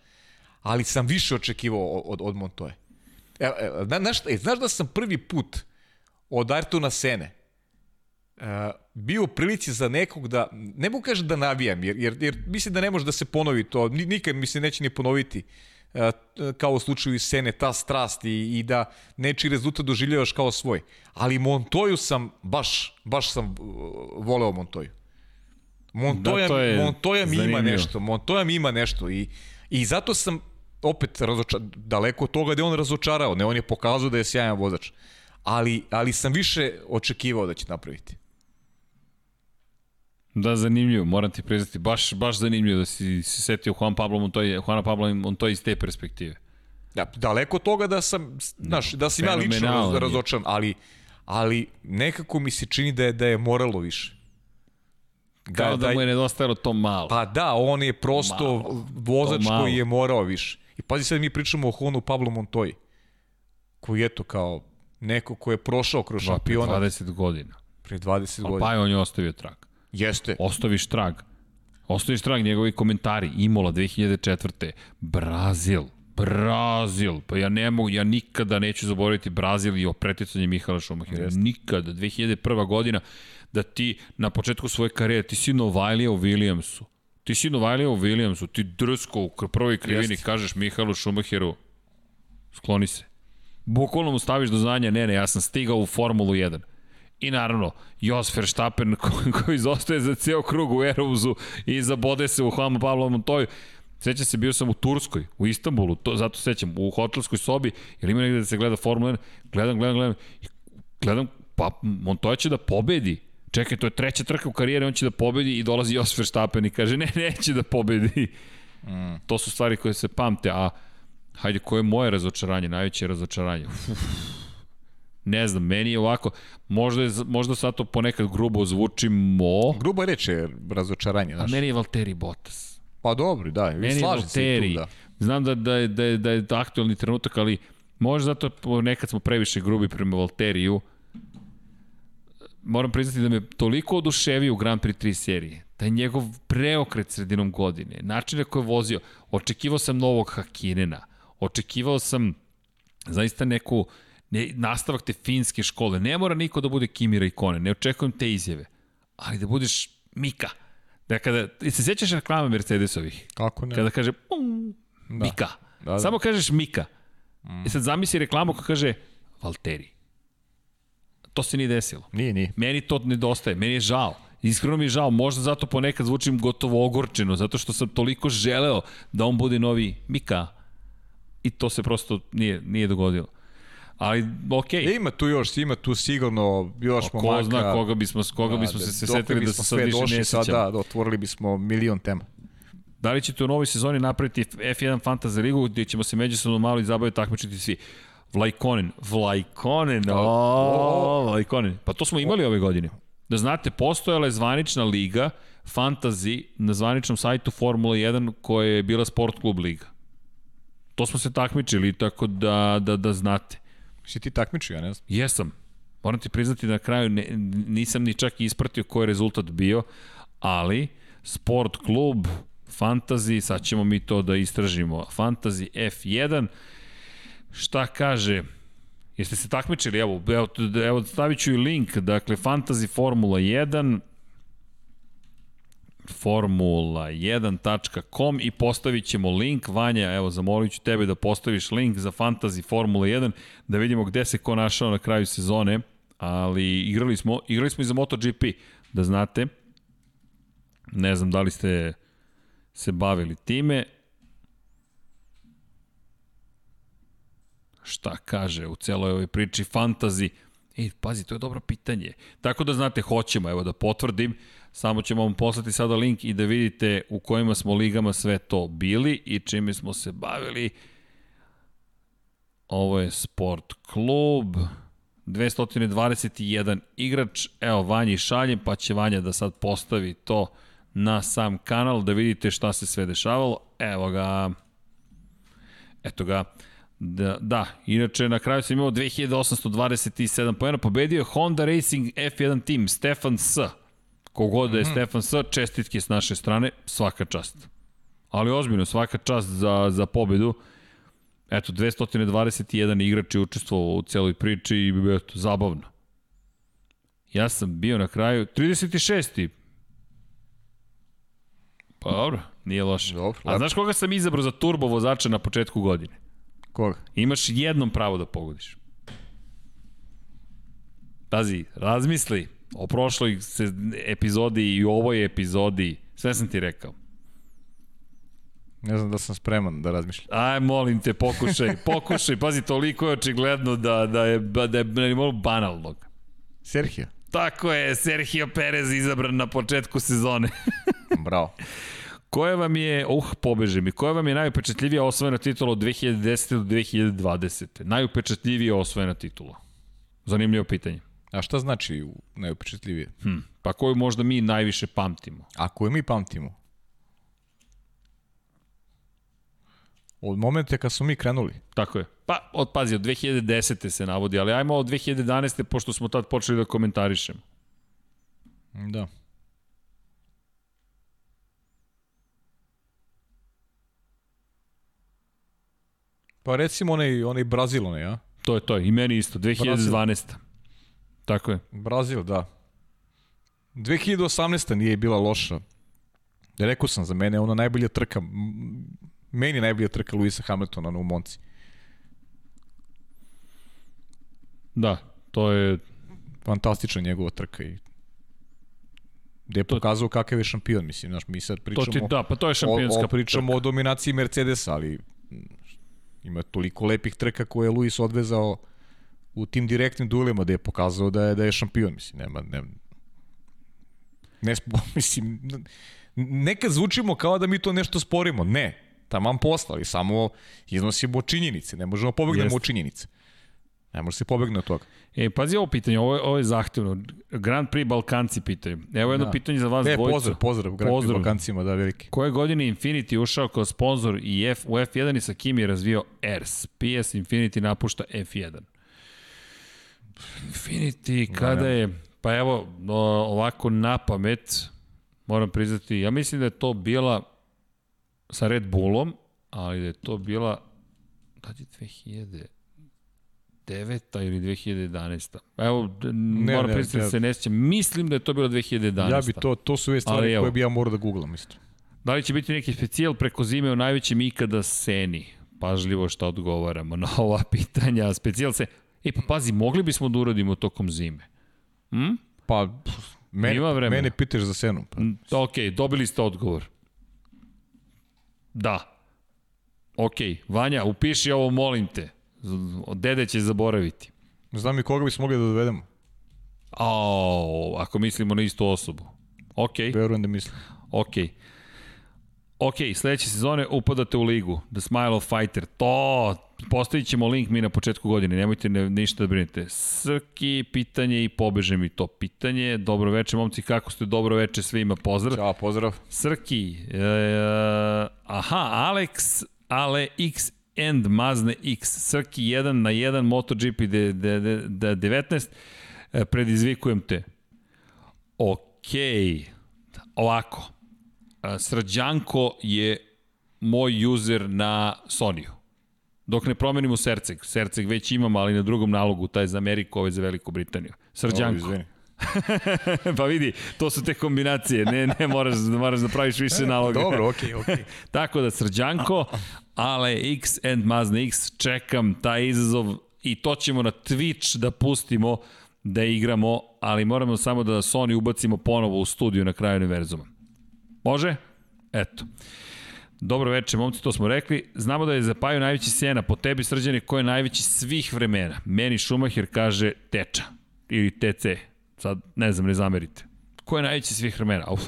Ali sam više očekivao od, od Montoya. E, e, znaš, e, znaš da sam prvi put od Ayrtona Sene uh, bio u prilici za nekog da, ne mogu kažem da navijam, jer, jer, jer mislim da ne može da se ponovi to, nikad mi se neće ni ponoviti kao u slučaju Sene, ta strast i, i da nečiji rezultat doživljavaš kao svoj. Ali Montoju sam, baš, baš sam uh, voleo Montoju. Montoja, da, Montoja mi ima nešto, Montoja mi ima nešto i I zato sam opet razoča, daleko od toga da je on razočarao, ne, on je pokazao da je sjajan vozač. Ali, ali sam više očekivao da će napraviti. Da, zanimljivo, moram ti priznati, baš, baš zanimljivo da si se setio Juan Pablo Montoya, Juana Pablo Montoya iz te perspektive. Ja, daleko od toga da sam, znaš, da sam ja lično raz, razočan, ali, ali nekako mi se čini da je, da je moralo više. Da, Kao da, da mu je nedostajalo to malo. Pa da, on je prosto malo. vozač koji je morao više. I pazi sad mi pričamo o Honu Pablo Montoyi, koji je to kao neko ko je prošao kroz šampiona. Pre 20 godina. Pre 20 godina. Pa je on je ostavio trag. Jeste. Ostaviš trag. Ostaviš trag, njegovi komentari. Imola 2004. Brazil. Brazil. Pa ja ne mogu, ja nikada neću zaboraviti Brazil i opreticanje Mihala Šumahira. Nikada. 2001. godina da ti na početku svoje karijere, ti si Novajlija u Williamsu. Ti si Novajlija u Williamsu, ti drsko u prvoj krivini Jeste. kažeš Mihalu Šumahiru, skloni se. Bukvalno mu staviš do znanja, ne, ne, ja sam stigao u Formulu 1. I naravno, Jos Verstappen <laughs> koji, koji izostaje za cijel krug u Erovuzu i zabode se u Hlama Pavla Montoju. Seća se, bio sam u Turskoj, u Istanbulu, to, zato sećam, u hotelskoj sobi, jer ima negde da se gleda Formula 1, gledam, gledam, gledam, i gledam, pa Montoya će da pobedi. Čekaj, to je treća trka u karijeri, on će da pobedi i dolazi Jos Verstappen i kaže, ne, neće da pobedi. Mm. To su stvari koje se pamte, a hajde, koje je moje razočaranje, najveće razočaranje? Uf Ne znam, meni je ovako, možda, je, možda sad to ponekad grubo zvuči mo... Grubo reč je razočaranje, znaš. A meni je Valtteri Bottas. Pa dobro, da, meni je Valtteri. Tu, da. Znam da, da, je, da, je, da je aktualni trenutak, ali možda zato nekad smo previše grubi prema Valteriju. Moram priznati da me toliko oduševio u Grand Prix 3 serije. Taj njegov preokret sredinom godine, način na koji je vozio, očekivao sam novog Hakinena, očekivao sam zaista neku uh, ne, nastavak te finske škole. Ne mora niko da bude Kimi Raikkonen, ne očekujem te izjave. Ali da budeš Mika. Da kada, se sećaš reklama Mercedesovih? Kako ne? Kada kaže pum, da. Mika. Da, da. Samo kažeš Mika. Mm. I sad zamisli reklamu koja kaže Valteri. To se nije desilo. Nije, nije. Meni to nedostaje, meni je žao. Iskreno mi je žao, možda zato ponekad zvučim gotovo ogorčeno, zato što sam toliko želeo da on bude novi Mika. I to se prosto nije, nije dogodilo. Ali, okej. Okay. E, ima tu još, ima tu sigurno još pa, momaka. Ko zna koga bismo, koga da, bismo se, se setili da se sad više ne sećamo. Da, da, otvorili bismo milion tema. Da li ćete u novoj sezoni napraviti F1 Fantasy Ligu gdje ćemo se međusobno malo i takmičiti svi? Vlajkonen, Vlajkonen, da. o, Vlajkonen. Pa to smo imali ove godine. Da znate, postojala je zvanična liga Fantasy na zvaničnom sajtu Formula 1 koja je bila Sport Klub liga. To smo se takmičili, tako da, da, da znate. Si ti takmičio, ja ne znam. Jesam. Moram ti priznati da na kraju ne, nisam ni čak ispratio koji je rezultat bio, ali sport klub, fantasy, sad ćemo mi to da istražimo. Fantasy F1, šta kaže, Jeste se takmičili? Evo, evo, evo stavit ću i link. Dakle, Fantasy Formula 1, formula1.com i postavit ćemo link. Vanja, evo, zamolit ću tebe da postaviš link za Fantasy Formula 1, da vidimo gde se ko našao na kraju sezone, ali igrali smo, igrali smo i za MotoGP, da znate. Ne znam da li ste se bavili time. Šta kaže u celoj ovoj priči Fantasy? Ej, pazi, to je dobro pitanje. Tako da znate, hoćemo, evo da potvrdim. Samo ćemo vam poslati sada link i da vidite u kojima smo ligama sve to bili i čime smo se bavili. Ovo je Sport klub. 221 igrač. Evo, Vanji šaljem, pa će Vanja da sad postavi to na sam kanal da vidite šta se sve dešavalo. Evo ga. Eto ga. Da, da, inače na kraju sam imao 2827 pojena, pobedio je Honda Racing F1 Team, Stefan S. Kogod da je mm. Stefan S, čestitke s naše strane, svaka čast. Ali ozbiljno, svaka čast za, za pobedu. Eto, 221 igrač je učestvovao u celoj priči i eto, zabavno. Ja sam bio na kraju 36. Pa dobro, nije loše. Dobro, A znaš koga sam izabrao za turbo vozača na početku godine? Koga? Imaš jednom pravo da pogodiš. Pazi, razmisli o prošloj epizodi i ovoj epizodi, sve sam ti rekao. Ne znam da sam spreman da razmišljam. Aj, molim te, pokušaj, <laughs> pokušaj. Pazi, toliko je očigledno da, da je, da je, je malo banalnog. Serhija. Tako je, Sergio Perez izabran na početku sezone. <laughs> Bravo. Koja vam je, uh, pobeže mi, koja vam je najupečatljivija osvojena titula od 2010. do 2020. Najupečatljivija osvojena titula? Zanimljivo pitanje. A šta znači u najupečatljivije? Hm, pa koju možda mi najviše pamtimo? A koju mi pamtimo? Od momenta kad smo mi krenuli. Tako je. Pa, od, pazi, od 2010. se navodi, ali ajmo od 2011. pošto smo tad počeli da komentarišemo. Da. Pa recimo onaj, onaj Brazil, onaj, a? To je to, i meni isto, 2012. Brazil. Tako je. Brazil, da. 2018. nije bila loša. Rekao sam za mene, ona najbolja trka, meni najbolja trka Luisa Hamiltona na u Monci. Da, to je... Fantastična njegova trka i gde je pokazao kakav je šampion, mislim, znaš, mi sad pričamo... To ti, da, pa to je šampionska o, o, pričamo trka. o dominaciji Mercedesa, ali ima toliko lepih trka koje je Luis odvezao u tim direktnim duelima da je pokazao da je da je šampion, mislim, nema, nema ne, <laughs> mislim, nekad zvučimo kao da mi to nešto sporimo, ne, taman posla, ali samo iznosimo činjenice, ne možemo pobegnemo od činjenice. Ne može se pobegne od toga. E, pazi ovo pitanje, ovo je, ovo je zahtevno. Grand Prix Balkanci pitaju. Evo jedno da. pitanje za vas e, dvojicu. Pozdrav, pozdrav, Grand pozdrav. Prix Balkancima, da, veliki. Koje godine Infinity ušao kao sponsor i F, u F1 i sa kim je razvio ERS? PS Infinity napušta F1. Infinity, kada da, je, pa evo, ovako na pamet, moram priznati, ja mislim da je to bila sa Red Bullom, ali da je to bila, da je 2000, 2009. ili 2011. Evo, ne, moram priznati da se ne sjećam. Mislim da je to bilo 2011. Ja bi to, to su ove stvari koje bi ja morao da googlam isto. Da li će biti neki specijal preko zime u najvećem ikada seni? Pažljivo šta odgovaramo na ova <laughs> pitanja. Specijal se... E pa pazi, mogli bismo da uradimo tokom zime. Hm? Pa, mene, mene pitaš za senu. Pa. Ok, dobili ste odgovor. Da. Ok, Vanja, upiši ovo, molim te. Dede će zaboraviti. Znam i koga bismo mogli da dovedemo. O, ako mislimo na istu osobu. Ok. Verujem da mislim. Ok. Ok, sledeće sezone upadate u ligu. The Smile of Fighter. To, postavit ćemo link mi na početku godine. Nemojte ne, ništa da brinete. Srki, pitanje i pobeže mi to pitanje. Dobro veče, momci, kako ste? Dobro veče svima, pozdrav. Ćao, pozdrav. Srki, e, aha, Alex, Ale X and Mazne X. Srki 1 na 1 MotoGP de, de, de, de 19. Predizvikujem te. Ok. Ovako. Srđanko je moj user na Sonyu. Dok ne promenimo Serceg. Serceg već imam, ali na drugom nalogu, taj za Ameriku, ovaj za Veliku Britaniju. Srđanko. Oh, <laughs> pa vidi, to su te kombinacije, ne, ne moraš, moraš da praviš više e, naloga. Dobro, okej, okay, okej. Okay. <laughs> Tako da, Srđanko, ale X and Mazda X, čekam taj izazov i to ćemo na Twitch da pustimo da igramo, ali moramo samo da Sony ubacimo ponovo u studiju na kraju univerzuma. Može? Eto. Dobro večer, momci, to smo rekli. Znamo da je Zapaju najveći sena. Po tebi, srđane, ko je najveći svih vremena? Meni Schumacher kaže Teča ili TC. Sad, ne znam, ne zamerite. Ko je najveći svih vremena? Uf.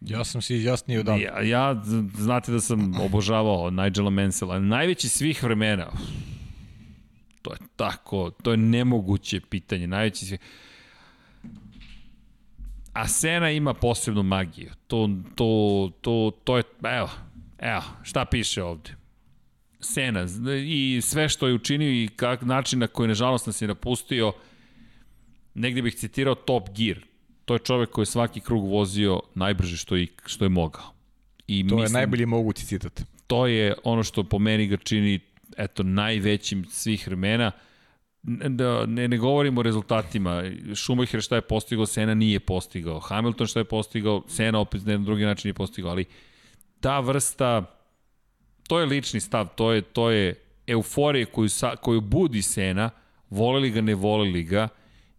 Ja sam si izjasnio da. Ja, ja, znate da sam obožavao Nigela Mansella. Najveći svih vremena. Uf. To je tako, to je nemoguće pitanje. Najveći svih... A Sena ima posebnu magiju. To, to, to, to je, evo, evo, šta piše ovde? Sena i sve što je učinio i kak, način na koji nažalost nas je napustio, negde bih citirao Top Gear. To je čovek koji je svaki krug vozio najbrže što je, što je mogao. I to mislim, je najbolji mogući citat. To je ono što po meni ga čini eto, najvećim svih vremena. Da, ne, ne govorimo o rezultatima. Schumacher šta je postigao, Sena nije postigao. Hamilton šta je postigao, Sena opet na jedan drugi način nije postigao. Ali ta vrsta, to je lični stav, to je, to je euforije koju, sa, koju budi Sena, voleli ga, ne voleli ga,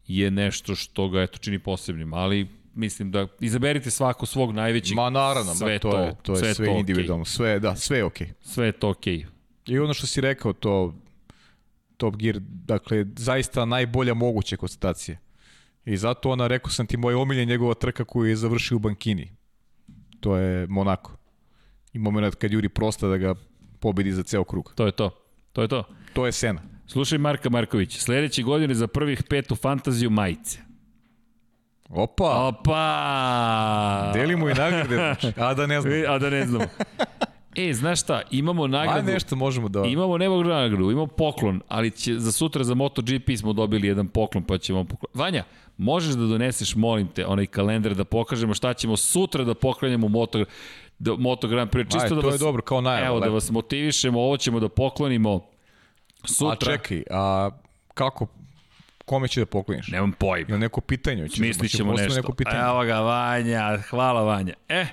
je nešto što ga eto čini posebnim, ali mislim da izaberite svako svog najvećeg. Ma naravno, sve to, to, je, to je sve, sve to individualno, okay. sve, da, sve je okej. Okay. Sve je to okej. Okay. I ono što si rekao, to Top Gear, dakle, zaista najbolja moguća konstatacija. I zato ona, rekao sam ti, moj omiljen njegova trka koju je završio u Bankini. To je Monako. I moment kad Juri prosta da ga pobedi za ceo krug. To je to. To je to. To je Sena. Slušaj Marka Marković, sledeće godine za prvih pet u fantaziju majice. Opa! Opa! Delimo i nagrade, znači. A da ne znam. A da ne znam. E, znaš šta, imamo nagradu. A nešto možemo da... Imamo nemog nagradu, imamo poklon, ali će, za sutra za MotoGP smo dobili jedan poklon, pa ćemo poklon. Vanja, možeš da doneseš, molim te, onaj kalendar da pokažemo šta ćemo sutra da poklanjamo Moto, da, Moto Grand Prix. Čisto Aj, da to vas, je dobro, kao najava. Evo, lepo. da vas motivišemo, ovo ćemo da poklonimo sutra. A čekaj, a kako kome će da pokloniš? Nemam pojma. Ili neko pitanje? Mislit ćemo nešto. Neko pitanje. Evo ga, Vanja, hvala Vanja. E,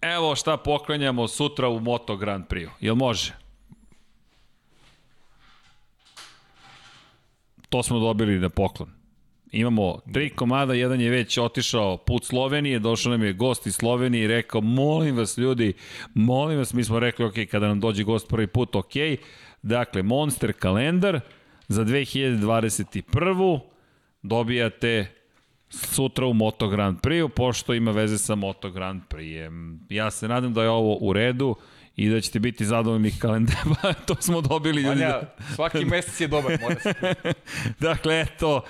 evo šta poklanjamo sutra u Moto Grand Prix. Jel može? To smo dobili na poklon. Imamo tri komada, jedan je već otišao put Slovenije, došao nam je gost iz Slovenije i rekao, molim vas ljudi, molim vas, mi smo rekli, ok, kada nam dođe gost prvi put, ok, dakle, Monster kalendar za 2021. dobijate sutra u Moto Grand Prix, pošto ima veze sa Moto Grand Prix. Ja se nadam da je ovo u redu i da ćete biti zadovoljni kalendarima. <laughs> to smo dobili ljudi. Svaki mesec je dobar, mora se. <laughs> dakle, eto,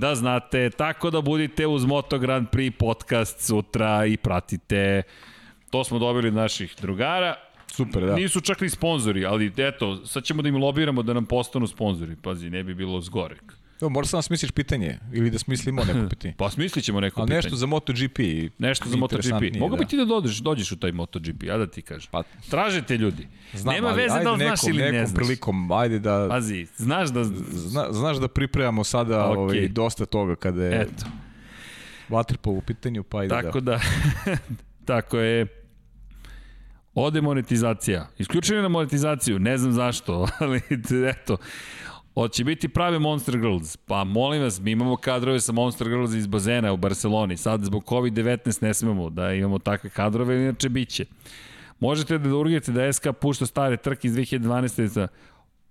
da znate, tako da budite uz Moto Grand Prix podcast sutra i pratite. To smo dobili od naših drugara. Super, da. Nisu čak ni sponzori, ali eto, sad ćemo da im lobiramo da nam postanu sponzori. Pazi, ne bi bilo zgorek. Jo, mora sam da smisliš pitanje ili da smislimo neko <laughs> pitanje. pa smislit ćemo neko Ali pitanje. nešto za MotoGP. Nešto za MotoGP. Mogu da. bi ti da dođeš, dođeš u taj MotoGP, ja da ti kažem. Pa, Tražite ljudi. Znam, Nema ali, veze da li nekom, znaš ili nekom ne znaš. prilikom, ajde da... Pazi, znaš da... Zna, znaš da pripremamo sada okay. ovaj, dosta toga kada je... Eto. Vatrpov u pitanju, pa ajde tako da... da <laughs> tako je. Ode monetizacija. Isključili na monetizaciju, ne znam zašto, <laughs> ali eto. Hoće biti prave Monster Girls. Pa molim vas, mi imamo kadrove sa Monster Girls iz bazena u Barceloni. Sad zbog COVID-19 ne smemo da imamo takve kadrove, inače bit će. Možete da urgijete da SK pušta stare trke iz 2012.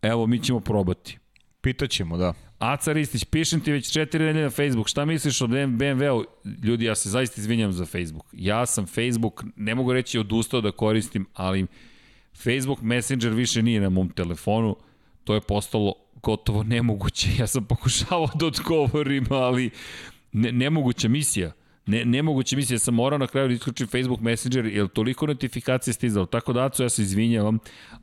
Evo, mi ćemo probati. Pitaćemo, da. Aca Ristić, pišem ti već četiri nedelje na Facebook, šta misliš o BMW-u? Ljudi, ja se zaista izvinjam za Facebook. Ja sam Facebook, ne mogu reći odustao da koristim, ali Facebook Messenger više nije na mom telefonu, to je postalo gotovo nemoguće. Ja sam pokušavao da odgovorim, ali ne, nemoguća misija. Ne, nemoguće misija, ja sam morao na kraju da isključim Facebook Messenger, jer toliko notifikacije stizalo. Tako da, Aco, ja se izvinjavam,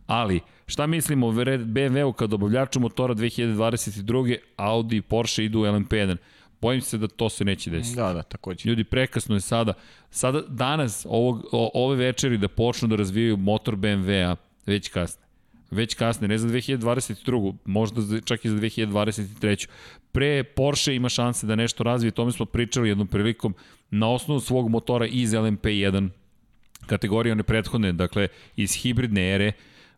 ali šta mislimo o BMW-u kao dobavljaču motora 2022. Audi i Porsche idu u LMP1? Bojim se da to se neće desiti. Da, da, takođe. Ljudi, prekasno je sada, sada danas, ovog, o, ove večeri da počnu da razvijaju motor BMW-a, već kasne već kasne, ne za 2022. možda čak i za 2023. Pre Porsche ima šanse da nešto razvije, tome smo pričali jednom prilikom, na osnovu svog motora iz LMP1 kategorije one prethodne, dakle iz hibridne ere,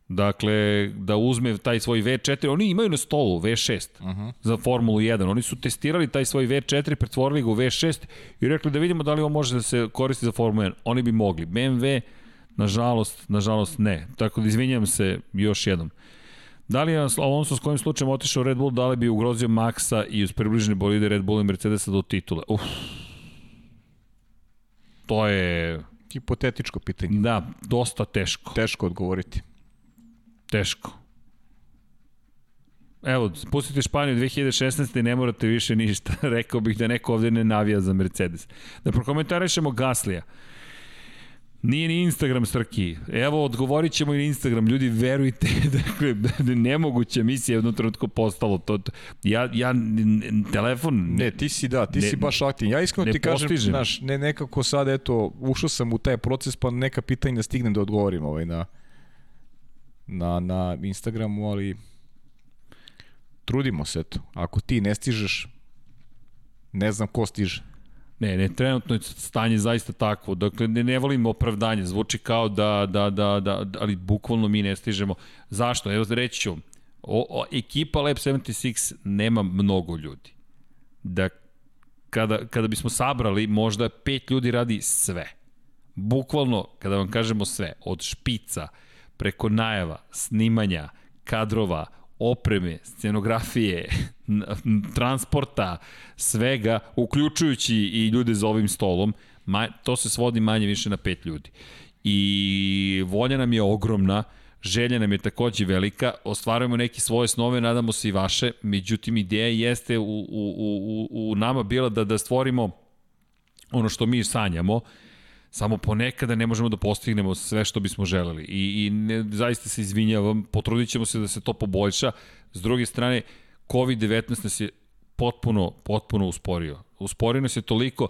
Dakle, da uzme taj svoj V4, oni imaju na stolu V6 uh -huh. za Formulu 1. Oni su testirali taj svoj V4, pretvorili ga u V6 i rekli da vidimo da li on može da se koristi za Formulu 1. Oni bi mogli. BMW Nažalost, nažalost ne. Tako da izvinjam se još jednom. Da li je Alonso s kojim slučajem otišao Red Bull, da li bi ugrozio Maxa i uz približene bolide Red Bull i Mercedesa do titule? Uf. To je... Hipotetičko pitanje. Da, dosta teško. Teško odgovoriti. Teško. Evo, pustite Španiju 2016. i ne morate više ništa. <laughs> Rekao bih da neko ovde ne navija za Mercedes. Da prokomentarišemo Gaslija. Nije ni Instagram strki. Evo, odgovorit ćemo i na Instagram. Ljudi, verujte, <laughs> dakle, nemoguća misija je trenutku postalo. To, to, ja, ja, telefon... Ne, ti si da, ti ne, si baš aktivn. Ja iskreno ti kažem, postižem. znaš, ne, nekako sad, eto, ušao sam u taj proces, pa neka pitanja stignem da odgovorim ovaj, na, na, na Instagramu, ali trudimo se, eto. Ako ti ne stižeš, ne znam ko stiže. Ne, ne, trenutno je stanje zaista takvo. Dakle, ne, ne volim opravdanje. Zvuči kao da, da, da, da, ali bukvalno mi ne stižemo. Zašto? Evo reći ću, o, o, ekipa Lab 76 nema mnogo ljudi. Da kada, kada bismo sabrali, možda pet ljudi radi sve. Bukvalno, kada vam kažemo sve, od špica, preko najava, snimanja, kadrova, opreme, scenografije, transporta, svega, uključujući i ljude za ovim stolom, to se svodi manje više na pet ljudi. I volja nam je ogromna, želja nam je takođe velika, ostvarujemo neke svoje snove, nadamo se i vaše, međutim ideja jeste u, u, u, u nama bila da, da stvorimo ono što mi sanjamo, Samo ponekada ne možemo da postignemo sve što bismo želeli. I, i ne, zaista se izvinjavam, potrudit ćemo se da se to poboljša. S druge strane, COVID-19 nas je potpuno, potpuno usporio. Usporio nas je toliko,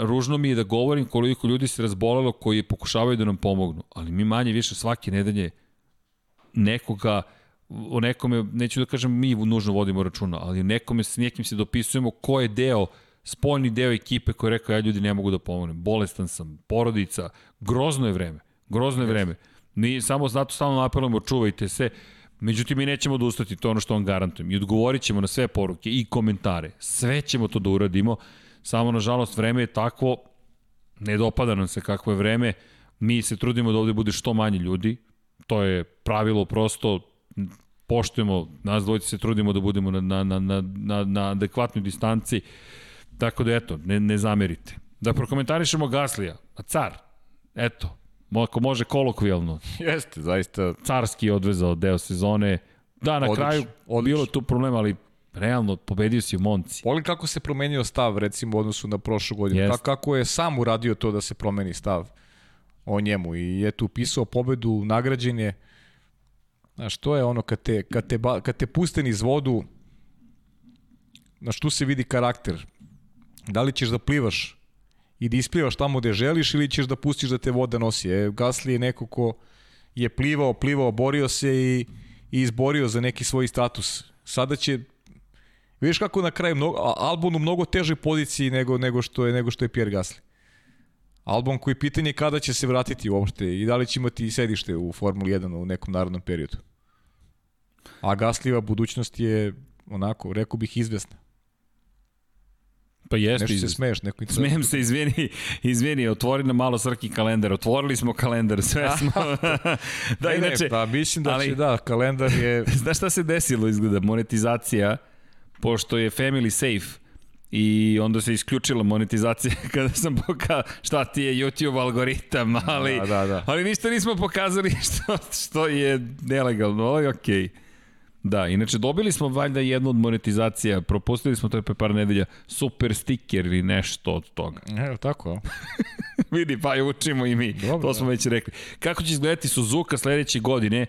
ružno mi je da govorim koliko ljudi se razbolelo koji pokušavaju da nam pomognu, ali mi manje više svake nedelje nekoga o nekome, neću da kažem mi nužno vodimo računa, ali nekome s nekim se dopisujemo ko je deo spoljni deo ekipe koji je rekao ja ljudi ne mogu da pomognem, bolestan sam, porodica, grozno je vreme, grozno je vreme. Ni, samo zato stalno napelujemo, čuvajte se, Međutim, mi nećemo da ustati, to je ono što vam garantujem. I odgovorit ćemo na sve poruke i komentare. Sve ćemo to da uradimo, samo nažalost vreme je takvo, ne dopada nam se kakvo je vreme, mi se trudimo da ovde bude što manje ljudi, to je pravilo prosto, poštujemo, nas dvojice se trudimo da budemo na, na, na, na, na adekvatnoj distanci, Tako da eto, ne, ne zamerite. Da prokomentarišemo Gaslija, a car, eto, ako može kolokvijalno. <laughs> Jeste, zaista. Carski je odvezao deo sezone. Da, na odlič, kraju odlič. bilo tu problema, ali realno pobedio si u Monci. Volim kako se promenio stav, recimo, u odnosu na prošlu godinu. Jest. Kako je sam uradio to da se promeni stav o njemu i je tu upisao pobedu, nagrađen je. Znaš, to je ono kad te, kad te, kad te puste niz vodu, znaš, tu se vidi karakter. Da li ćeš da plivaš i da isplivaš tamo gde želiš ili ćeš da pustiš da te voda nosi. E, Gasli je neko ko je plivao, plivao, borio se i, i izborio za neki svoj status. Sada će Vidiš kako na kraju mnogo, Albon u mnogo težoj poziciji nego, nego, što je, nego što je Pierre Gasly. Albon koji pitanje kada će se vratiti uopšte i da li će imati sedište u Formuli 1 u nekom narodnom periodu. A Gaslyva budućnost je onako, rekao bih, izvesna. Pa jeste. Nešto se smeješ, neko Smijem se, izvini, izvini, otvori na malo srki kalendar. Otvorili smo kalendar, sve smo. <laughs> da, e, inače, ne, pa mislim da ali, će, da, kalendar je... <laughs> Znaš šta se desilo izgleda? Monetizacija, pošto je family safe, i onda se isključila monetizacija <laughs> kada sam pokazao šta ti je YouTube algoritam, ali, da, da, da. ali ništa nismo pokazali što, što je nelegalno, ali okej. Okay. Da, inače dobili smo valjda jednu od monetizacija, propustili smo to pre par nedelja, super sticker ili nešto od toga. Evo tako. <laughs> Vidi, pa je učimo i mi, Dobro, to smo da. već rekli. Kako će izgledati Suzuka sledeće godine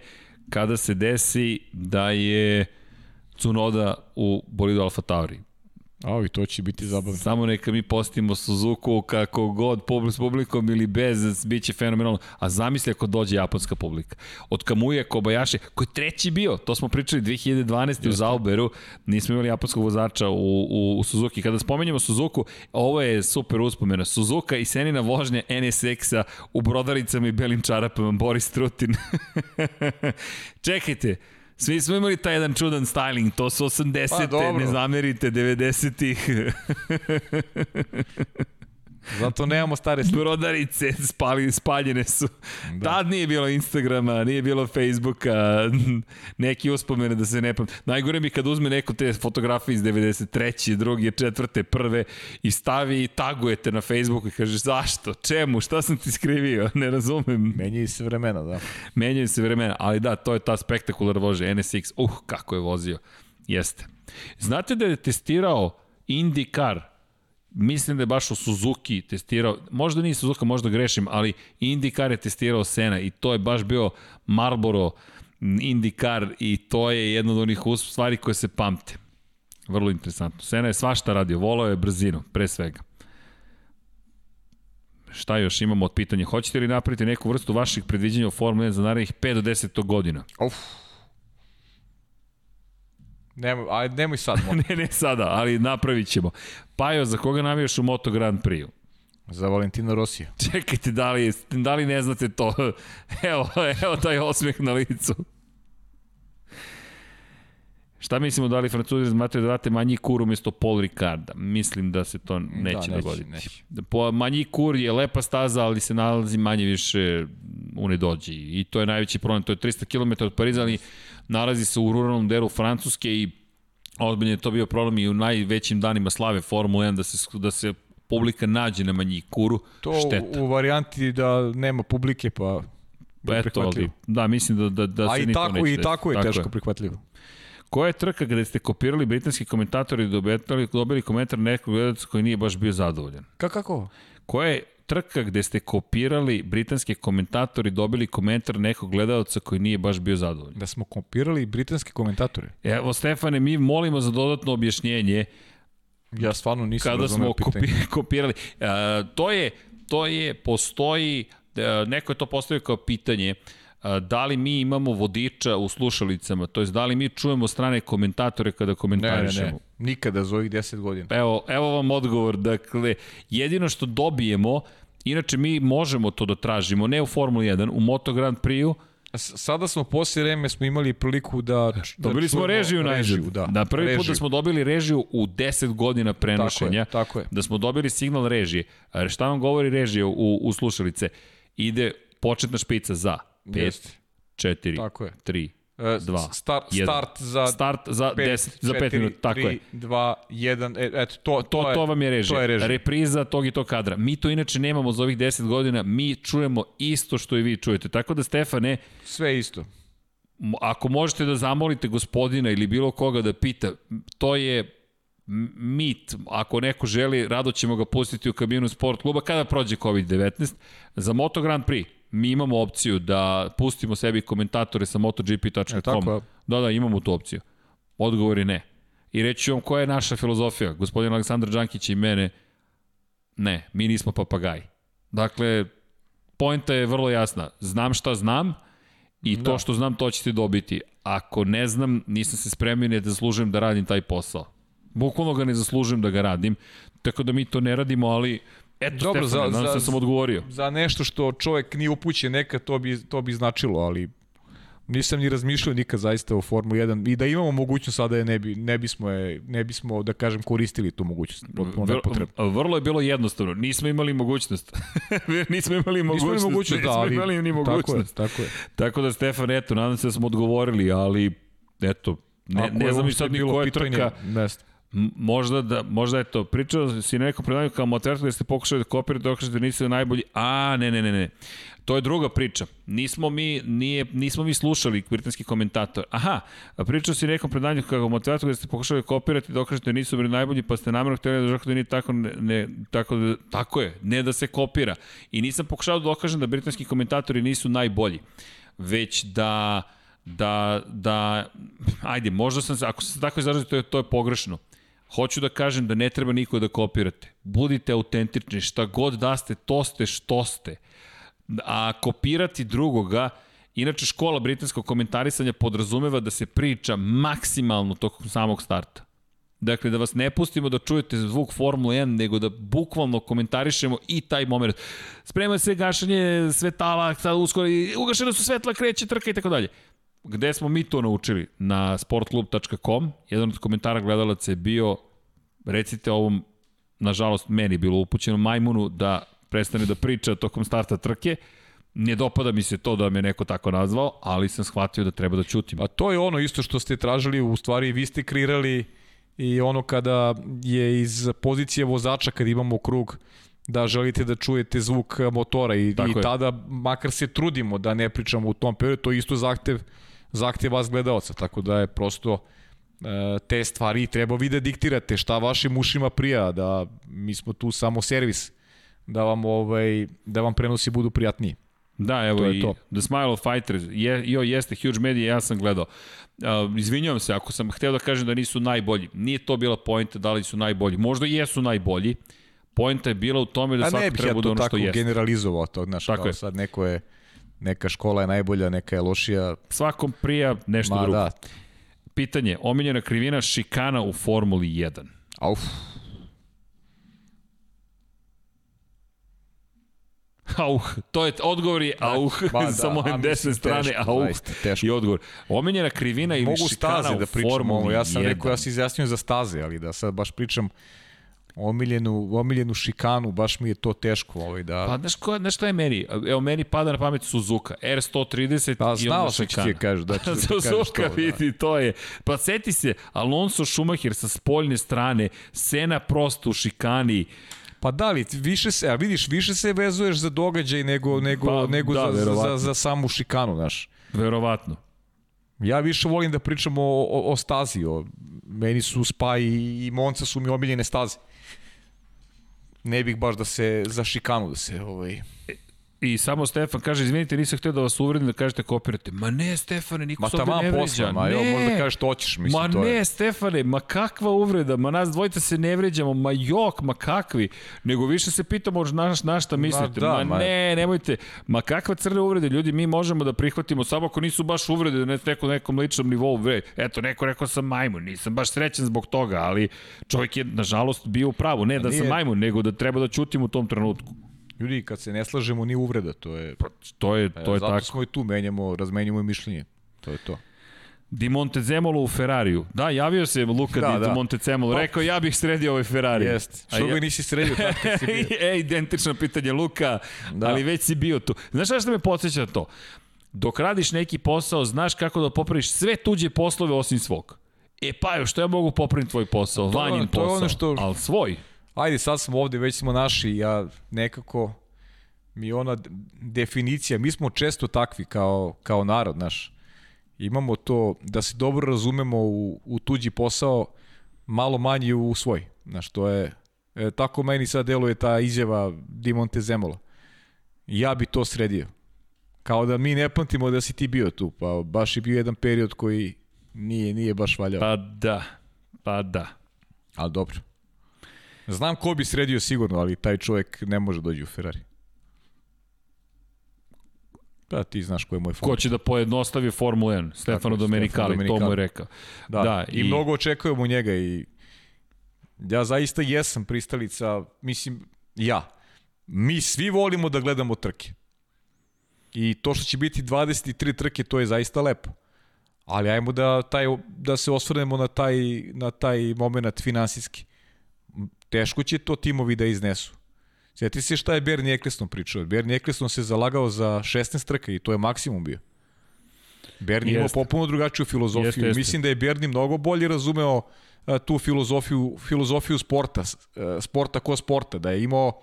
kada se desi da je Cunoda u bolidu Alfa Tauri? A, i to će biti zabavno. Samo neka mi postimo Suzuku kako god, s publikom ili bez, bit će fenomenalno. A zamisli ako dođe japanska publika. Od Kamuje Kobayashi, koji je treći bio, to smo pričali 2012. Jeste. u Zauberu, nismo imali japanskog vozača u, u, u Suzuki. Kada spomenjemo Suzuku, ovo je super uspomena. Suzuka i Senina vožnja NSX-a u brodaricama i belim čarapama, Boris Trutin. <laughs> Čekajte, Svi smo imali taj jedan čudan styling, to su 80-te, pa, ne zamerite, 90-ih. <laughs> Zato nemamo stare slike. Brodarice spali, spaljene su. Da. Tad nije bilo Instagrama, nije bilo Facebooka, <laughs> neki uspomene da se ne pam... Najgore mi kad uzme neko te fotografije iz 93. druge, četvrte, prve i stavi i tagujete na Facebooku i kaže zašto, čemu, šta sam ti skrivio, <laughs> ne razumem. Menjaju se vremena, da. Menjaju se vremena, ali da, to je ta spektakular vože, NSX, uh, kako je vozio. Jeste. Znate da je testirao IndyCar mislim da je baš u Suzuki testirao, možda nije Suzuka, možda grešim, ali IndyCar je testirao Sena i to je baš bio Marlboro IndyCar i to je jedna od onih stvari koje se pamte. Vrlo interesantno. Sena je svašta radio, volao je brzinu, pre svega. Šta još imamo od pitanja? Hoćete li napraviti neku vrstu vaših predviđenja u Formule 1 za narednih 5 do 10 godina? Uf. Nemoj, aj, nemoj sad. <laughs> ne, ne sada, ali napravit ćemo. Pajo, za koga navijaš u Moto Grand Prix? Za Valentino Rosija. <laughs> Čekajte, da li, da li ne znate to? <laughs> Evo, evo taj osmeh na licu. Šta mislimo da li Francuzi razmatraju da vrate manji kur umjesto Paul Ricarda? Mislim da se to neće, da, neće dogoditi. Neće. Po, manji kur je lepa staza, ali se nalazi manje više u nedođi. I to je najveći problem. To je 300 km od Pariza, ali nalazi se u ruralnom delu Francuske i ozbiljno je to bio problem i u najvećim danima slave Formule 1 da se, da se publika nađe na manji kuru. To Šteta. u varijanti da nema publike, pa Pa eto, ali, da, mislim da, da, da A se i niko tako, neće i tako je desiti. teško prihvatljivo. Koja je trka gde ste kopirali britanski komentatori i dobili, dobili komentar nekog gledalca koji nije baš bio zadovoljan? Ka, kako? Koja je trka gde ste kopirali britanski komentatori i dobili komentar nekog gledalca koji nije baš bio zadovoljan? Da smo kopirali britanske komentatore. Evo, Stefane, mi molimo za dodatno objašnjenje Ja stvarno nisam kada razumeo smo pitanje. kopi, <laughs> kopirali. E, to je, to je, postoji, e, neko je to postavio kao pitanje, da li mi imamo vodiča u slušalicama, to jest da li mi čujemo strane komentatore kada Ne, ne, komentarišemo. ne. Nikada za ovih 10 godina. Evo, evo vam odgovor. Dakle, jedino što dobijemo, inače mi možemo to da tražimo, ne u Formuli 1, u Moto Grand Prix-u, Sada smo posle vreme smo imali priliku da, da dobili smo čujemo režiju na režiju, da. da prvi put da režiju. smo dobili režiju u 10 godina prenošenja. Tako je, tako je. Da smo dobili signal režije. Šta vam govori režija u, u slušalice? Ide početna špica za 5, Jeste. 4, Tako je. 3, E, Dva, Start, jedan. start za start za 10, za 5 minuta, tako je. 2, 1, e, eto, to, to, To, je, to vam je režija. To je režija. Repriza tog i tog kadra. Mi to inače nemamo za ovih 10 godina, mi čujemo isto što i vi čujete. Tako da, Stefane, Sve isto. Ako možete da zamolite gospodina ili bilo koga da pita, to je mit. Ako neko želi, rado ćemo ga pustiti u kabinu sport kluba kada prođe COVID-19. Za Moto Grand Prix mi imamo opciju da pustimo sebi komentatore sa E, MotoGP.com. tako. Da, da, imamo tu opciju. Odgovor je ne. I reći vam koja je naša filozofija. Gospodin Aleksandar Đankić i mene, ne, mi nismo papagaji. Dakle, pojnta je vrlo jasna. Znam šta znam i to Da. što znam to ćete dobiti. Ako ne znam, nisam se spremio ne da zaslužujem da radim taj posao. Bukvalno ga ne zaslužujem da ga radim, tako da mi to ne radimo, ali eto, Dobro, Stefane, za- za- sam odgovorio. Za nešto što čovjek nije upućen nekad, to bi, to bi značilo, ali nisam ni razmišljao nikad zaista o Formuli 1 i da imamo mogućnost sada je ne, bi, ne, bismo, je, ne bismo, da kažem, koristili tu mogućnost. Potpuno Vr- nepotrebno. vrlo je bilo jednostavno. Nismo imali mogućnost. <laughs> nismo imali mogućnost. Nismo imali mogućnost, da, nismo ali imali ni tako je, mogućnost. tako je. Tako da, Stefan, eto, nadam se da smo odgovorili, ali eto, ne, Ako ne znam ni sad ni bilo koja je pitanje, trka. Ne, M- Možda da, možda eto, pričao si nekom predanju kao motivator da ste pokušali da kopirate, dokažete da niste najbolji. A, ne, ne, ne, ne. To je druga priča. Nismo mi, nije, nismo mi slušali britanski komentator. Aha, pričao si nekom predanju kao motivator da ste pokušali da kopirate dokažete da nisu bili najbolji, pa ste namjerno htjeli da dokažete da nije tako, ne, ne, tako, da, tako je, ne da se kopira. I nisam pokušao da dokažem da britanski komentatori nisu najbolji, već da da, da, ajde, možda sam se, ako sam se tako izrazio, to je, to je pogrešno. Hoću da kažem da ne treba niko da kopirate. Budite autentični, šta god da ste, to ste što ste. A kopirati drugoga, inače škola britanskog komentarisanja podrazumeva da se priča maksimalno tokom samog starta. Dakle, da vas ne pustimo da čujete zvuk Formule 1, nego da bukvalno komentarišemo i taj moment. Sprema se gašanje svetala, sad uskoro, ugašena su svetla, kreće trka i tako dalje. Gde smo mi to naučili? Na sportklub.com. Jedan od komentara gledalaca je bio, recite ovom, nažalost, meni bilo upućeno, majmunu da prestane da priča tokom starta trke. Ne dopada mi se to da me neko tako nazvao, ali sam shvatio da treba da ćutim. A to je ono isto što ste tražili, u stvari vi ste kreirali i ono kada je iz pozicije vozača, kad imamo krug, da želite da čujete zvuk motora i, Tako i je. tada makar se trudimo da ne pričamo u tom periodu, to je isto zahtev, zahtev vas gledalca, tako da je prosto e, te stvari treba vi da diktirate šta vašim ušima prija, da mi smo tu samo servis, da vam ovaj da vam prenosi budu prijatniji. Da, evo To i to. The Smile of Fighters, je, jo, jeste huge media, ja sam gledao. Uh, izvinjavam se, ako sam hteo da kažem da nisu najbolji, nije to bila pojenta da li su najbolji. Možda jesu najbolji, Poenta je bila u tome da A ne svako bih treba ja to ono što tako jeste. generalizovao to, znaš, Tako kao je. sad neko je, neka škola je najbolja, neka je lošija, Svakom prija nešto ma drugo. da, Pitanje, omiljena krivina šikana u Formuli 1. auf, Auh, to je odgovor je auh, ba, <laughs> da, sa moje a, desne strane, teško, auh. zaista, teško. I odgovor. Omenjena krivina ili Mogu šikana staze u da pričam Formuli ovo, ja sam 1. rekao, ja se izjasnio za staze, ali da sad baš pričam omiljenu, omiljenu šikanu, baš mi je to teško ovaj, da... Pa znaš, ko, znaš šta je meni? Evo, meni pada na pamet Suzuka, R130 Pa, i onda šikana. <laughs> ti kažeš da da ti Suzuka, to, da. vidi, to je. Pa seti se, Alonso Schumacher sa spoljne strane, Sena prosto u šikani, Pa da li, više se, a vidiš, više se vezuješ za događaj nego, nego, Pa, nego da, za, za, verovatno. za, za samu šikanu, znaš. verovatno. Ja više volim da pričam o, o, o stazi, o, meni su Spa i, i Monca su mi omiljene staze. Ne bih baš da se za šikanu da se ovaj I samo Stefan kaže, izvinite, nisam htio da vas uvredim da kažete kopirate. Ma ne, Stefane, niko Ma se ovde ne vređa. posla, ma evo možda kažeš što hoćeš, mislim ma to ne, je. Stefane, ma kakva uvreda, ma nas dvojica se ne vređamo, ma jok, ma kakvi, nego više se pitamo na, na šta mislite, da, ma, ma- ne, nemojte, ma kakva crne uvrede, ljudi, mi možemo da prihvatimo, samo ako nisu baš uvrede na neko, nekom ličnom nivou, vre, eto, neko rekao sam majmun, nisam baš srećan zbog toga, ali čovjek je, nažalost, bio u pravu, ne da sam majmun, nego da treba da ćutim u tom trenutku. Ljudi, kad se ne slažemo, nije uvreda, to je... Pa, to je, to je zato tako. smo i tu, menjamo, razmenjamo mišljenje. To je to. Di Montezemolo u Ferrariju. Da, javio se Luka Da, Di da. Montezemolo. Pa- Rekao, ja bih sredio ovaj Ferrari. Jest. Što ja- ga nisi sredio tad kad si bio? <laughs> e, identično pitanje Luka, da. Ali već si bio tu. Znaš šta me podsjeća na to? Dok radiš neki posao, znaš kako da popraviš sve tuđe poslove osim svog. E pa, što ja mogu popraviti tvoj posao? To Vanjin to posao. ono što- Ali svoj. Ajde, sad smo ovde, već smo naši, ja nekako mi ona definicija, mi smo često takvi kao, kao narod, naš. Imamo to da se dobro razumemo u, u tuđi posao, malo manje u svoj. Znaš, to je, e, tako meni sad deluje ta izjava Di Montezemola. Ja bi to sredio. Kao da mi ne pamtimo da si ti bio tu, pa baš je bio jedan period koji nije, nije baš valjao. Pa da, pa da. Ali dobro. Znam ko bi sredio sigurno, ali taj čovjek ne može dođi u Ferrari. Da, ti znaš ko je moj Ko favorit. će da pojednostavi Formulu 1? Stefano Stefano Domenicali, to mu je Domenicali. rekao. Da, da, i, i- mnogo očekujemo njega i ja zaista jesam pristalica, mislim, ja. Mi svi volimo da gledamo trke. I to što će biti 23 trke, to je zaista lepo. Ali ajmo da, taj, da se osvrnemo na taj, na taj moment finansijski. Teško će to timovi da iznesu. Sjeti se šta je Bernie Eccleston pričao. Bernie Eccleston se zalagao za 16 trka i to je maksimum bio. Bernie imao popuno drugačiju filozofiju. Jeste, Jeste. Mislim da je Bernie mnogo bolje razumeo a, tu filozofiju, filozofiju sporta, a, sporta ko sporta, da je imao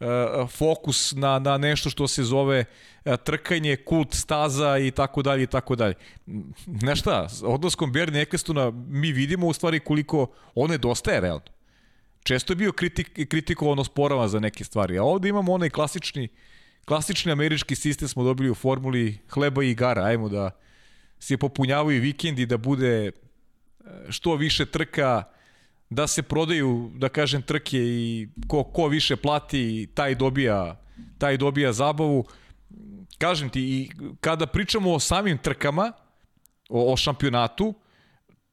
a, fokus na, na nešto što se zove a, trkanje, kult staza i tako dalje i tako dalje. Znaš šta, s odlaskom Bernie Ecclestona mi vidimo u stvari koliko on nedostaje realno. Često je bio kritik, kritikovan osporava za neke stvari, a ovde imamo onaj klasični klasični američki sistem smo dobili u formuli hleba i igara, ajmo da se popunjavaju vikendi, da bude e, što više trka, da se prodaju, da kažem, trke i ko, ko više plati, taj dobija, taj dobija zabavu. Kažem ti, i kada pričamo o samim trkama, o, o šampionatu,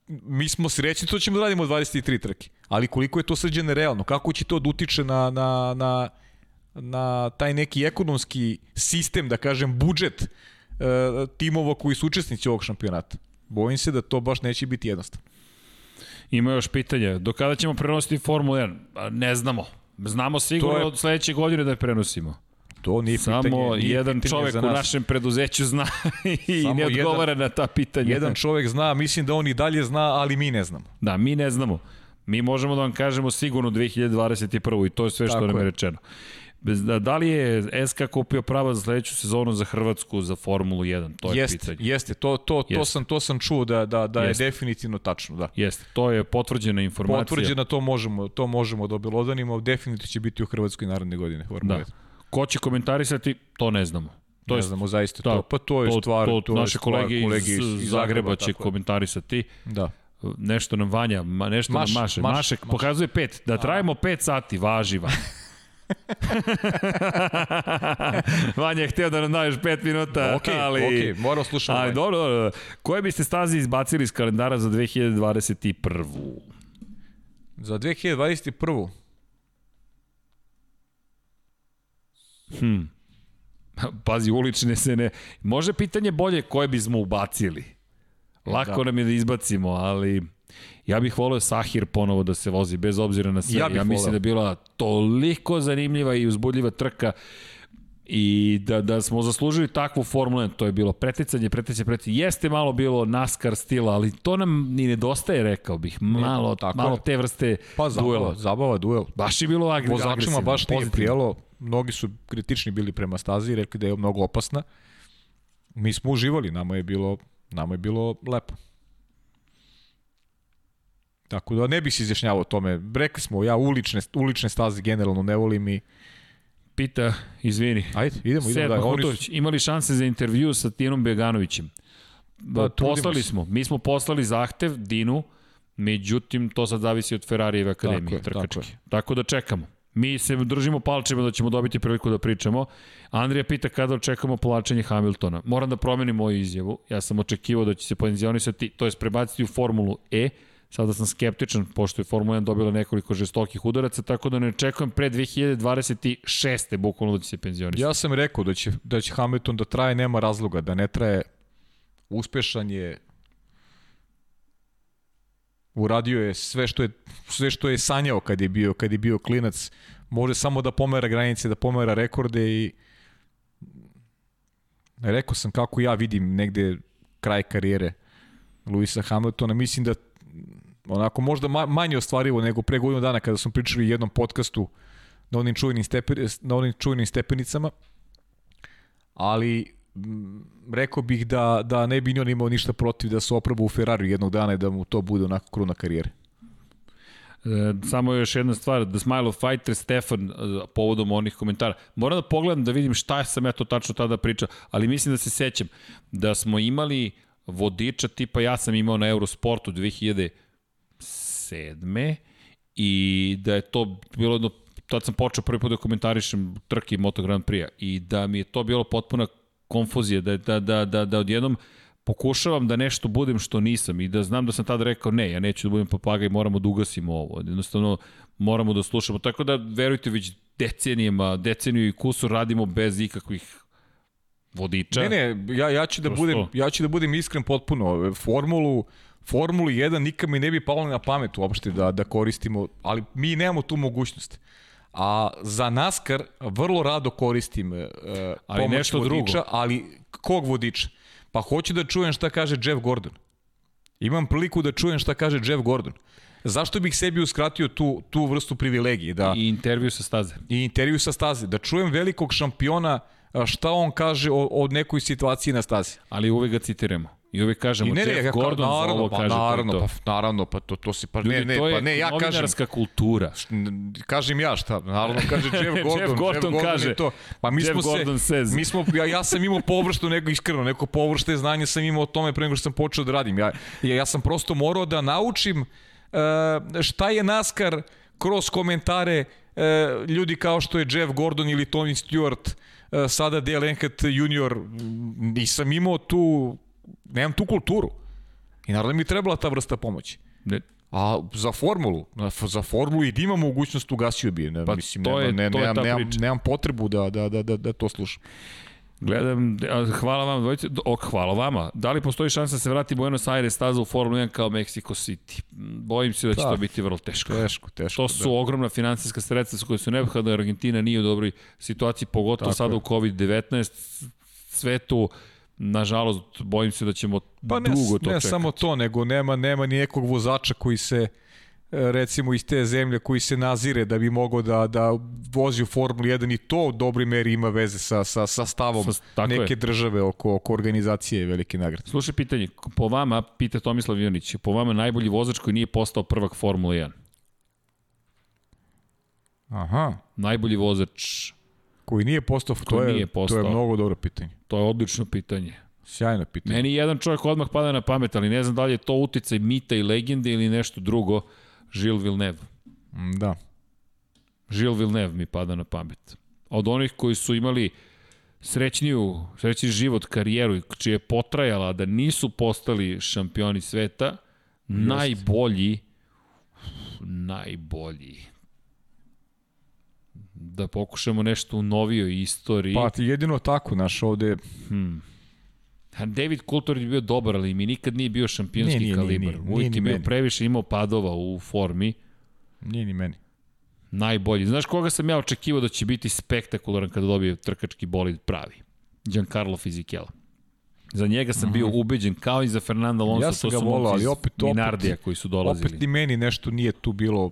mi smo srećni to ćemo da radimo 23 trke. Ali koliko je to sređene realno? Kako će to da utiče na, na, na, na taj neki ekonomski sistem, da kažem, budžet e, timova koji su učesnici ovog šampionata? Bojim se da to baš neće biti jednostavno. Ima još pitanja. Do kada ćemo prenositi Formulu 1? A, Ne znamo. Znamo sigurno je- od sledeće godine da je prenosimo. To nije Samo pitanje, nije jedan pitanje čovek u našem preduzeću zna <laughs> i Samo ne jedan- odgovara na ta pitanja. Jedan čovek zna, mislim da on i dalje zna, ali mi ne znamo. Da, mi ne znamo. Mi možemo da vam kažemo sigurno 2021. i to je sve što Tako nam je je. rečeno. Da, da li je SK kupio prava za sledeću sezonu za Hrvatsku za Formulu 1? To je Jeste, pitanje. jeste, to, to, to, Jeste. sam, to sam čuo da, da, da je Jeste. definitivno tačno, da. Jeste, to je potvrđena informacija. Potvrđeno to možemo, to možemo da obelodanimo, definitivno će biti u Hrvatskoj naredne godine. Formula Da. 1. Ko će komentarisati, to ne znamo. To ne je znamo zaista da, to. Pa to je stvar, to, to, naše kolege, kolege iz, iz Zagreba će tako komentarisati. Da. Nešto nam Vanja, ma, nešto Maš, nam maše. maš, Maše maš. pokazuje pet. Da trajimo pet sati, važi Vanja. <laughs> Vanja je htio da nam daješ pet minuta, Ok, ali... ok, moram slušati. Ali dobro, dobro. Koje biste staze izbacili iz kalendara za 2021. Za 2021. Hm. <laughs> Pazi, ulične se ne... Može pitanje bolje koje bismo ubacili. Lako da. nam je da izbacimo, ali ja bih volio Sahir ponovo da se vozi, bez obzira na sve. Ja, ja mislim voleo. da je bila toliko zanimljiva i uzbudljiva trka i da, da smo zaslužili takvu Formulu 1, to je bilo preticanje, preticanje, preticanje. Jeste malo bilo NASCAR stila, ali to nam ni nedostaje, rekao bih. Malo, tako malo te vrste pa, zabava, duela. Zabava, duel. Baš je bilo agresivno. Vozačima baš nije prijelo. Mnogi su kritični bili prema stazi i rekli da je mnogo opasna. Mi smo uživali, nama je bilo, nama je bilo lepo. Tako da ne bih se izjašnjavao o tome. Rekli smo, ja ulične, ulične staze generalno ne volim i Pita, izvini. Ajde, idemo, idemo. da, Hutović, su... imali šanse za intervju sa Tinom Beganovićem? Da, poslali smo. Mi smo poslali zahtev Dinu, međutim, to sad zavisi od Ferrarijeve akademije, tako trkačke. Tako, tako da čekamo. Mi se držimo palčima da ćemo dobiti priliku da pričamo. Andrija pita kada očekamo povlačenje Hamiltona. Moram da promenim moju izjavu. Ja sam očekivao da će se penzionisati, to je prebaciti u Formulu E, Sada sam skeptičan, pošto je Formula 1 dobila nekoliko žestokih udaraca, tako da ne očekujem pre 2026. bukvalno da će se penzionisati. Ja sam rekao da će, da će Hamilton da traje, nema razloga, da ne traje uspešan je uradio je sve što je sve što je sanjao kad je bio kad je bio klinac. Može samo da pomera granice da pomera rekorde i rekao sam kako ja vidim negde kraj karijere Luisa Hamiltona. Mislim da onako možda manje ostvarivo nego pre godinu dana kada smo pričali u jednom podcastu na onim čuvenim, stepen, na onim čuvenim stepenicama, ali rekao bih da, da ne bi ni on imao ništa protiv da se oproba u Ferrari jednog dana i da mu to bude onako kruna karijere. E, samo još jedna stvar, The Smile of Fighter, Stefan, e, povodom onih komentara. Moram da pogledam da vidim šta sam ja to tačno tada pričao, ali mislim da se sećam da smo imali vodiča tipa ja sam imao na Eurosportu 2007. i da je to bilo jedno tad sam počeo prvi put da komentarišem trke Moto Grand Prix i da mi je to bilo potpuna konfuzija, da, da, da, da, da odjednom pokušavam da nešto budem što nisam i da znam da sam tada rekao ne, ja neću da budem papagaj, moramo da ugasimo ovo. Jednostavno moramo da slušamo. Tako da verujte već decenijama, deceniju i kusur radimo bez ikakvih vodiča. Ne, ne, ja, ja, ću da budem, ja ću da budem iskren potpuno. Formulu, Formulu 1 nikad mi ne bi palo na pamet uopšte da, da koristimo, ali mi nemamo tu mogućnost. A za NASCAR vrlo rado koristim uh, ali pomoć nešto vodiča, drugo. ali kog vodiča? Pa hoću da čujem šta kaže Jeff Gordon. Imam priliku da čujem šta kaže Jeff Gordon. Zašto bih sebi uskratio tu, tu vrstu privilegije? Da, I intervju sa staze. I intervju sa staze. Da čujem velikog šampiona šta on kaže o, o nekoj situaciji na stazi. Ali uvek ga citiramo. I uvek kažemo, I ne, Jeff Gordon naravno, za ovo pa, kaže naravno, to. Pa, naravno, pa to, to se, pa Ljudi, ne, ne, to pa ne, ja kažem. To je kultura. Kažem ja šta, naravno kaže <laughs> Jeff Gordon. Jeff Gordon, Jeff Gordon kaže. To. Pa mi Jeff smo Gordon se, says. mi smo, ja, ja sam imao površno neko iskreno, neko površte znanje sam imao o tome pre nego što sam počeo da radim. Ja, ja, ja sam prosto morao da naučim uh, šta je NASCAR kroz komentare uh, ljudi kao što je Jeff Gordon ili Tony Stewart, E, sada Dale Enkert junior, nisam imao tu, nemam tu kulturu. I naravno mi je trebala ta vrsta pomoći. Ne. A za formulu, za formulu i da ima mogućnost ugasio bi. Ne, pa mislim, to je, ne, to nemam, je nemam, nemam potrebu da, da, da, da, da to slušam. Gledam, hvala vam, dvojice, ok, hvala vama. Da li postoji šansa da se vrati Buenos Aires staza u Formula 1 kao Mexico City? Bojim se da će da, to biti vrlo teško. Teško, teško. To su da. ogromna finansijska sredstva koje su neophodne. Argentina nije u dobroj situaciji, pogotovo Tako sada je. u COVID-19 svetu. Nažalost, bojim se da ćemo pa ne, dugo to ne čekati. Ne samo to, nego nema, nema nijekog vozača koji se recimo iz te zemlje koji se nazire da bi mogao da, da vozi u Formuli 1 i to u dobroj meri ima veze sa, sa, sa stavom sa, neke je. države oko, oko organizacije velike nagrade. Slušaj pitanje, po vama, pita Tomislav Jonić, po vama najbolji vozač koji nije postao prvak Formula 1? Aha. Najbolji vozač koji nije postao, to je, nije postao. to je mnogo dobro pitanje. To je odlično pitanje. Sjajno pitanje. Meni jedan čovjek odmah pada na pamet, ali ne znam da li je to uticaj mita i legende ili nešto drugo. Žil Villeneuve. Mm, da. Žil Villeneuve mi pada na pamet. Od onih koji su imali srećniju, srećni život, karijeru, čija je potrajala da nisu postali šampioni sveta, Just. najbolji, najbolji, Da pokušamo nešto u novijoj istoriji. Pa jedino tako, naš ovde... Hmm. David Coulthard je bio dobar, ali mi nikad nije bio šampionski nije, nije, kalibar. Nije, nije, Uvijek je bio previše imao padova u formi. Nije ni meni. Najbolji. Znaš koga sam ja očekivao da će biti spektakularan kada dobije trkački bolid pravi? Giancarlo Fisichella. Za njega sam bio ubeđen, kao i za Fernanda Alonso. Ja sam ga volao, ali opet, opet, koji su dolazili. Opet ni meni nešto nije tu bilo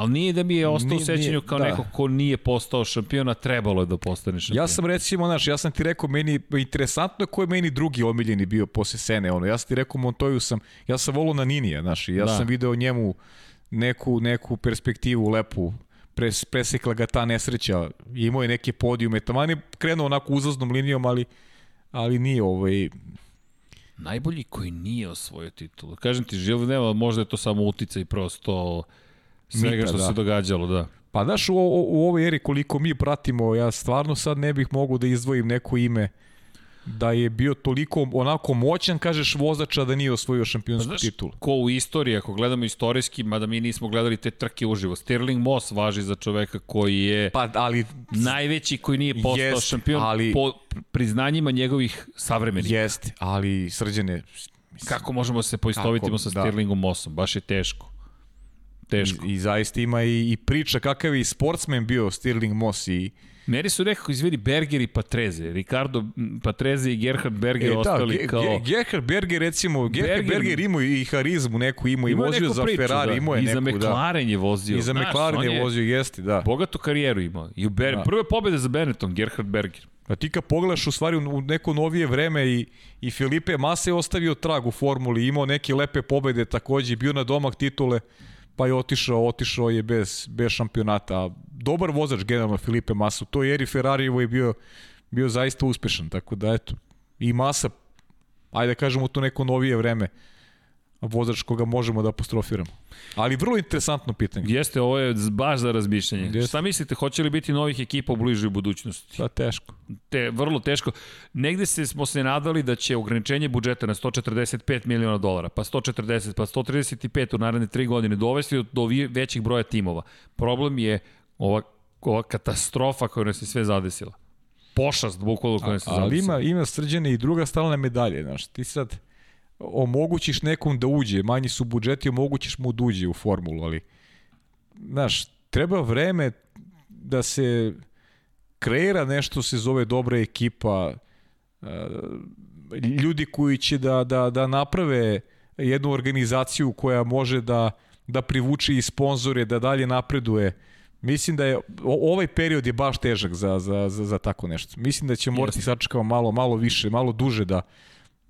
Ali nije da mi je ostao u sećanju kao da. neko ko nije postao šampion, a trebalo je da postane šampion. Ja sam recimo, znaš, ja sam ti rekao, meni interesantno je ko je meni drugi omiljeni bio posle Sene, ono, ja sam ti rekao Montoju sam, ja sam volao na Ninija, znaš, ja da. sam video njemu neku, neku perspektivu lepu, pres, presekla ga ta nesreća, imao je neke podijume, tamo je krenuo onako uzaznom linijom, ali, ali nije ovaj, Najbolji koji nije osvojio titulu. Kažem ti, Žil nema, možda je to samo utica i prosto svega Mita, što da. se događalo, da. Pa znaš, u, u, u ovoj eri koliko mi pratimo, ja stvarno sad ne bih mogu da izdvojim neko ime da je bio toliko onako moćan, kažeš, vozača da nije osvojio šampionsku pa, titulu. Ko u istoriji, ako gledamo istorijski, mada mi nismo gledali te trke uživo, Stirling Moss važi za čoveka koji je pa, ali, najveći koji nije postao jest, šampion ali, po priznanjima njegovih savremenika. Jeste, ali srđene... Kako možemo da se poistovitimo sa da. Stirlingom Mossom? Baš je teško. Teško. I, i zaista ima i, i priča kakav je sportsmen bio Stirling Moss i Meri su nekako izvedi Berger i Patreze. Ricardo Patreze i Gerhard Berger e, da, ostali ge, kao... Ge, Gerhard Berger, recimo, Gerhard Berger, Berger imao i harizmu neku, imao i vozio za priču, Ferrari, da. imao je I neku, za McLaren da. je vozio. I za Znaš, McLaren je vozio, jeste, da. Bogatu karijeru imao. I u Ber... da. Prve pobede za Benetton, Gerhard Berger. A ti kad pogledaš u stvari u neko novije vreme i, i Filipe Massa je ostavio trag u formuli, imao neke lepe pobede takođe, bio na domak titule pa je otišao, otišao je bez, bez šampionata. Dobar vozač generalno Filipe Massa, to je eri Ferrarijevo je bio, bio zaista uspešan, tako da eto, i Massa, ajde da kažemo to neko novije vreme, vozač koga možemo da apostrofiramo. Ali vrlo interesantno pitanje. Jeste, ovo je baš za razmišljanje. Jeste. Šta mislite, hoće li biti novih ekipa u bližoj budućnosti? Pa teško. Te, vrlo teško. Negde se, smo se nadali da će ograničenje budžeta na 145 miliona dolara, pa 140, pa 135 u naredne tri godine dovesti do, do većih broja timova. Problem je ova, ova katastrofa koja nas je sve zadesila. Pošast, bukvalno koja nas je zadesila. Ali ima, ima srđene i druga stalna medalje. Znaš, ti sad omogućiš nekom da uđe, manji su budžeti, omogućiš mu da uđe u formulu, ali znaš, treba vreme da se kreira nešto se zove dobra ekipa, ljudi koji će da, da, da naprave jednu organizaciju koja može da, da privuče i sponzore, da dalje napreduje. Mislim da je ovaj period je baš težak za, za, za, za tako nešto. Mislim da će morati sačekamo malo malo više, malo duže da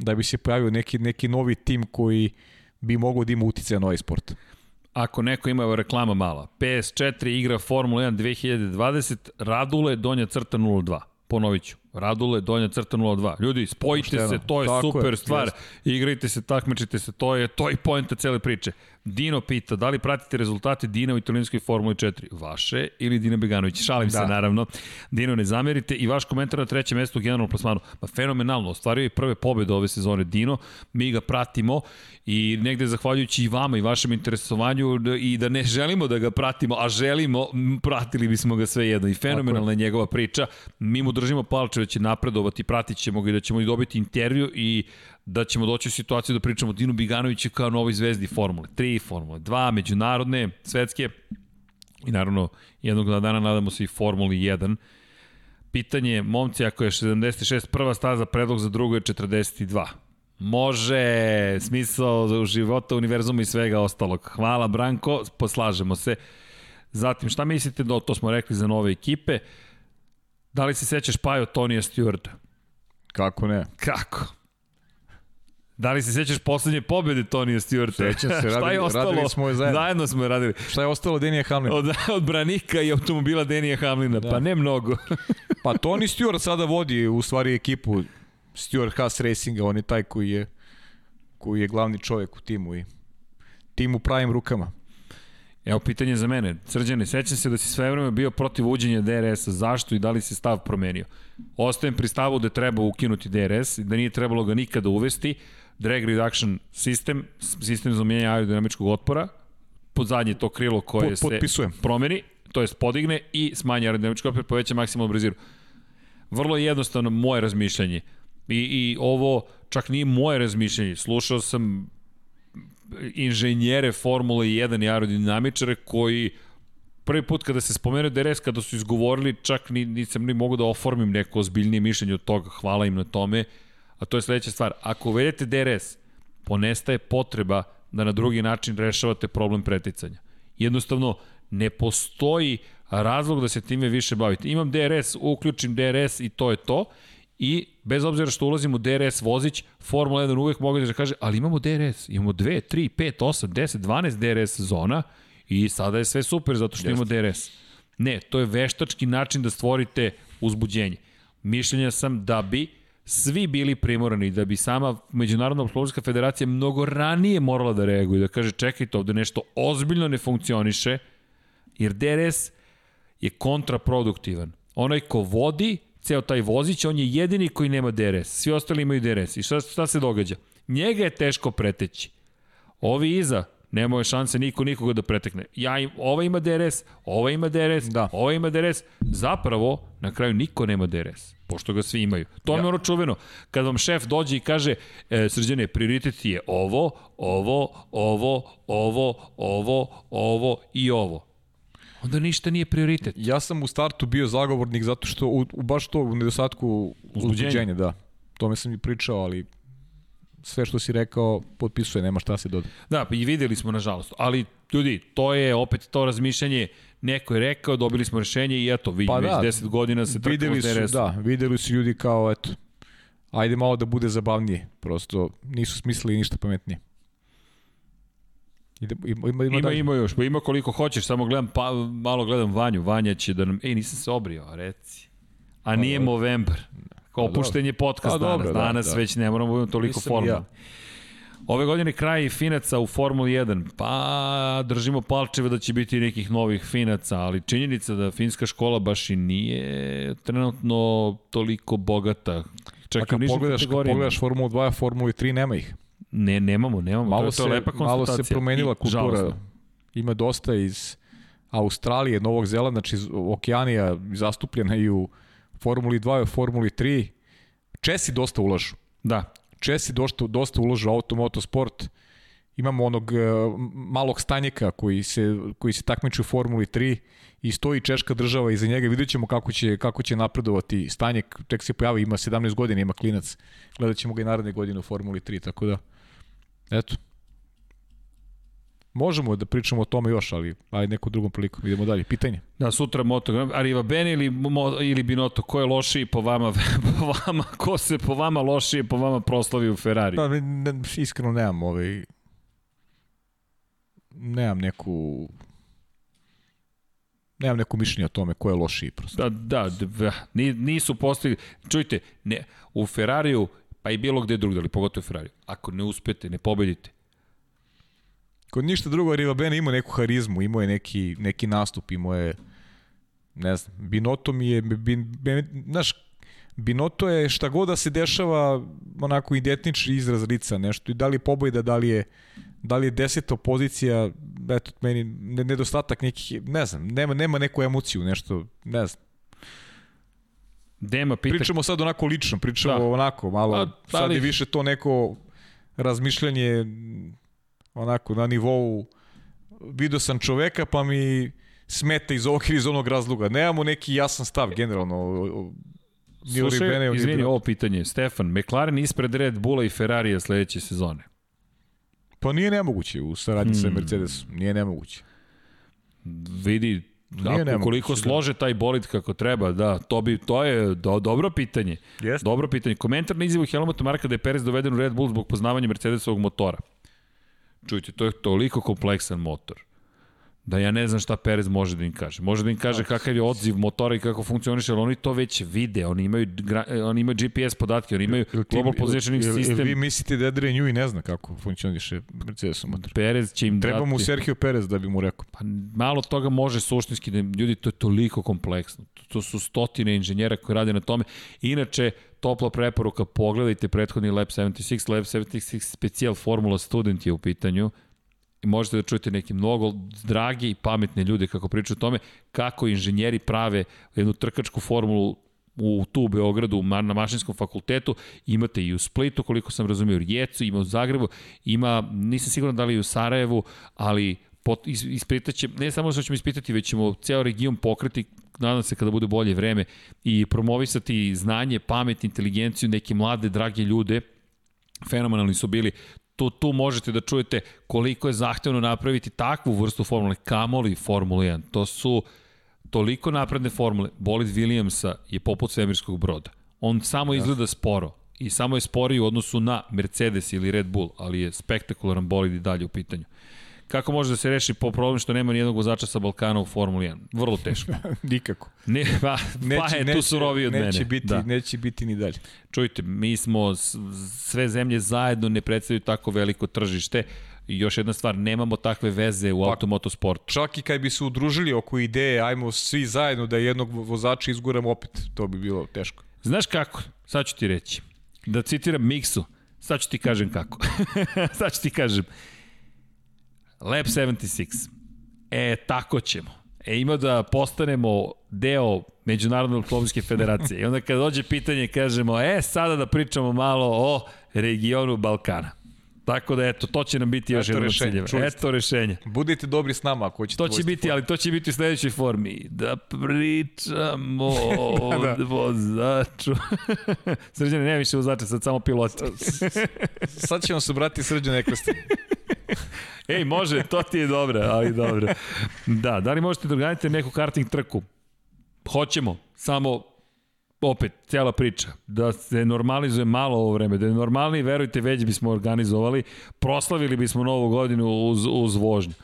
da bi se pojavio neki, neki novi tim koji bi mogao da ima utice na ovaj sport. Ako neko ima reklama mala, PS4 igra Formula 1 2020, Radule, donja crta 02. Ponovit ću. Radule, donja crta 02. Ljudi, spojite Pošteno. se, to je Tako super je, stvar. Jest. Igrajte se, takmičite se, to je to je poenta cele priče. Dino pita, da li pratite rezultate Dina u italijanskoj Formuli 4? Vaše ili Dina Beganović? Šalim da. se, naravno. Dino, ne zamerite. I vaš komentar na trećem mestu u generalnom plasmanu. Ma, fenomenalno, ostvario je prve pobede ove sezone Dino. Mi ga pratimo i negde zahvaljujući i vama i vašem interesovanju i da ne želimo da ga pratimo, a želimo, pratili bismo ga sve jedno. I fenomenalna je njegova priča. Mi mu držimo palče da će napredovati, pratit ćemo ga i da ćemo i dobiti intervju i da ćemo doći u situaciju da pričamo o Dinu Biganoviću kao novoj zvezdi Formule 3, Formule 2, međunarodne, svetske i naravno jednog dana nadamo se i Formuli 1. Pitanje, momci, ako je 76 prva staza, predlog za drugo je 42. Može, smisao života, univerzuma i svega ostalog. Hvala Branko, poslažemo se. Zatim, šta mislite, da to smo rekli za nove ekipe, da li se sećaš Pajo Tonija Stewarta? Kako ne? Kako? Da li se sećaš poslednje pobede Tonija Stewarta? Sećam se, <laughs> radili, je ostalo? radili smo je zajedno. Zajedno smo je radili. Šta je ostalo Denija Hamlina? Od, od branika i automobila Denija Hamlina, da. pa ne mnogo. <laughs> pa Toni Stewart sada vodi u stvari ekipu Stewart Haas Racinga, on je taj koji je koji je glavni čovjek u timu i timu pravim rukama. Evo pitanje za mene. Srđane, sećam se da si sve vreme bio protiv uđenja DRS-a. Zašto i da li se stav promenio? Ostajem pri stavu da treba ukinuti DRS, da nije trebalo ga nikada uvesti. Drag reduction sistem, sistem za umenjanje aerodinamičkog otpora, pod zadnje to krilo koje Pot, se promeni, to jest podigne i smanje aerodinamički opet poveća maksimalnu brzinu. Vrlo jednostavno moje razmišljanje. I, I ovo čak nije moje razmišljanje. Slušao sam inženjere Formule 1 i aerodinamičare koji prvi put kada se spomenuo DRS, kada su izgovorili, čak ni, nisam ni mogu da oformim neko ozbiljnije mišljenje od toga, hvala im na tome, a to je sledeća stvar. Ako uvedete DRS, ponestaje potreba da na drugi način rešavate problem preticanja. Jednostavno, ne postoji razlog da se time više bavite. Imam DRS, uključim DRS i to je to. I bez obzira što ulazim u DRS vozić, Formula 1 uvek mogu da kaže, ali imamo DRS, imamo 2, 3, 5, 8, 10, 12 DRS zona i sada je sve super zato što imamo DRS. Ne, to je veštački način da stvorite uzbuđenje. Mišljenja sam da bi svi bili primorani, da bi sama Međunarodna automobilska federacija mnogo ranije morala da reaguje, da kaže čekajte ovde nešto ozbiljno ne funkcioniše, jer DRS je kontraproduktivan. Onaj ko vodi ceo taj vozić, on je jedini koji nema DRS. Svi ostali imaju DRS. I šta, šta se događa? Njega je teško preteći. Ovi iza, nemaju šanse niko nikoga da pretekne. Ja im, ova ima DRS, ova ima DRS, da. ova ima DRS. Zapravo, na kraju niko nema DRS, pošto ga svi imaju. To ja. je ono čuveno. Kad vam šef dođe i kaže, e, srđane, prioritet je ovo, ovo, ovo, ovo, ovo, ovo i ovo onda ništa nije prioritet. Ja sam u startu bio zagovornik zato što u, u baš to u nedostatku uzbuđenja, da. To me sam i pričao, ali sve što si rekao potpisuje, nema šta se doda. Da, i videli smo nažalost, ali ljudi, to je opet to razmišljanje, neko je rekao, dobili smo rešenje i eto, vidimo pa da, već 10 godina se videli su, Da, videli su ljudi kao, eto, ajde malo da bude zabavnije, prosto nisu smislili ništa pametnije. Ide, ima, ima, ima, ima, ima još, pa ima koliko hoćeš, samo gledam, pa, malo gledam Vanju, Vanja će da nam, ej, nisam se obrio, reci. A nije pa, Movember, kao pa, opuštenje podcast danas, dobro, danas da, već ne moramo da budemo toliko formalni. Ja. Ove godine kraj finaca u Formuli 1, pa držimo palčeve da će biti nekih novih finaca, ali činjenica da finska škola baš i nije trenutno toliko bogata. Čak pa kad pogledaš, kad pogledaš Formulu 2, Formuli 3 nema ih. Ne, nemamo, nemamo. Malo to je, to je lepa Malo se promenila kultura. Žalostno. Ima dosta iz Australije, Novog Zelanda, znači iz Okeanija zastupljena i u Formuli 2 i Formuli 3. Česi dosta ulažu. Da. Česi dosta, dosta ulažu u automoto sport. Imamo onog uh, malog stanjeka koji se, koji se takmiče u Formuli 3 i stoji češka država iza njega. Vidjet ćemo kako će, kako će napredovati stanjek. Tek se pojavi, ima 17 godina, ima klinac. Gledat ćemo ga i naredne godine u Formuli 3, tako da Eto. Možemo da pričamo o tome još, ali ajde neku drugom priliku. Idemo dalje. Pitanje. Da, sutra Moto Arriva Ben ili, Mo, ili Binotto, ko je lošiji po vama, <laughs> po vama, ko se po vama lošije po vama proslavi u Ferrari? Pa, ne, iskreno nemam ovaj, nemam neku nemam neku mišljenje o tome ko je lošiji prosto. Da, da, da nisu postigli. Čujte, ne, u Ferrariju pa i bilo gde drugde, ali pogotovo Ferrari. Ako ne uspete, ne pobedite. Kod ništa drugo, Riva Bene ima neku harizmu, imao je neki, neki nastup, imao je, ne znam, Binoto mi je, bin, bin, znaš, Binoto je šta god da se dešava onako identični izraz lica, nešto, i da li je pobojda, da li je, da li je deseta pozicija, eto, meni nedostatak nekih, ne znam, nema, nema neku emociju, nešto, ne znam. Dema pita... Pričamo sad onako lično, pričamo da. onako malo, A, sad je više to neko razmišljanje onako na nivou video sam čoveka pa mi smeta iz ovog ili iz onog razloga. Nemamo neki jasan stav generalno. Slušaj, Bene, izvini, ovo pitanje. Stefan, McLaren ispred Red Bulla i Ferrarija sledeće sezone. Pa nije nemoguće u saradnji hmm. sa Mercedesom. Nije nemoguće. Vidi, Nije Ako, koliko da. slože taj bolid kako treba, da, to bi to je do, dobro pitanje. Yes. Dobro pitanje. Komentar na izjavu Helmuta Marka da je Perez doveden u Red Bull zbog poznavanja Mercedesovog motora. Čujte, to je toliko kompleksan motor da ja ne znam šta Perez može da im kaže. Može da im kaže kakav je odziv motora i kako funkcioniše, ali oni to već vide, oni imaju, oni imaju GPS podatke, oni imaju il, global positioning il, system. Ili vi mislite da Adrian Newey ne zna kako funkcioniše Mercedes motor? Perez će im Treba dati... mu Sergio Perez da bi mu rekao. Pa malo toga može suštinski, da ljudi, to je toliko kompleksno. To su stotine inženjera koji rade na tome. Inače, topla preporuka, pogledajte prethodni Lab 76, Lab 76 specijal Formula Student je u pitanju, i možete da čujete neke mnogo drage i pametne ljude kako pričaju o tome kako inženjeri prave jednu trkačku formulu u tu u Beogradu na mašinskom fakultetu, imate i u Splitu, koliko sam razumio, u Rijecu, ima u Zagrebu, ima, nisam siguran da li i u Sarajevu, ali pot, ispitaće, ne samo što ćemo ispitati, već ćemo ceo region pokreti, nadam se kada bude bolje vreme, i promovisati znanje, pamet, inteligenciju, neke mlade, drage ljude, fenomenalni su bili, tu, tu možete da čujete koliko je zahtevno napraviti takvu vrstu formule, kamoli Formula 1. To su toliko napredne formule. Bolid Williamsa je poput svemirskog broda. On samo izgleda sporo i samo je sporiji u odnosu na Mercedes ili Red Bull, ali je spektakularan bolid i dalje u pitanju. Kako može da se reši po problem što nema nijednog vozača sa Balkana u Formuli 1? Vrlo teško. <laughs> Nikako. Ne, <laughs> pa, neće, pa je neće, tu surovi od neće mene. Biti, da. Neće biti ni dalje. Čujte, mi smo, sve zemlje zajedno ne predstavljaju tako veliko tržište. I još jedna stvar, nemamo takve veze u pa, automotosportu. Čak i kad bi se udružili oko ideje, ajmo svi zajedno da jednog vozača izguramo opet, to bi bilo teško. Znaš kako? Sad ću ti reći. Da citiram Miksu, sad ću ti kažem kako. <laughs> sad ću ti kažem. Lab 76. E, tako ćemo. E, ima da postanemo deo Međunarodne automobilske federacije. I onda kada dođe pitanje, kažemo, e, sada da pričamo malo o regionu Balkana. Tako da eto, to će nam biti još jedno ciljeva. Eto rešenje. Budite dobri s nama ako ćete. To će biti, form. ali to će biti u sledećoj formi. Da pričamo <laughs> da, da. vozaču. <laughs> Srđane, nema više vozača, sad samo piloti. sad ćemo se brati Srđane Ekostin. <laughs> <laughs> Ej, može, to ti je dobro, ali dobro. Da, da li možete da organizate neku karting trku? Hoćemo, samo opet, cijela priča, da se normalizuje malo ovo vreme, da je normalniji, verujte, već bismo organizovali, proslavili bismo novu godinu uz, uz vožnju.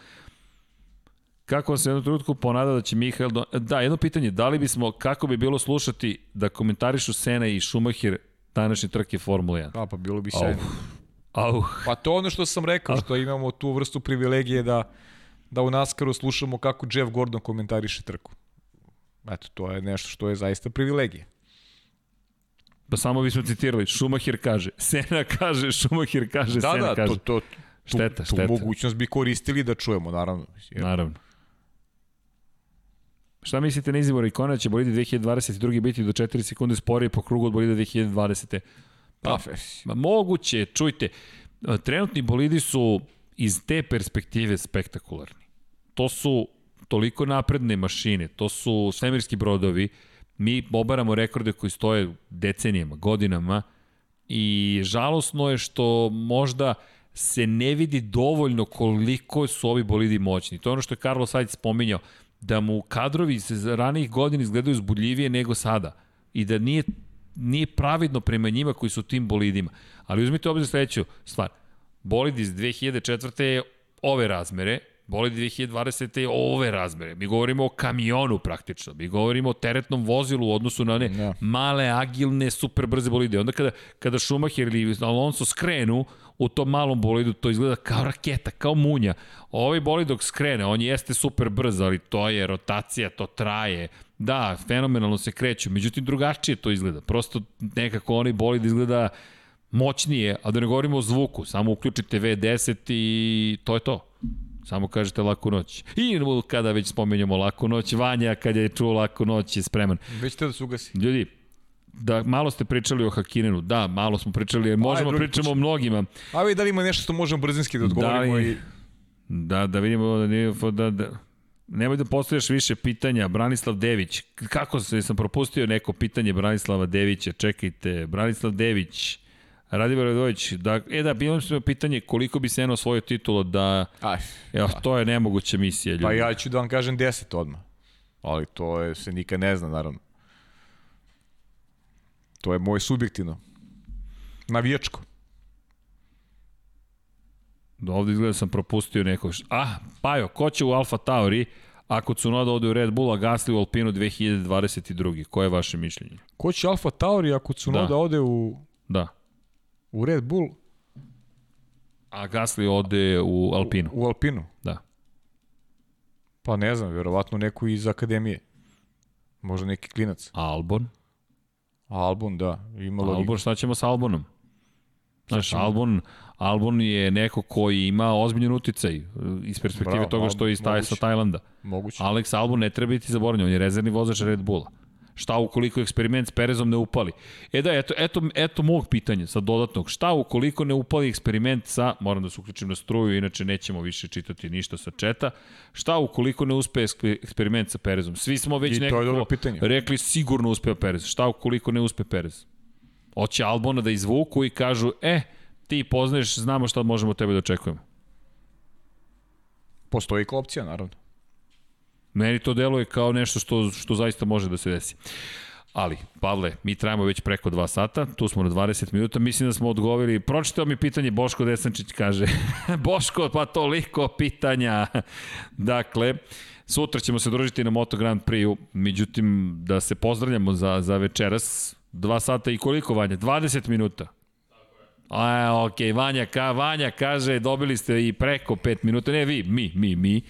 Kako se jednu trenutku ponada da će Mihael... Do... Da, jedno pitanje, da li bismo, kako bi bilo slušati da komentarišu Sena i Schumacher današnje trke Formule 1? Da, pa bilo bi sjajno. Au. Pa to ono što sam rekao, što imamo tu vrstu privilegije da, da u Naskaru slušamo kako Jeff Gordon komentariše trku. Eto, to je nešto što je zaista privilegija. Pa samo bismo citirali, Schumacher kaže, <laughs> Sena kaže, Schumacher kaže, da, Sena da, kaže. Da, to, to, šteta, tu, šteta. Tu mogućnost bi koristili da čujemo, naravno. Jer... Naravno. Šta mislite na izbor Ikona će bolidi 2022. biti do 4 sekunde sporije po krugu od bolida 2020. Pa, pa moguće, čujte, trenutni bolidi su iz te perspektive spektakularni. To su toliko napredne mašine, to su svemirski brodovi, mi obaramo rekorde koji stoje decenijama, godinama i žalosno je što možda se ne vidi dovoljno koliko su ovi bolidi moćni. To je ono što je Carlos Sainz spominjao, da mu kadrovi se ranih godina izgledaju zbudljivije nego sada i da nije, nije pravidno prema njima koji su tim bolidima. Ali uzmite obzir sledeću stvar. Bolid iz 2004. je ove razmere, bolid 2020. je ove razmere. Mi govorimo o kamionu praktično. Mi govorimo o teretnom vozilu u odnosu na one ja. male, agilne, super brze bolide. Onda kada, kada Schumacher ili Alonso skrenu u tom malom bolidu, to izgleda kao raketa, kao munja. Ovaj bolid dok skrene, on jeste super brz, ali to je rotacija, to traje. Da, fenomenalno se kreću, međutim drugačije to izgleda. Prosto nekako onaj bolid izgleda moćnije, a da ne govorimo o zvuku, samo uključite V10 i to je to. Samo kažete laku noć. I kada već spomenjamo laku noć, Vanja kad je čuo laku noć je spreman. Već te da se ugasi. Ljudi, da malo ste pričali o Hakinenu, da, malo smo pričali, jer možemo Aj, pričamo o mnogima. A vi da li ima nešto što možemo brzinski da odgovorimo da li, i... Da, da vidimo da nije, da, da, Nemoj da postojaš više pitanja. Branislav Dević. Kako se, sam propustio neko pitanje Branislava Devića? Čekajte. Branislav Dević. Radivor Radović, da, e da, bilo mi pitanje koliko bi se eno svoju titulu da... Aj, evo, pa. to je nemoguća misija, ljudi. Pa ja ću da vam kažem 10 odmah. Ali to je, se nikad ne zna, naravno. To je moje subjektivno. Navijačko. Da ovde izgleda da sam propustio nekog. Ah, Pajo, ko će u Alfa Tauri ako Cunoda ode u Red Bull, a Gasly u Alpinu 2022. Koje je vaše mišljenje? Ko će Alfa Tauri ako Cunoda da. ode u... Da u Red Bull. A Gasly ode u Alpinu. U, u Alpinu? Da. Pa ne znam, verovatno neko iz akademije. Možda neki klinac. Albon? Albon, da. Ima Albon, šta ćemo sa Albonom? Znaš, Albon, Albon je neko koji ima ozbiljan uticaj iz perspektive Bravo, toga što je iz Taj, sa. Tajlanda. Moguće. Alex Albon ne treba biti zaboravljen, on je rezervni vozač Red Bulla. Šta ukoliko eksperiment s Perezom ne upali? E da, eto, eto, eto mog pitanja, sa dodatnog. Šta ukoliko ne upali eksperiment sa, moram da se uključim na struju, inače nećemo više čitati ništa sa četa, šta ukoliko ne uspe ekspe- eksperiment sa Perezom? Svi smo već I nekako rekli sigurno uspeo Perez. Šta ukoliko ne uspe Perez? Hoće Albona da izvuku i kažu, e, ti poznaješ, znamo šta možemo od tebe da očekujemo. Postoji i opcija, naravno. Meni to deluje kao nešto što, što zaista može da se desi. Ali, Pavle, mi trajamo već preko dva sata, tu smo na 20 minuta, mislim da smo odgovorili, pročitao mi pitanje Boško Desančić, kaže, <laughs> Boško, pa toliko pitanja. dakle, sutra ćemo se družiti na Moto Grand Prix-u, međutim, da se pozdravljamo za, za večeras, dva sata i koliko, Vanja? 20 minuta. A, ok, Vanja, ka, Vanja kaže, dobili ste i preko 5 minuta, ne vi, mi, mi, mi.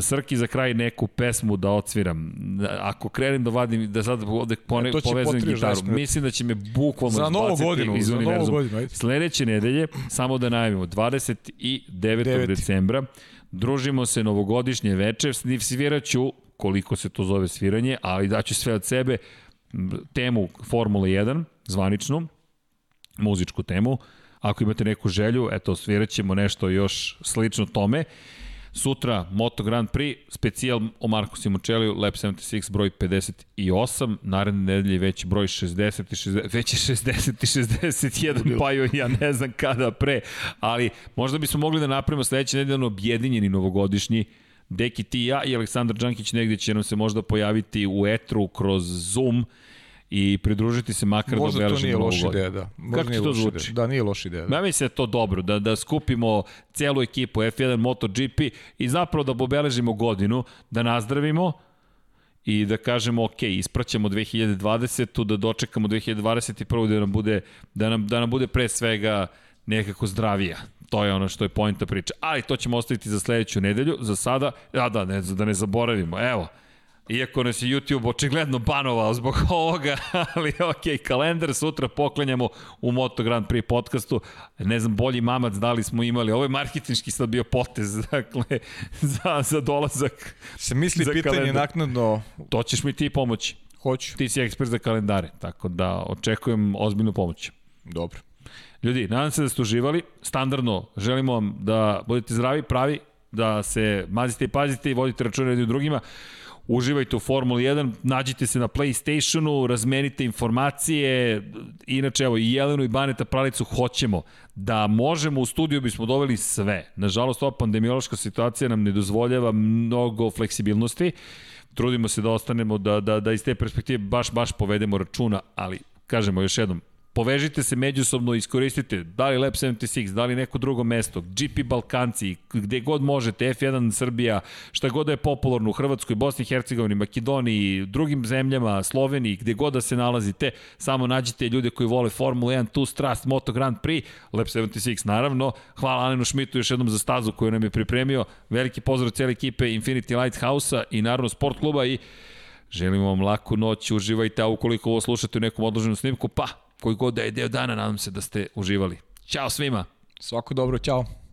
Srki za kraj neku pesmu da odsviram. Ako krenem da vadim, da sad ovde pone, E, to će povezam gitaru, 20 minuta. mislim da će me bukvalno Za novu godinu, iz za novu univerzuma. godinu, ajde. Sledeće nedelje, samo da najavimo, 29. Deveti. decembra, družimo se novogodišnje veče, svirat ću, koliko se to zove sviranje, ali daću sve od sebe, temu Formula 1, zvaničnu, muzičku temu. Ako imate neku želju, eto, svirat ćemo nešto još slično tome. Sutra Moto Grand Prix, specijal o Marku Simončeliju, Lab 76 broj 58, naredne nedelje već broj 60 i 60, već je 60 i 61, pa joj ja ne znam kada pre, ali možda bismo mogli da napravimo sledeće nedelje objedinjeni novogodišnji Deki ti ja i Aleksandar Đankić negde će nam se možda pojaviti u etru kroz Zoom i pridružiti se makar Možda da to obeležimo nije novu loša ideja, da. Možda Kako ti to zvuči? Ideja. Da, nije loša ideja. Da. Ja mislim da je to dobro, da, da skupimo celu ekipu F1 MotoGP i zapravo da obeležimo godinu, da nazdravimo i da kažemo ok, ispraćamo 2020. da dočekamo 2021. da nam bude, da nam, da nam bude pre svega nekako zdravija. To je ono što je pojenta priče. Ali to ćemo ostaviti za sledeću nedelju. Za sada, ja da, ne, da ne zaboravimo, evo, Iako nas je YouTube očigledno banovao zbog <laughs> ovoga, ali ok, kalendar sutra poklanjamo u Moto Grand Prix podcastu. Ne znam, bolji mamac da li smo imali. Ovo je marketinški sad bio potez, <laughs> dakle, za, za dolazak. Se misli Za pitanje kalendar. naknadno, To ćeš mi ti pomoći. hoću. Ti si ekspert za kalendare, tako da očekujem ozbiljnu pomoć. Dobro. Ljudi, nadam se da ste uživali. Standardno, želimo vam da budete zdravi, pravi, da se mazite i pazite i vodite računa jednim drugima. Uživajte u Formuli 1, nađite se na PlayStationu, razmenite informacije. Inače, evo, i Jelenu i Baneta Pralicu hoćemo da možemo u studiju bismo doveli sve. Nažalost, ova pandemiološka situacija nam ne dozvoljava mnogo fleksibilnosti. Trudimo se da ostanemo, da, da, da iz te perspektive baš, baš povedemo računa, ali kažemo još jednom, povežite se međusobno, iskoristite da li Lab 76, da li neko drugo mesto, GP Balkanci, gde god možete, F1 Srbija, šta god da je popularno u Hrvatskoj, Bosni i Hercegovini, Makedoniji, drugim zemljama, Sloveniji, gde god da se nalazite, samo nađite ljude koji vole Formula 1, Tu Strast, Moto Grand Prix, Lab 76 naravno. Hvala Alenu Šmitu još jednom za stazu koju nam je pripremio. Veliki pozdrav cijele ekipe Infinity Lighthouse-a i naravno Sport kluba i Želimo vam laku noć, uživajte, a ukoliko ovo slušate u nekom odloženom snimku, pa, koji god da je deo dana, nadam se da ste uživali. Ćao svima! Svako dobro, ćao.